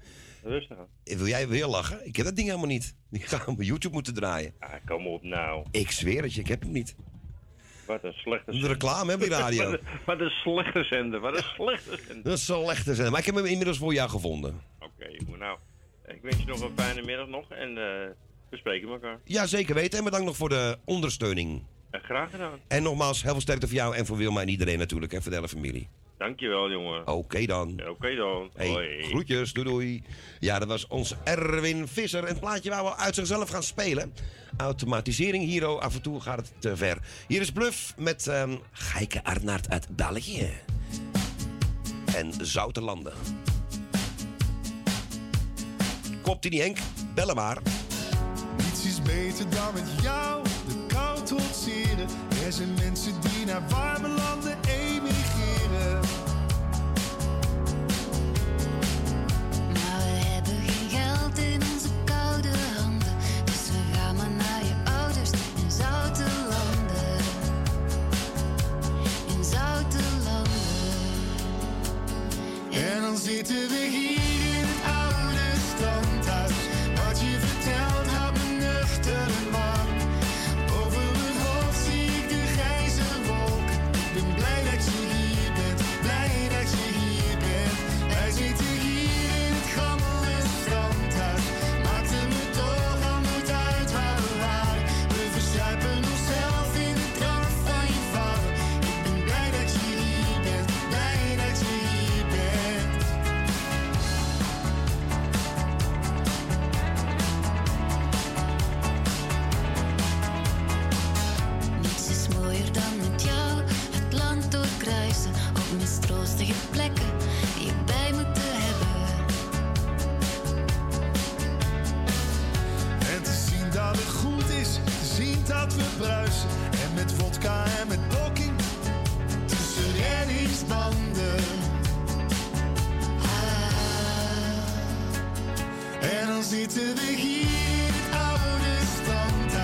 Speaker 35: Rustig aan.
Speaker 3: Eh, Wil jij weer lachen? Ik heb dat ding helemaal niet. Ik ga op YouTube moeten draaien.
Speaker 35: Ah, kom op nou.
Speaker 3: Ik zweer het je, ik heb hem niet.
Speaker 35: Wat een slechte
Speaker 3: De reclame, hè, op die *laughs* radio.
Speaker 35: wat, een, wat een slechte zender. Wat een slechte zender.
Speaker 3: Dat is zo slecht te zijn. Maar ik heb hem inmiddels voor jou gevonden.
Speaker 35: Oké, maar nou. Ik wens je nog een fijne middag nog en eh, we spreken elkaar.
Speaker 3: Ja, zeker weten. En bedankt nog voor de ondersteuning.
Speaker 35: En graag gedaan.
Speaker 3: En nogmaals, heel veel sterkte voor jou en voor Wilma en iedereen natuurlijk. En voor de hele familie.
Speaker 35: Dankjewel, jongen.
Speaker 3: Oké dan.
Speaker 35: Ja, Oké dan.
Speaker 3: Hey,
Speaker 35: Hoi.
Speaker 3: groetjes, doei doei. Ja, dat was ons Erwin Visser. En het plaatje waar we uit zichzelf gaan spelen. Automatisering hier, oh, af en toe gaat het te ver. Hier is Bluff met ehm Geike Arnaert uit België. En Zoutelanden. Klopt die niet, Henk? Bellen maar.
Speaker 30: Niets is beter dan met jou de kou trotseren. Er zijn mensen die naar warme landen emigreren.
Speaker 34: In onze koude handen. Dus we gaan maar naar je ouders
Speaker 37: in zoute landen. In zoute landen. En dan zitten we hier. prachtige plekken die je bij moet hebben. En te zien dat het goed is, te zien dat we bruisen. En met vodka en met poking, tussen reddingsbanden. Ah. En dan zitten we hier, het oude
Speaker 1: standaard.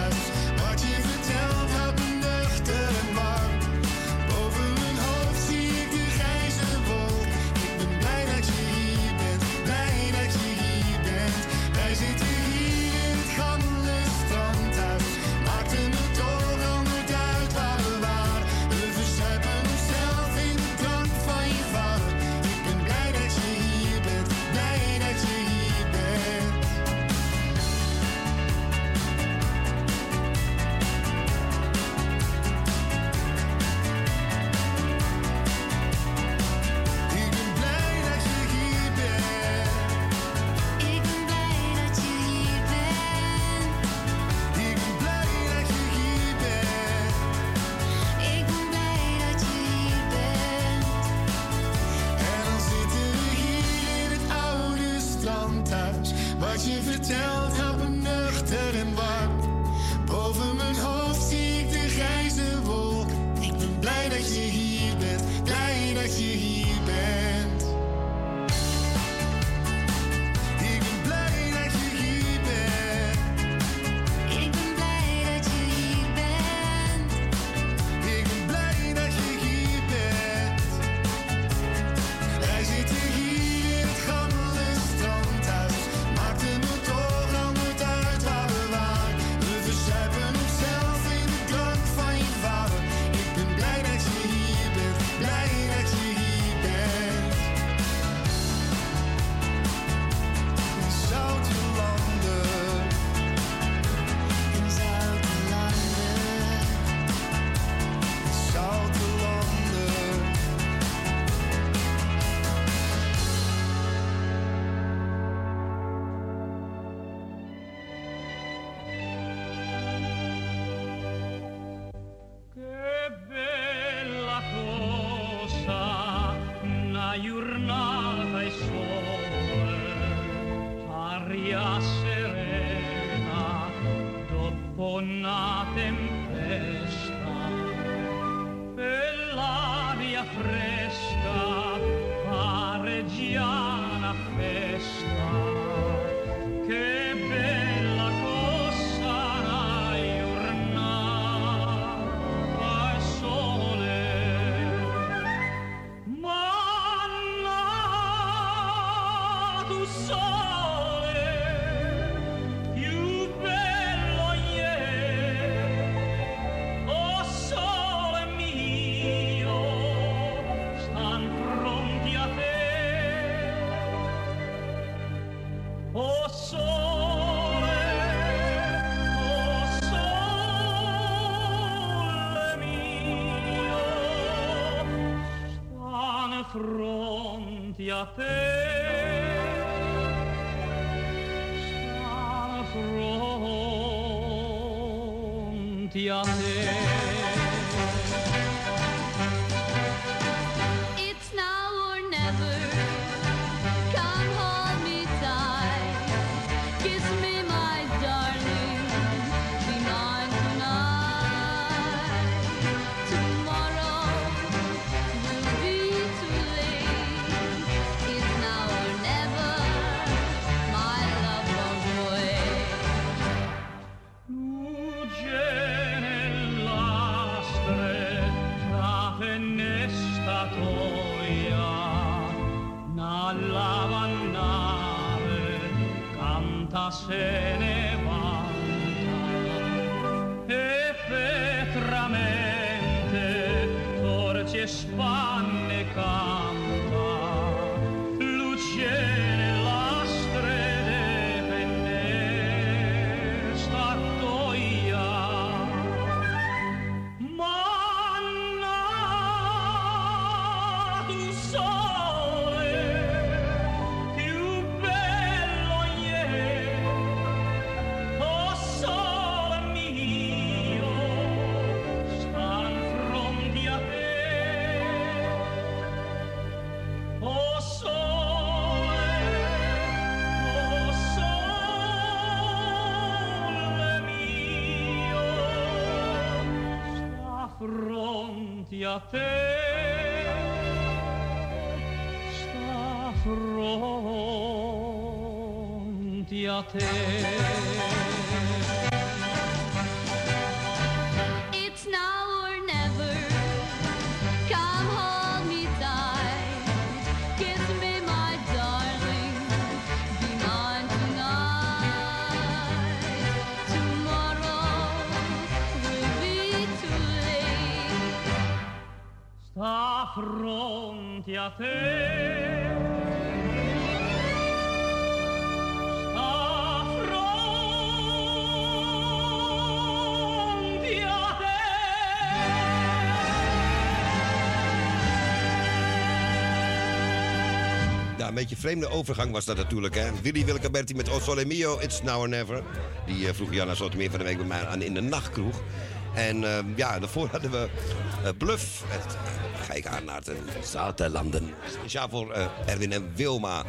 Speaker 3: Maar naar beetje een vreemde overgang was dat natuurlijk, hè. Willy Wilcaberti met O Sole Mio, It's Now or Never. Die eh, vroeg Janna Sotomeer van de week bij mij aan in de nachtkroeg. En eh, ja, daarvoor hadden we eh, Bluff. Ga ik aan naar de Zuiderlanden. Speciaal voor Erwin en Wilma.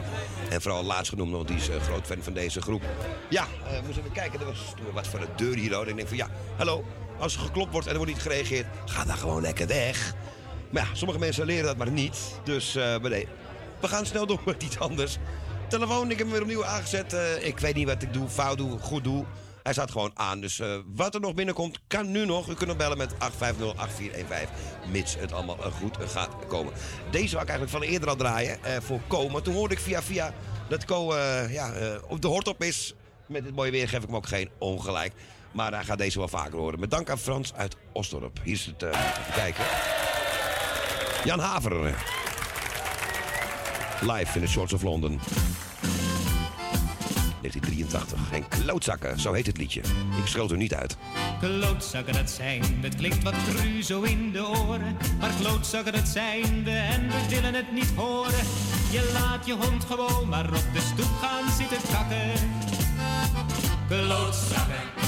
Speaker 3: En vooral laatst genoemd, want die is eh, groot fan van deze groep. Ja, eh moest even kijken. Er was wat voor de deur hier. En ik denk van ja, hallo. Als er geklopt wordt en er wordt niet gereageerd, ga dan gewoon lekker weg. Maar ja, sommige mensen leren dat maar niet. Dus maar nee, we gaan snel door met iets anders. Telefoon, ik heb hem weer opnieuw aangezet. Eh, ik weet niet wat ik doe, fout doe, goed doe. Hij staat gewoon aan. Dus eh, wat er nog binnenkomt, kan nu nog. U kunt nog bellen met 850-8415. Mits het allemaal eh, goed gaat komen. Deze wou ik eigenlijk van eerder al draaien. eh, voor Co. Maar toen hoorde ik via via dat Co ja, op de hort op is. Met dit mooie weer geef ik hem ook geen ongelijk. Maar hij gaat deze wel vaker horen. Met dank aan Frans uit Osdorp. Hier is het. even kijken. Jan Haver. Live in de Shorts of London. 1983. En klootzakken, zo heet het liedje. Ik schuld er niet uit.
Speaker 38: Klootzakken dat zijn, het klinkt wat cru zo in de oren. Maar klootzakken dat zijn we en we willen het niet horen. Je laat je hond gewoon maar op de stoep gaan zitten kakken. Klootzakken.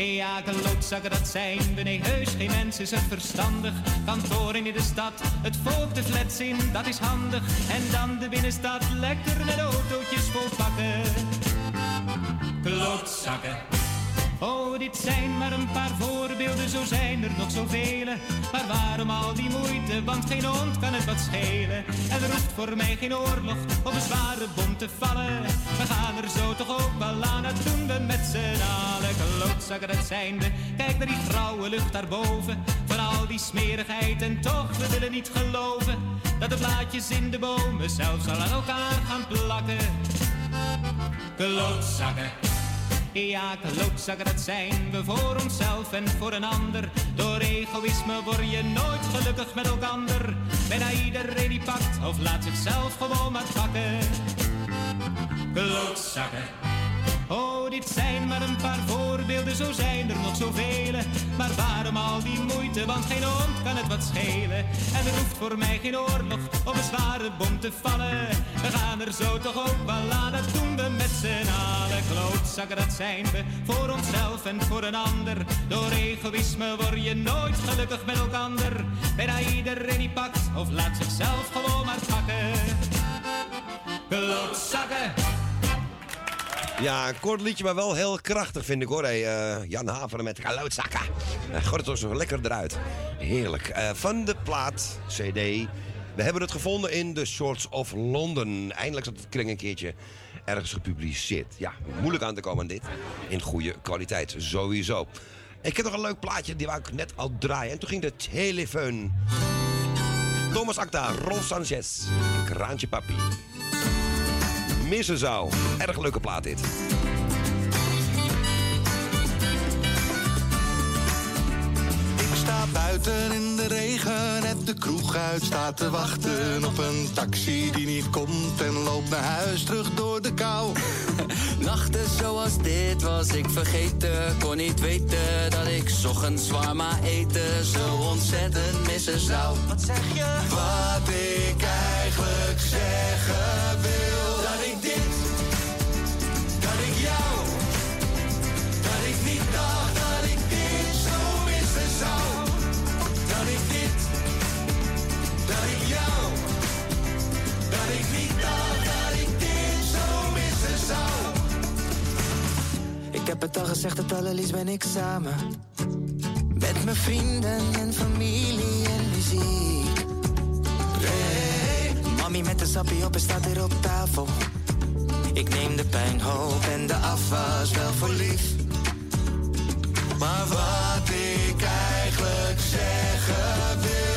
Speaker 38: Ja, klootzakken dat zijn we, nee heus geen mens is verstandig. Kantoren in de stad, het volk de flats in, dat is handig. En dan de binnenstad, lekker met autootjes vol pakken. Klootzakken. Oh, dit zijn maar een paar voorbeelden, zo zijn er nog zoveel. Maar waarom al die moeite, want geen hond kan het wat schelen. En er hoeft voor mij geen oorlog of een zware bom te vallen. We gaan er zo toch ook wel aan, dat doen we met z'n allen. Klootzakken, dat zijn we. Kijk naar die grauwe lucht daarboven. Van al die smerigheid en toch, we willen niet geloven. Dat de blaadjes in de bomen zelfs al aan elkaar gaan plakken. Klootzakken. Ja, klootzakken, dat zijn we voor onszelf en voor een ander. Door egoïsme word je nooit gelukkig met elkander. Bijna iedereen die pakt of laat zichzelf gewoon maar pakken. Klootzakken. Oh, dit zijn maar een paar voorbeelden, zo zijn er nog zoveel. Maar waarom al die moeite, want geen hond kan het wat schelen. En er hoeft voor mij geen oorlog of een zware bom te vallen. We gaan er zo toch ook wel aan, dat doen we met z'n allen. Klootzakken, dat zijn we, voor onszelf en voor een ander. Door egoïsme word je nooit gelukkig met elkander. Bijna iedereen die pakt of laat zichzelf gewoon maar pakken. Klootzakken.
Speaker 3: Ja, een kort liedje, maar wel heel krachtig vind ik hoor. Hey, eh, Jan Haveren met Geluidzakken. Uh, toch zo lekker eruit. Heerlijk. Eh, van de plaat, CD. We hebben het gevonden in The Shorts of London. Eindelijk zat het kring een keertje ergens gepubliceerd. Ja, moeilijk aan te komen aan dit. In goede kwaliteit, sowieso. Ik heb nog een leuk plaatje, die wou ik net al draaien. En toen ging de telefoon. Thomas Acta, Rolf Sanchez, Kraantje Papi. Missen zou. Erg leuke plaat dit.
Speaker 39: Ik sta buiten in de regen, net de kroeg uit staat te wachten op een taxi die niet komt en loopt naar huis terug door de kou. *laughs*
Speaker 40: Nachten zoals dit was ik vergeten, kon niet weten dat ik 's ochtends zwaar eten zo ontzettend missen zou. Wat zeg je?
Speaker 39: Wat ik eigenlijk zeggen wil, Ik
Speaker 40: heb het al gezegd, het allerliefst ben ik samen. Met mijn vrienden en familie en wie
Speaker 13: ziek. Hey, mami met de sappie op en staat hier op tafel. Ik neem de pijn, hoop en de afwas wel voor lief. Maar wat ik eigenlijk zeggen wil,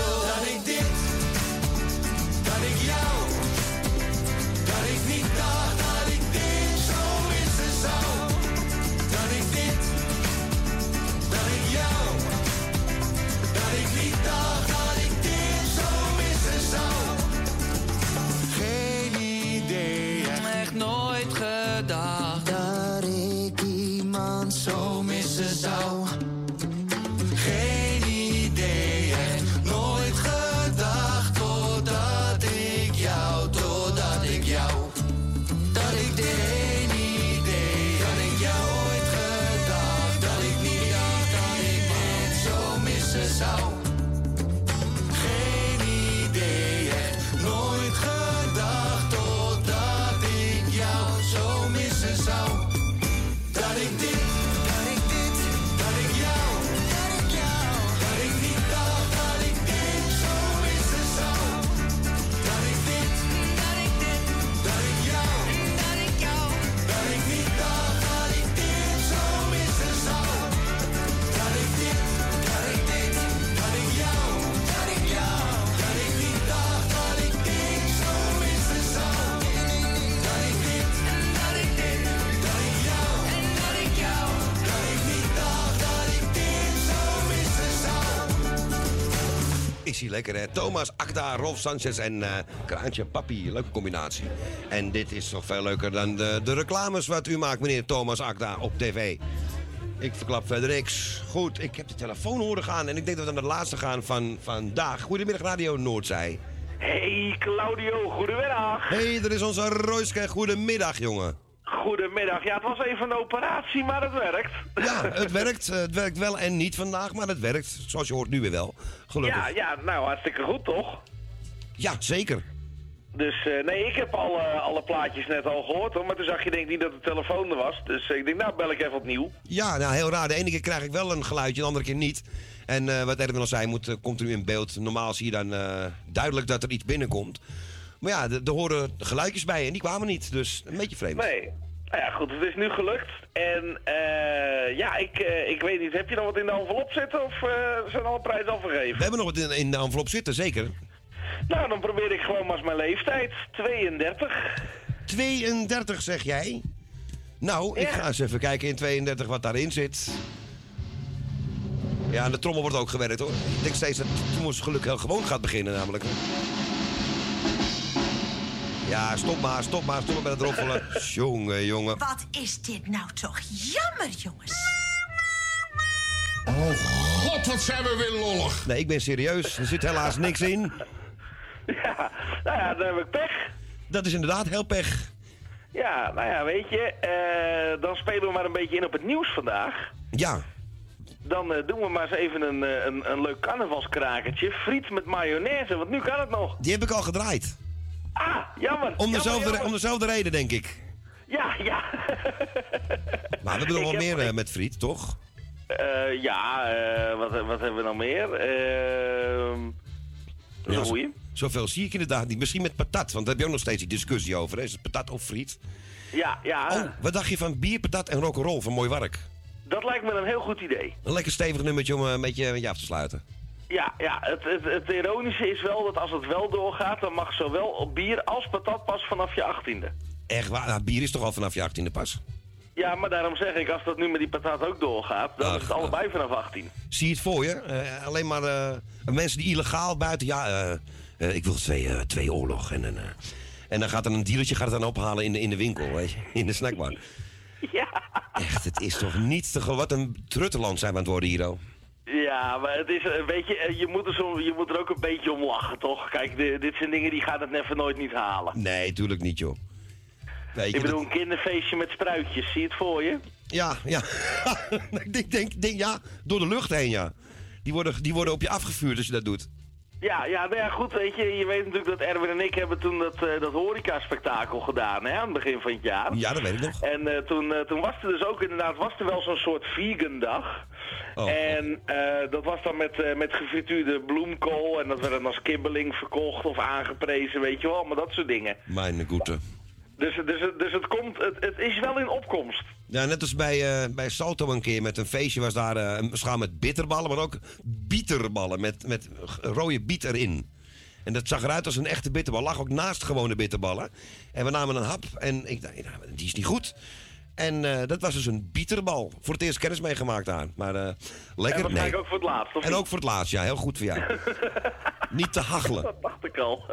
Speaker 3: Lekker, hè? Thomas, Akda, Rolf Sanchez en eh, Kraantje Papi. Leuke combinatie. En dit is nog veel leuker dan de, de reclames wat u maakt, meneer Thomas Akda, op tv. Ik verklap verder niks. Goed, ik heb de telefoon horen gaan en ik denk dat we naar de laatste gaan van vandaag. Goedemiddag, Radio Noordzij.
Speaker 41: Hey Claudio, goedemiddag.
Speaker 3: Hey, er is onze Royske. Goedemiddag, jongen.
Speaker 41: Goedemiddag. Ja, het was even een operatie, maar het werkt.
Speaker 3: Ja, het werkt. eh, Het werkt wel en niet vandaag, maar het werkt. Zoals je hoort nu weer wel. Gelukkig.
Speaker 41: Ja, ja, nou hartstikke goed toch?
Speaker 3: Ja, zeker.
Speaker 41: Dus eh, nee, ik heb alle, alle plaatjes net al gehoord hoor, maar toen zag je denk ik niet dat de telefoon er was. Dus eh, ik denk, nou bel ik even opnieuw.
Speaker 3: Ja, nou heel raar. De ene keer krijg ik wel een geluidje, de andere keer niet. En eh, wat Erwin al zei, moet, eh, komt er nu in beeld. Normaal zie je dan eh, duidelijk dat er iets binnenkomt. Maar ja, er horen geluidjes bij en die kwamen niet. Dus een beetje vreemd.
Speaker 41: Nee. Nou ja, goed, het is nu gelukt. En eh, ja, ik, eh, ik weet niet, heb je nog wat in de envelop zitten of eh, zijn alle prijzen al vergeven?
Speaker 3: We hebben nog wat in, in de envelop zitten, zeker.
Speaker 41: Nou, dan probeer ik gewoon maar eens mijn leeftijd. 32.
Speaker 3: 32 zeg jij? Nou, ik ga eens even kijken in 32 wat daarin zit. Ja, en de trommel wordt ook gewerkt hoor. Ik denk steeds dat Thomas geluk heel gewoon gaat beginnen namelijk. Ja, stop maar, stop maar, stop maar met het roffelen. *laughs* jongen, jongen.
Speaker 6: Wat is dit nou toch jammer, jongens?
Speaker 3: Oh god, wat zijn we weer lollig. Nee, ik ben serieus. Er zit helaas niks in. *laughs*
Speaker 41: Ja, nou ja, dan heb ik pech.
Speaker 3: Dat is inderdaad heel pech.
Speaker 41: Ja, nou ja, weet je, eh, dan spelen we maar een beetje in op het nieuws vandaag.
Speaker 3: Ja.
Speaker 41: Dan eh, doen we maar eens even een, eh, een, een leuk carnavalskrakertje. Friet met mayonaise, want nu kan het nog.
Speaker 3: Die heb ik al gedraaid.
Speaker 41: Ah, jammer.
Speaker 3: Om dezelfde,
Speaker 41: jammer, jammer.
Speaker 3: om dezelfde reden, denk ik.
Speaker 41: Ja, ja.
Speaker 3: Maar we hebben nog wel meer eh, met friet, toch?
Speaker 41: Eh, ja, eh, wat, wat hebben we nog meer? Ehm
Speaker 3: Ja,
Speaker 41: een
Speaker 3: zo-. Zoveel zie ik inderdaad niet. Misschien met patat, want daar heb je ook nog steeds die discussie over. Hè? Is het patat of friet?
Speaker 41: Ja, ja.
Speaker 3: Oh, wat dacht je van bier, patat en rock'n'roll van Mooi Wark?
Speaker 41: Dat lijkt me een heel goed idee.
Speaker 3: Een lekker stevig nummertje om een beetje met je af te sluiten.
Speaker 41: Ja, ja het, het, het ironische is wel dat als het wel doorgaat, dan mag zowel op bier als patat pas vanaf je achttiende.
Speaker 3: Echt waar? Nou, bier is toch al vanaf je 18e pas?
Speaker 41: Ja, maar daarom zeg ik, als dat nu met die patat ook doorgaat, dan is het allebei vanaf 18.
Speaker 3: Zie je het voor je? Eh, alleen maar eh, mensen die illegaal buiten... Ja, eh, ik wil twee, twee oorlog. En, een, en dan gaat dan een dealertje gaat het dan ophalen in de, in de winkel, weet je? In de snackbar. *laughs*
Speaker 41: Ja.
Speaker 3: Echt, het is toch niet te. Wat een trutteland zijn we aan het worden hier, oh.
Speaker 41: Ja, maar het is een beetje, eh, je moet, er zo, je moet er ook een beetje om lachen, toch? Kijk, di- dit zijn dingen die gaan het never nooit niet halen.
Speaker 3: Nee, tuurlijk niet, joh. Weet je,
Speaker 41: Ik bedoel, een kinderfeestje met spruitjes, zie je het voor je?
Speaker 3: Ja, ja. *laughs* ik denk, denk, denk, ja, door de lucht heen, ja. Die worden, die worden op je afgevuurd als je dat doet.
Speaker 41: Ja, ja, nou ja, goed, weet je, je weet natuurlijk dat Erwin en ik hebben toen dat, eh, dat horeca-spektakel gedaan, hè, aan het begin van het jaar.
Speaker 3: Ja, dat weet ik nog.
Speaker 41: En eh, toen, eh, toen was er dus ook inderdaad, was er wel zo'n soort vegan dag.
Speaker 3: Oh,
Speaker 41: en eh, dat was dan met, met gefrituurde bloemkool en dat werd dan als kibbeling verkocht of aangeprezen, weet je wel, maar dat soort dingen.
Speaker 3: Mijn goede.
Speaker 41: Dus, dus, dus het, komt, het, het is wel in opkomst.
Speaker 3: Ja, net als bij, eh, bij Salto een keer met een feestje was daar eh, een schaal met bitterballen, maar ook bieterballen met, met rode biet erin. En dat zag eruit als een echte bitterbal. Lag ook naast gewone bitterballen. En we namen een hap en ik dacht, nou, die is niet goed. En eh, dat was dus een bieterbal. Voor het eerst kennis meegemaakt daar. Maar
Speaker 41: En
Speaker 3: lekker. Nee.
Speaker 41: ook voor het laatst,
Speaker 3: En ook voor het laatst, ja. Heel goed voor jou. *laughs* niet te hachelen.
Speaker 41: Dat dacht ik al.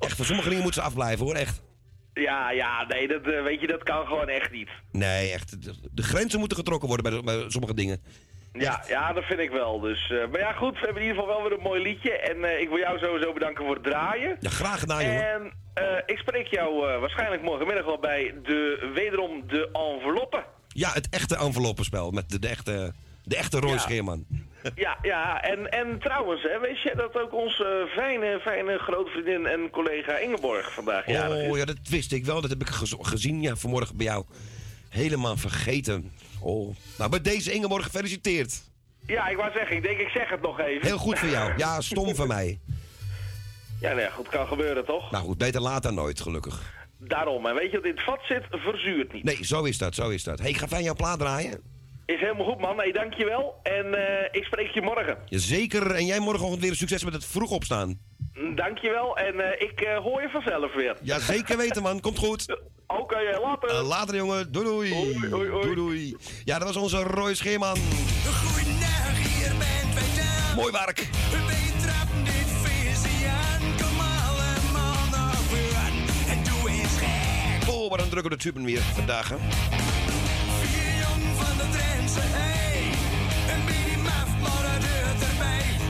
Speaker 3: Echt, voor sommige dingen moeten ze afblijven hoor, echt.
Speaker 41: Ja, ja, nee, dat, eh, weet je, dat kan gewoon echt niet.
Speaker 3: Nee, echt. De, de grenzen moeten getrokken worden bij, sommige dingen.
Speaker 41: Ja, ja, dat vind ik wel. Dus, eh, maar ja, goed, we hebben in ieder geval wel weer een mooi liedje. En eh, ik wil jou sowieso bedanken voor het draaien.
Speaker 3: Ja, graag gedaan, jongen.
Speaker 41: En ik spreek jou waarschijnlijk morgenmiddag wel bij de, wederom de enveloppe.
Speaker 3: Ja, het echte enveloppenspel met de, de echte, de echte Roy
Speaker 41: Ja.
Speaker 3: Scheerman.
Speaker 41: Ja, ja, en, en trouwens, hè, weet je dat ook onze fijne, fijne grote vriendin en collega Ingeborg vandaag jarig is?
Speaker 3: Oh ja, dat wist ik wel. Dat heb ik gez- gezien ja, vanmorgen bij jou. Helemaal vergeten. Oh. Nou, bij deze Ingeborg gefeliciteerd.
Speaker 41: Ja, ik wou zeggen, ik denk ik zeg het nog even.
Speaker 3: Heel goed voor jou. Ja, stom van mij.
Speaker 41: Ja, nou ja, goed, kan gebeuren toch?
Speaker 3: Nou goed, beter laat dan nooit, gelukkig.
Speaker 41: Daarom, en weet je wat in het vat zit, verzuurt niet.
Speaker 3: Nee, zo is dat, zo is dat. hey, ga fijn jouw plaat draaien.
Speaker 41: Is helemaal goed, man. Nee, dankjewel. En eh, ik spreek je morgen.
Speaker 3: Zeker. En jij morgenochtend weer succes met het vroeg opstaan.
Speaker 41: Dankjewel. En eh, ik eh, hoor je vanzelf weer.
Speaker 3: Ja, zeker weten, man. Komt goed. *laughs*
Speaker 41: Oké, eh, later.
Speaker 3: Eh, later, jongen. Doei, doei. Doei, doei. Ja, dat was onze Roy Scheerman.
Speaker 13: Goedendag, hier bent wij dan.
Speaker 3: Mooi werk. Oh, wat een druk op de tuben weer vandaag, hè.
Speaker 13: Van de Drentse, hey. Een beetje maf, maar dat erbij.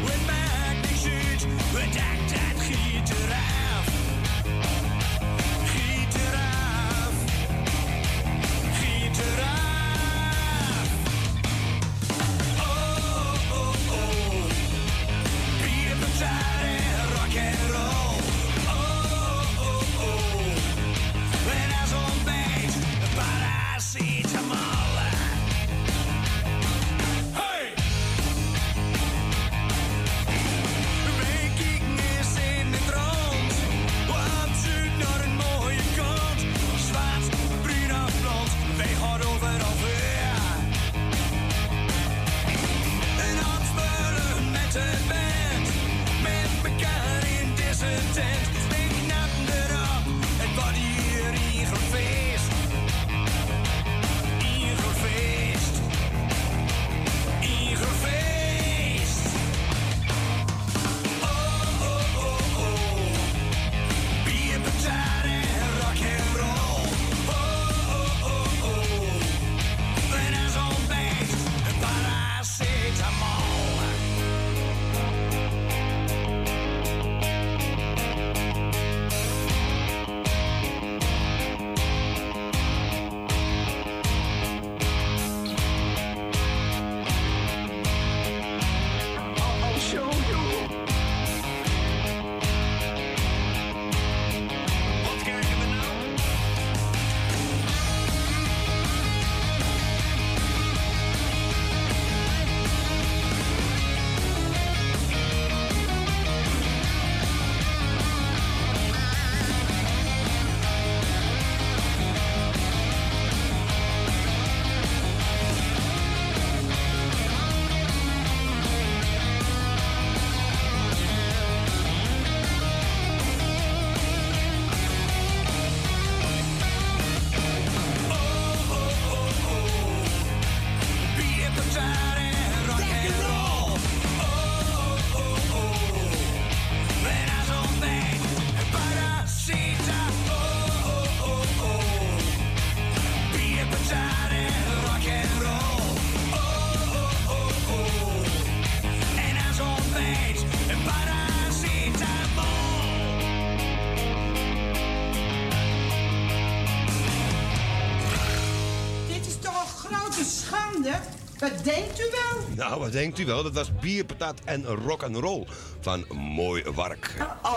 Speaker 13: Nou,
Speaker 42: wat denkt u wel?
Speaker 3: Dat was bier, patat en rock and roll van Mooi Wark.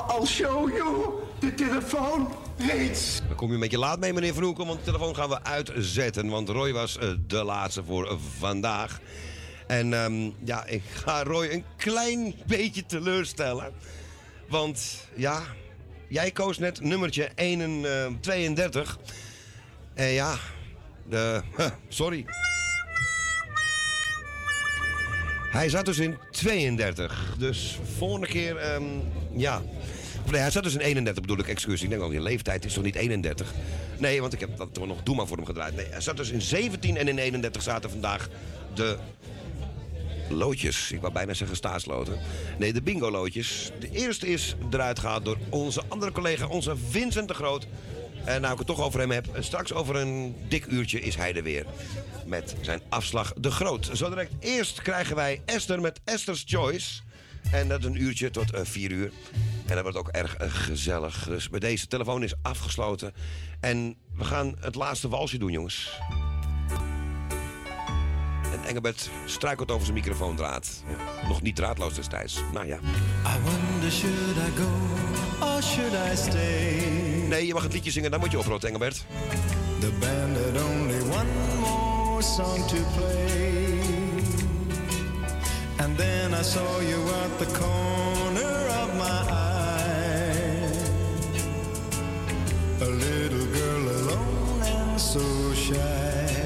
Speaker 42: I'll show you de telefoon reeds.
Speaker 3: Dan kom je een beetje laat mee, meneer Van Hoeken, want de telefoon gaan we uitzetten. Want Roy was eh, de laatste voor eh, vandaag. En ehm, ja, ik ga Roy een klein beetje teleurstellen. Want ja, jij koos net nummertje 1, eh, 32. En ja, de, *laughs* sorry. Hij zat dus in 32. Dus volgende keer, ehm, ja. Nee, hij zat dus in 31 bedoel ik, excuus. Ik denk al, die leeftijd is toch niet 31? Nee, want ik heb dat toch nog Doe voor hem gedraaid. Nee, hij zat dus in 17 en in 31 zaten vandaag de loodjes. Ik wou bijna zeggen staatsloten. Nee, de bingo loodjes. De eerste is eruit gehaald door onze andere collega, onze Vincent de Groot. En nou ik het toch over hem heb, straks over een dik uurtje is hij er weer. Met zijn afslag de Groot. Zo direct eerst krijgen wij Esther met Esther's Choice. En dat een uurtje tot eh, vier uur. En dat wordt ook erg eh, gezellig. Dus bij deze telefoon is afgesloten. En we gaan het laatste walsje doen, jongens. En Engelbert struikelt over zijn microfoondraad. Ja, nog niet draadloos destijds. Nou ja.
Speaker 13: I wonder should I go or should I stay?
Speaker 3: Nee, je mag het liedje zingen, dan moet je oprotten, Engelbert.
Speaker 13: The band had only one more song to play. And then I saw you at the corner of my eye. A little girl alone and so shy.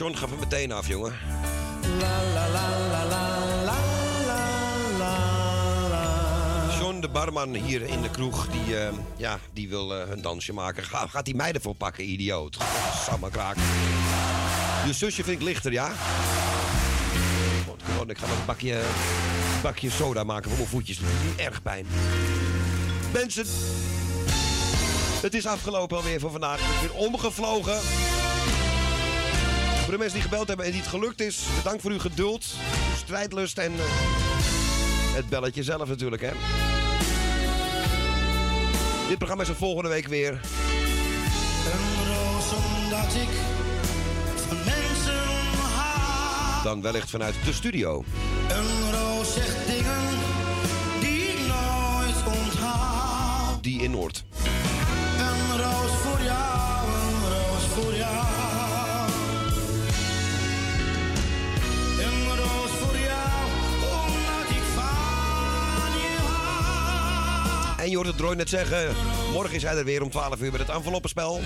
Speaker 3: Sean, gaf hem meteen af, jongen. John, de barman hier in de kroeg, die, eh, ja, die wil eh, een dansje maken. Ga, gaat die mij ervoor pakken, idioot. Samme kraak. Je zusje vind ik lichter, ja? Ik ga nog een bakje, bakje soda maken voor mijn voetjes. Erg pijn. Mensen, het is afgelopen alweer voor vandaag. Het is weer omgevlogen. Voor de mensen die gebeld hebben en die het gelukt is, bedankt voor uw geduld, uw strijdlust en eh, het belletje zelf natuurlijk, hè. Dit programma is er volgende week weer.
Speaker 13: Een roos omdat ik van mensen hou.
Speaker 3: Dan wellicht vanuit de studio.
Speaker 13: Een roos zegt dingen die ik nooit onthoud.
Speaker 3: Die in Noord. Hoort het net zeggen. Morgen is hij er weer om 12 uur met het enveloppenspel.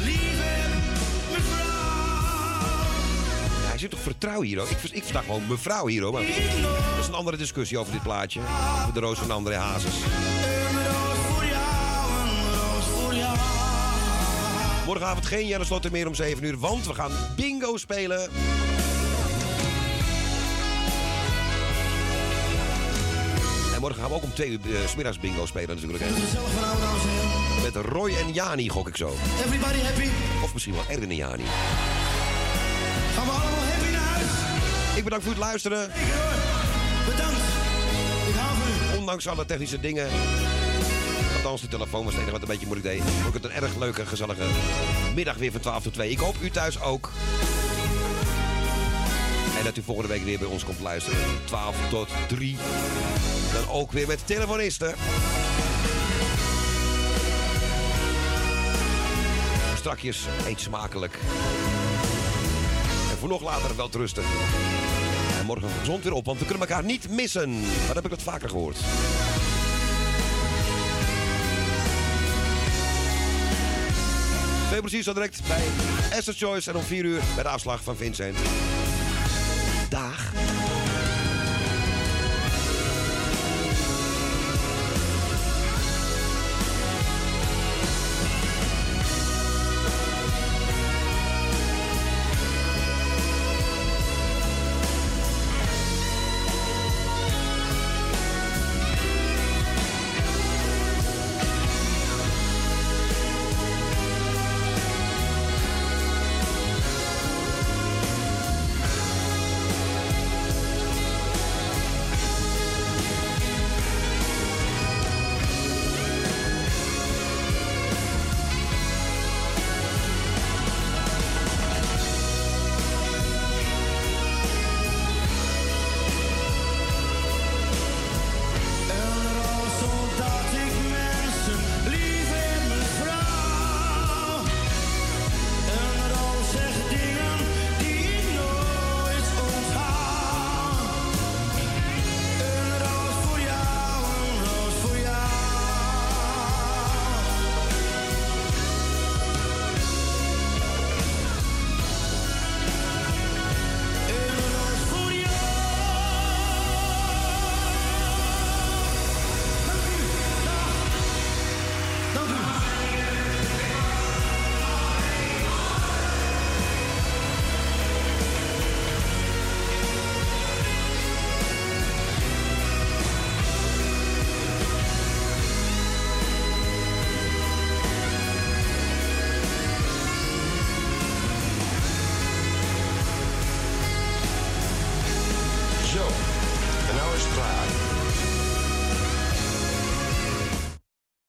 Speaker 3: Ja, hij zit toch vertrouwen hier, hoor. Ik, ik versta gewoon mevrouw hier, dat is een andere discussie over dit plaatje. Over de roos van André Hazes. Morgenavond geen Janne meer om 7 uur, want we gaan bingo spelen. Morgen gaan we ook om 2 uur eh, 's middags bingo spelen natuurlijk. Hè. Met Roy en Jani gok ik zo.
Speaker 39: Everybody happy?
Speaker 3: Of misschien wel Erwin en Jani.
Speaker 39: Gaan we allemaal happy naar huis?
Speaker 3: Ik bedank voor het luisteren.
Speaker 39: Bedankt. Ik hou van u.
Speaker 3: Ondanks alle technische dingen. Althans, de telefoon was het enige wat een beetje moeilijk deed. Vond ik het een erg leuke, gezellige middag weer van 12 tot 2. Ik hoop u thuis ook. Dat u volgende week weer bij ons komt luisteren. 12 tot 3. Dan ook weer met telefonisten. Strakjes, eet smakelijk. En voor nog later wel rusten. En morgen gezond weer op, want we kunnen elkaar niet missen. Maar heb ik dat vaker gehoord. Twee precies zo direct bij Esther Choice en om 4 uur bij de afslag van Vincent. Dag.